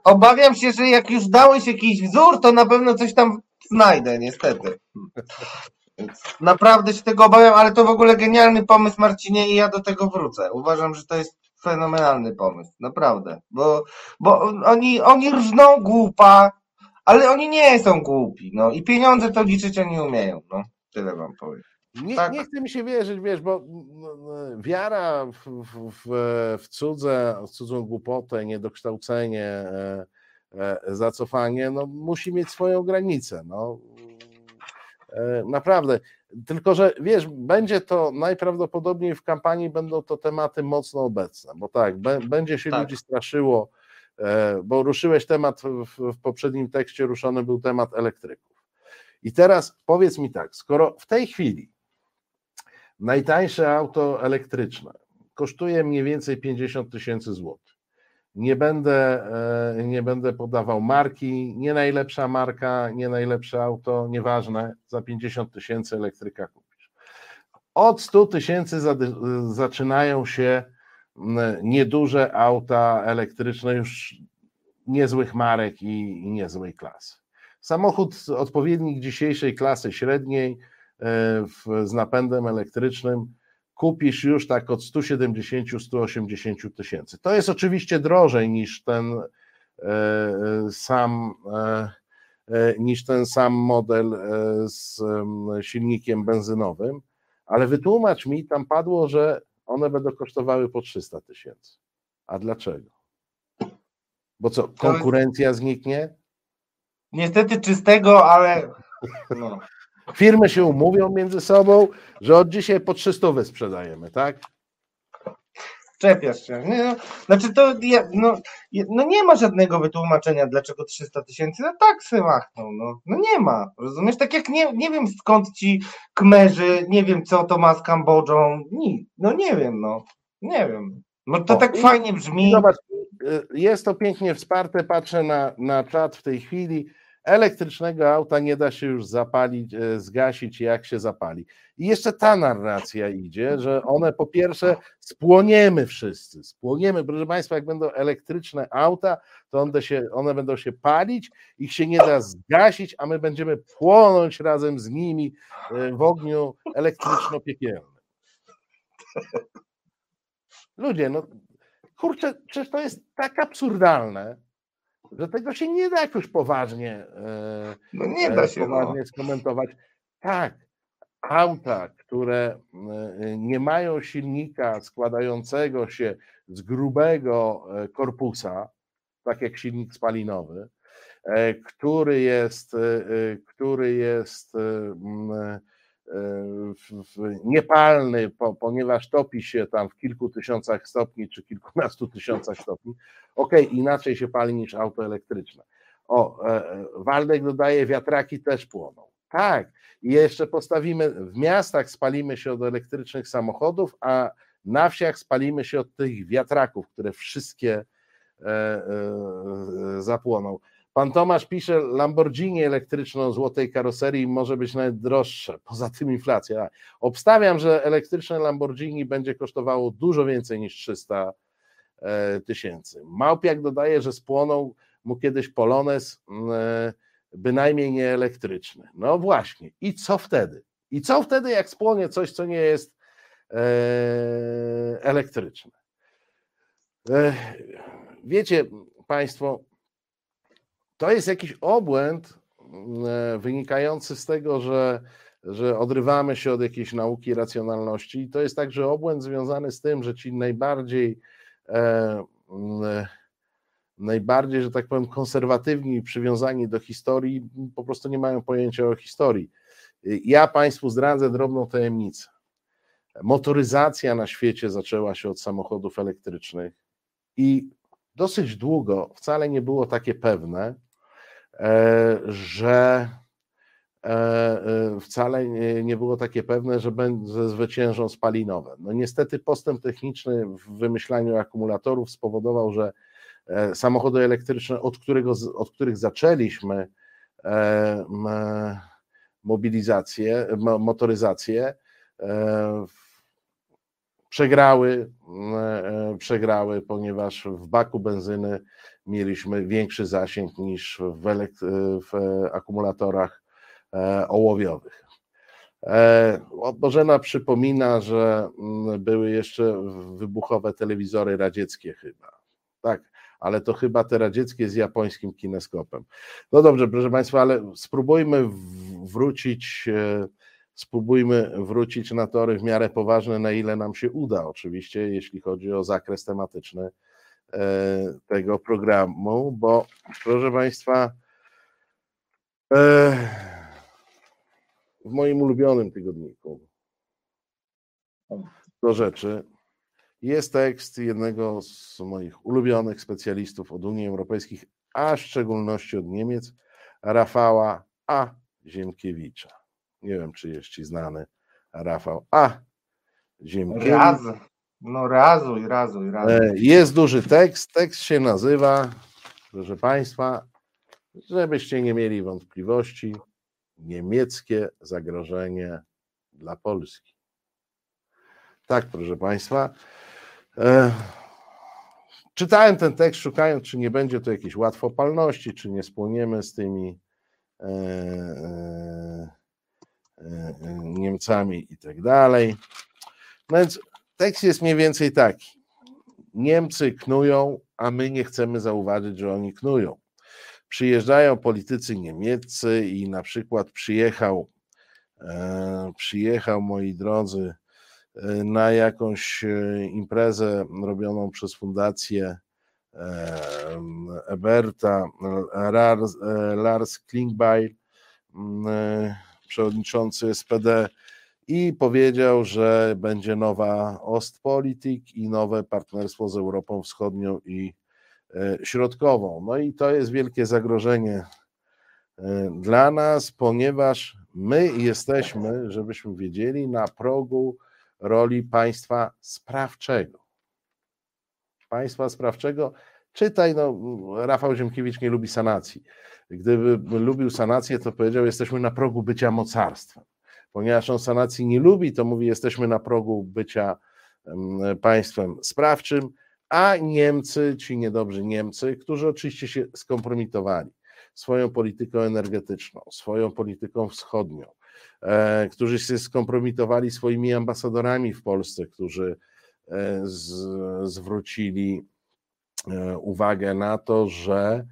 obawiam się, że jak już dałeś jakiś wzór, to na pewno coś tam znajdę, niestety. Naprawdę się tego obawiam, ale to w ogóle genialny pomysł, Marcinie, i ja do tego wrócę. Uważam, że to jest fenomenalny pomysł, naprawdę. Bo, bo oni, oni rżną głupa, ale oni nie są głupi, no i pieniądze to liczyć oni umieją, no. Tyle wam powiem. Nie, Tak. nie chce mi się wierzyć, wiesz, bo mm, wiara w, w, w, cudze, w cudzą głupotę, niedokształcenie, e, zacofanie, no, musi mieć swoją granicę. No. E, Naprawdę. Tylko, że wiesz, będzie to najprawdopodobniej w kampanii będą to tematy mocno obecne, bo tak, będzie się Tak. ludzi straszyło, e, bo ruszyłeś temat w, w poprzednim tekście, ruszony był temat elektryków. I teraz powiedz mi tak, skoro w tej chwili najtańsze auto elektryczne kosztuje mniej więcej 50 tysięcy złotych. Nie będę, e, nie będę podawał marki, nie najlepsza marka, nie najlepsze auto, nieważne, za 50 tysięcy elektryka kupisz. Od 100 tysięcy zaczynają się nieduże auta elektryczne już niezłych marek i, i niezłej klasy. Samochód odpowiednik dzisiejszej klasy średniej e, w, z napędem elektrycznym kupisz już tak od 170-180 tysięcy. To jest oczywiście drożej niż ten e, e, sam e, niż ten sam model z em, silnikiem benzynowym, ale wytłumacz mi, tam padło, że one będą kosztowały po 300 tysięcy. A dlaczego? Bo co, konkurencja zniknie? Niestety czystego, ale no. Firmy się umówią między sobą, że od dzisiaj po 300 sprzedajemy, tak? Czepiasz się. Nie, no, znaczy to ja, no, no nie ma żadnego wytłumaczenia, dlaczego 300 tysięcy, no tak se machnął, no, no nie ma, rozumiesz, tak jak nie, nie wiem skąd ci kmerzy, nie wiem co to ma z Kambodżą, nic, no nie wiem, no, nie wiem, no to O, tak i- fajnie brzmi, zobacz, y, jest to pięknie wsparte, patrzę na, na czat w tej chwili. Elektrycznego auta nie da się już zapalić, e, zgasić, jak się zapali. I jeszcze ta narracja idzie, że one po pierwsze spłoniemy wszyscy, spłoniemy. Proszę Państwa, jak będą elektryczne auta, to one, się, one będą się palić, ich się nie da zgasić, a my będziemy płonąć razem z nimi e, w ogniu elektryczno-piekielnym. Ludzie, no kurczę, przecież to jest tak absurdalne, że tego się nie da jakoś poważnie, e, no nie e, da się, no. poważnie skomentować. Tak, auta, które e, nie mają silnika składającego się z grubego e, korpusa, tak jak silnik spalinowy, e, który jest, e, e, który jest e, e, niepalny, po, ponieważ topi się tam w kilku tysiącach stopni czy kilkunastu tysiącach stopni. Okej, inaczej się pali niż auto elektryczne. O, e, e, Waldek dodaje, wiatraki też płoną. Tak, i jeszcze postawimy, w miastach spalimy się od elektrycznych samochodów, a na wsiach spalimy się od tych wiatraków, które wszystkie e, zapłoną. Pan Tomasz pisze, Lamborghini elektryczne o złotej karoserii może być nawet droższe, poza tym inflacja. Obstawiam, że elektryczne Lamborghini będzie kosztowało dużo więcej niż 300 e, tysięcy. Małpiak dodaje, że spłonął mu kiedyś Polones, mm, e, bynajmniej nie elektryczny. No właśnie. I co wtedy? I co wtedy, jak spłonie coś, co nie jest e, elektryczne? Wiecie Państwo, to jest jakiś obłęd e, wynikający z tego, że, że odrywamy się od jakiejś nauki racjonalności. I to jest także obłęd związany z tym, że ci najbardziej, e, m, najbardziej, że tak powiem, konserwatywni przywiązani do historii po prostu nie mają pojęcia o historii. Ja Państwu zdradzę drobną tajemnicę. Motoryzacja na świecie zaczęła się od samochodów elektrycznych i dosyć długo wcale nie było takie pewne, e, że e, e, wcale nie, było takie pewne, że będzie zwyciężą spalinowe. No niestety postęp techniczny w wymyślaniu akumulatorów spowodował, że e, samochody elektryczne, od, którego, od których zaczęliśmy e, mobilizację, mo- motoryzację, e, przegrały, e, przegrały, ponieważ w baku benzyny mieliśmy większy zasięg niż w, elek- w akumulatorach e, ołowiowych. E, Bożena przypomina, że mm, były jeszcze wybuchowe telewizory radzieckie chyba. Tak, ale to chyba te radzieckie z japońskim kineskopem. No dobrze, proszę Państwa, ale spróbujmy wrócić, e, spróbujmy wrócić na tory w miarę poważne, na ile nam się uda, oczywiście, jeśli chodzi o zakres tematyczny e, tego programu, bo proszę Państwa, e, w moim ulubionym tygodniku do rzeczy jest tekst jednego z moich ulubionych specjalistów od Unii Europejskiej, a w szczególności od Niemiec, Rafała A. Ziemkiewicza. Nie wiem, czy jest Ci znany Rafał A. Ziemkiewicz. Raz, no razu i razu i razu. E, jest duży tekst. Tekst się nazywa, proszę Państwa, żebyście nie mieli wątpliwości, niemieckie zagrożenie dla Polski. Tak, proszę Państwa. E, czytałem ten tekst, szukając, czy nie będzie to jakiejś łatwopalności, czy nie spłoniemy z tymi e, e, Niemcami i tak dalej. No więc tekst jest mniej więcej taki. Niemcy knują, a my nie chcemy zauważyć, że oni knują. Przyjeżdżają politycy niemieccy i na przykład przyjechał, przyjechał moi drodzy, na jakąś e, imprezę robioną przez fundację e, Eberta, e, Lars Klingbeil, przewodniczący SPD, i powiedział, że będzie nowa Ostpolitik i nowe partnerstwo z Europą Wschodnią i Środkową. No i to jest wielkie zagrożenie dla nas, ponieważ my jesteśmy, żebyśmy wiedzieli, na progu roli państwa sprawczego. Państwa sprawczego, czytaj, no, Rafał Ziemkiewicz nie lubi sanacji. Gdyby lubił sanację, to powiedział, jesteśmy na progu bycia mocarstwem. Ponieważ on sanacji nie lubi, to mówi, jesteśmy na progu bycia państwem sprawczym, a Niemcy, ci niedobrzy Niemcy, którzy oczywiście się skompromitowali swoją polityką energetyczną, swoją polityką wschodnią, E, którzy się skompromitowali swoimi ambasadorami w Polsce, którzy e, z, zwrócili e, uwagę na to, że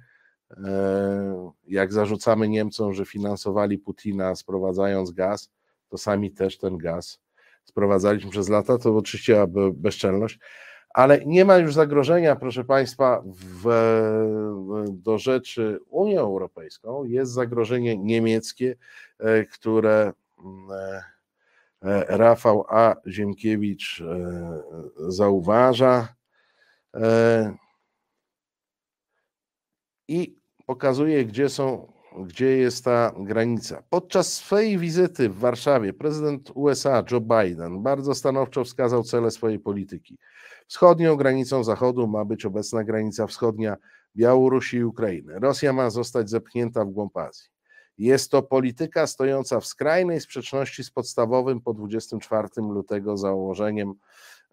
jak zarzucamy Niemcom, że finansowali Putina sprowadzając gaz, to sami też ten gaz sprowadzaliśmy przez lata, to oczywiście bezczelność, ale nie ma już zagrożenia, proszę Państwa, w, do rzeczy Unią Europejską. Jest zagrożenie niemieckie, e, które mm, e, e, Rafał A. Ziemkiewicz zauważa i pokazuje, gdzie są, gdzie jest ta granica. Podczas swojej wizyty w Warszawie prezydent USA Joe Biden bardzo stanowczo wskazał cele swojej polityki. Wschodnią granicą Zachodu ma być obecna granica wschodnia Białorusi i Ukrainy. Rosja ma zostać zepchnięta w głąb Azji. Jest to polityka stojąca w skrajnej sprzeczności z podstawowym po 24 lutego założeniem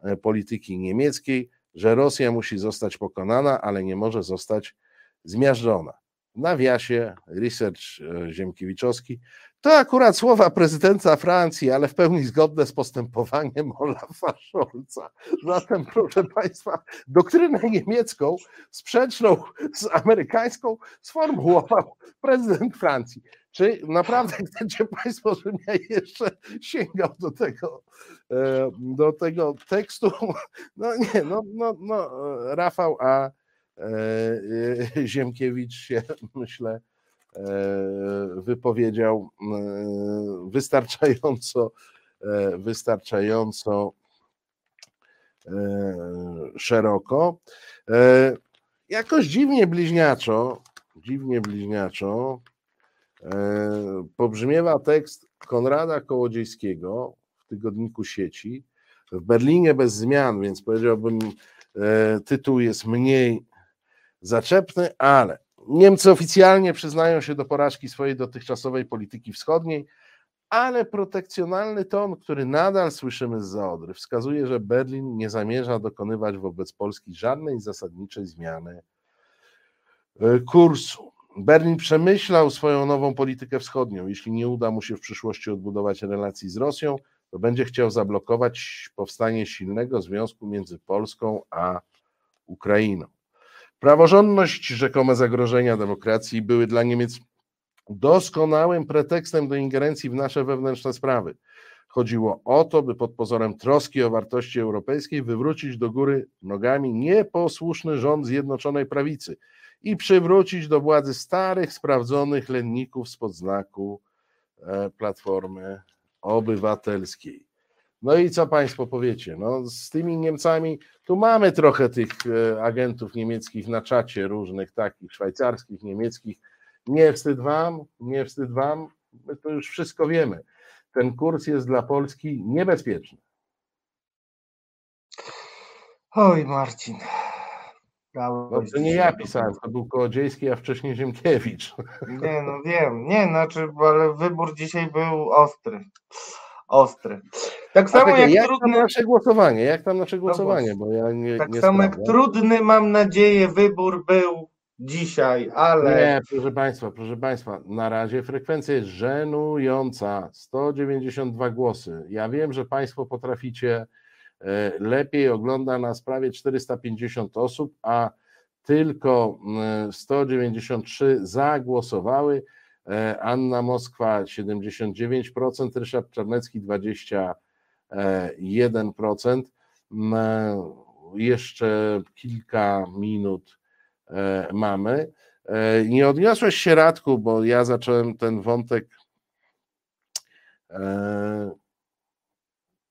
e, polityki niemieckiej, że Rosja musi zostać pokonana, ale nie może zostać zmiażdżona. Nawiasie research e, Ziemkiewiczowski to akurat słowa prezydenta Francji, ale w pełni zgodne z postępowaniem Olafa Scholza. Zatem, proszę Państwa, doktrynę niemiecką sprzeczną z amerykańską sformułował prezydent Francji. Czy naprawdę chcecie Państwo, żebym ja jeszcze sięgał do tego, e, do tego tekstu? No nie, no, no, no Rafał A. E, Ziemkiewicz się, myślę, E, wypowiedział e, wystarczająco, e, wystarczająco szeroko. Jakoś dziwnie bliźniaczo, dziwnie bliźniaczo pobrzmiewa tekst Konrada Kołodziejskiego w tygodniku sieci w Berlinie bez zmian, więc powiedziałbym, tytuł jest mniej zaczepny, ale Niemcy oficjalnie przyznają się do porażki swojej dotychczasowej polityki wschodniej, ale protekcjonalny ton, który nadal słyszymy z Zaodry, wskazuje, że Berlin nie zamierza dokonywać wobec Polski żadnej zasadniczej zmiany e, kursu. Berlin przemyślał swoją nową politykę wschodnią. Jeśli nie uda mu się w przyszłości odbudować relacji z Rosją, to będzie chciał zablokować powstanie silnego związku między Polską a Ukrainą. Praworządność, rzekome zagrożenia demokracji były dla Niemiec doskonałym pretekstem do ingerencji w nasze wewnętrzne sprawy. Chodziło o to, by pod pozorem troski o wartości europejskiej wywrócić do góry nogami nieposłuszny rząd Zjednoczonej Prawicy i przywrócić do władzy starych, sprawdzonych lenników spod znaku e, Platformy Obywatelskiej. No i co Państwo powiecie? No, z tymi Niemcami, tu mamy trochę tych e, agentów niemieckich na czacie różnych takich, szwajcarskich, niemieckich. Nie wstyd Wam, nie wstyd Wam, my to już wszystko wiemy. Ten kurs jest dla Polski niebezpieczny. Oj, Marcin. No, to nie ja pisałem, to był Kołodziejski, a wcześniej Ziemkiewicz. Nie, no wiem, nie, znaczy, ale wybór dzisiaj był ostry. Ostry. Tak samo jak, jak trudny. Nasze głosowanie, jak tam nasze głosowanie, bo ja nie. Tak nie samo jak trudny, mam nadzieję, wybór był dzisiaj, ale. Nie, proszę Państwa, proszę Państwa, na razie frekwencja jest żenująca. 192 głosy. Ja wiem, że Państwo potraficie e, lepiej, ogląda nas prawie 450 osób, a tylko mm, 193 zagłosowały. E, Anna Moskwa 79%, Ryszard Czarnecki 21%. Mm, e, Jeszcze kilka minut e, mamy. Nie odniosłeś się, Radku, bo ja zacząłem ten wątek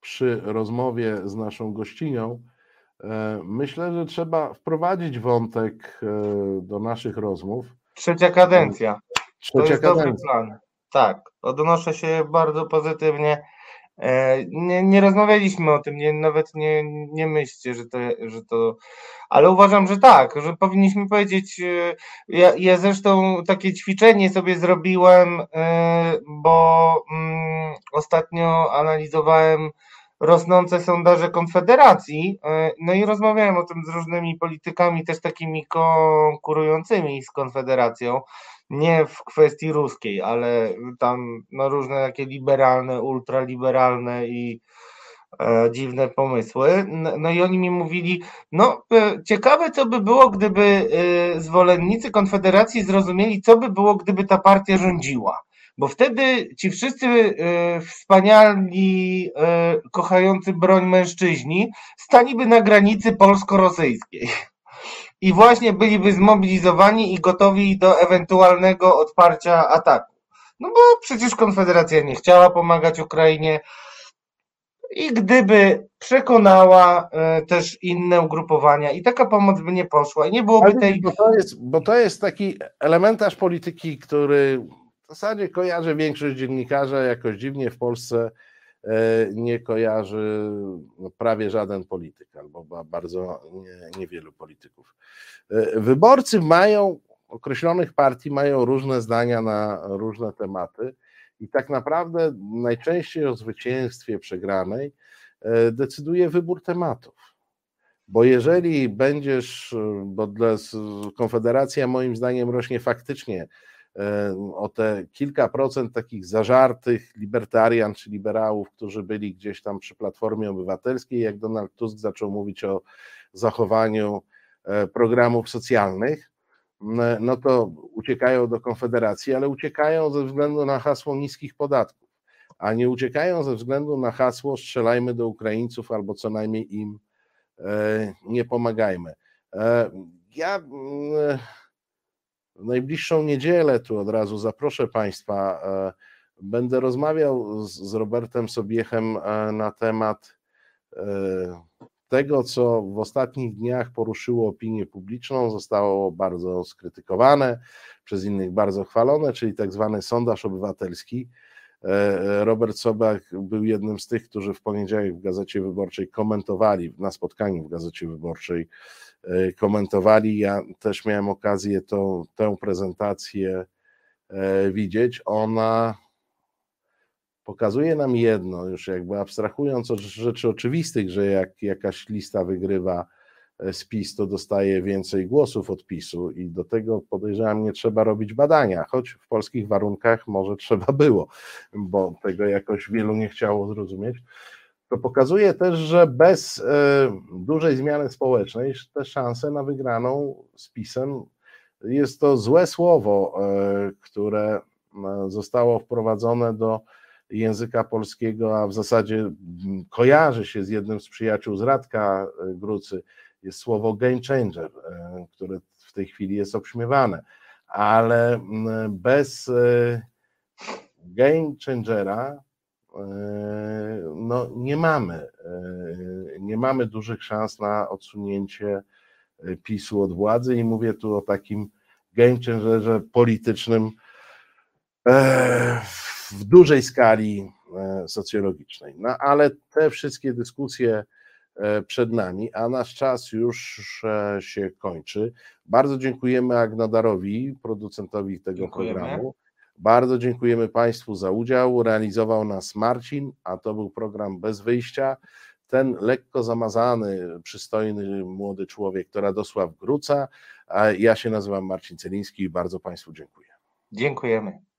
przy rozmowie z naszą gościnią. Myślę, że trzeba wprowadzić wątek do naszych rozmów. Trzecia kadencja. To jest dobry plan. Tak, odnoszę się bardzo pozytywnie. E, Nie, nie rozmawialiśmy o tym, nie, nawet nie, nie myślcie, że to, że to. Ale uważam, że tak, że powinniśmy powiedzieć. e, Ja, ja zresztą takie ćwiczenie sobie zrobiłem, e, bo mm, ostatnio analizowałem rosnące sondaże Konfederacji. No i rozmawiałem o tym z różnymi politykami, też takimi konkurującymi z Konfederacją nie w kwestii ruskiej, ale tam no, różne takie liberalne, ultraliberalne i e, dziwne pomysły. N- No i oni mi mówili, no e, ciekawe co by było, gdyby e, zwolennicy Konfederacji zrozumieli, co by było, gdyby ta partia rządziła. Bo wtedy ci wszyscy e, wspaniali, e, kochający broń mężczyźni staliby na granicy polsko-rosyjskiej i właśnie byliby zmobilizowani i gotowi do ewentualnego odparcia ataku. No bo przecież Konfederacja nie chciała pomagać Ukrainie i gdyby przekonała e, też inne ugrupowania i taka pomoc by nie poszła i nie byłoby Ale tej... bo, to jest, bo to jest taki elementarz polityki, który w zasadzie kojarzy większość dziennikarzy, jakoś dziwnie w Polsce nie kojarzy no, prawie żaden polityk, albo ba- bardzo nie, niewielu polityków. E, Wyborcy mają, określonych partii mają różne zdania na różne tematy i tak naprawdę najczęściej o zwycięstwie przegranej e, decyduje wybór tematów. Bo jeżeli będziesz, e, bo dla Konfederacja moim zdaniem rośnie faktycznie e, o te kilka procent takich zażartych libertarian czy liberałów, którzy byli gdzieś tam przy Platformie Obywatelskiej, jak Donald Tusk zaczął mówić o zachowaniu e, programów socjalnych, n- no to uciekają do Konfederacji, ale uciekają ze względu na hasło niskich podatków, a nie uciekają ze względu na hasło strzelajmy do Ukraińców albo co najmniej im e, nie pomagajmy. E, Ja mm, w najbliższą niedzielę tu od razu zaproszę Państwa. e, Będę rozmawiał z, z Robertem Sobiechem e, na temat e, tego, co w ostatnich dniach poruszyło opinię publiczną, zostało bardzo skrytykowane, przez innych bardzo chwalone, czyli tak zwany sondaż obywatelski. Robert Sobak był jednym z tych, którzy w poniedziałek w Gazecie Wyborczej komentowali, na spotkaniu w Gazecie Wyborczej komentowali. Ja też miałem okazję to, tę prezentację e, widzieć. Ona pokazuje nam jedno, już jakby abstrahując od rzeczy oczywistych, że jak jakaś lista wygrywa e, spis, to dostaje więcej głosów od PiSu i do tego podejrzewam nie trzeba robić badania, choć w polskich warunkach może trzeba było, bo tego jakoś wielu nie chciało zrozumieć. To pokazuje też, że bez e, dużej zmiany społecznej te szanse na wygraną z PiSem jest to złe słowo, e, które zostało wprowadzone do języka polskiego, a w zasadzie kojarzy się z jednym z przyjaciół z Radka Grucy, jest słowo game changer, które w tej chwili jest obśmiewane, ale bez game changera no, nie mamy, e, nie mamy dużych szans na odsunięcie e, PiSu od władzy i mówię tu o takim game changerze politycznym e, w dużej skali socjologicznej. No ale te wszystkie dyskusje przed nami, a nasz czas już się kończy. Bardzo dziękujemy Agnadarowi, producentowi tego dziękujemy. programu. Bardzo dziękujemy Państwu za udział. Realizował nas Marcin, a to był program Bez Wyjścia. Ten lekko zamazany, przystojny młody człowiek to Radosław Gruca. Ja się nazywam Marcin Celiński i bardzo Państwu dziękuję. Dziękujemy.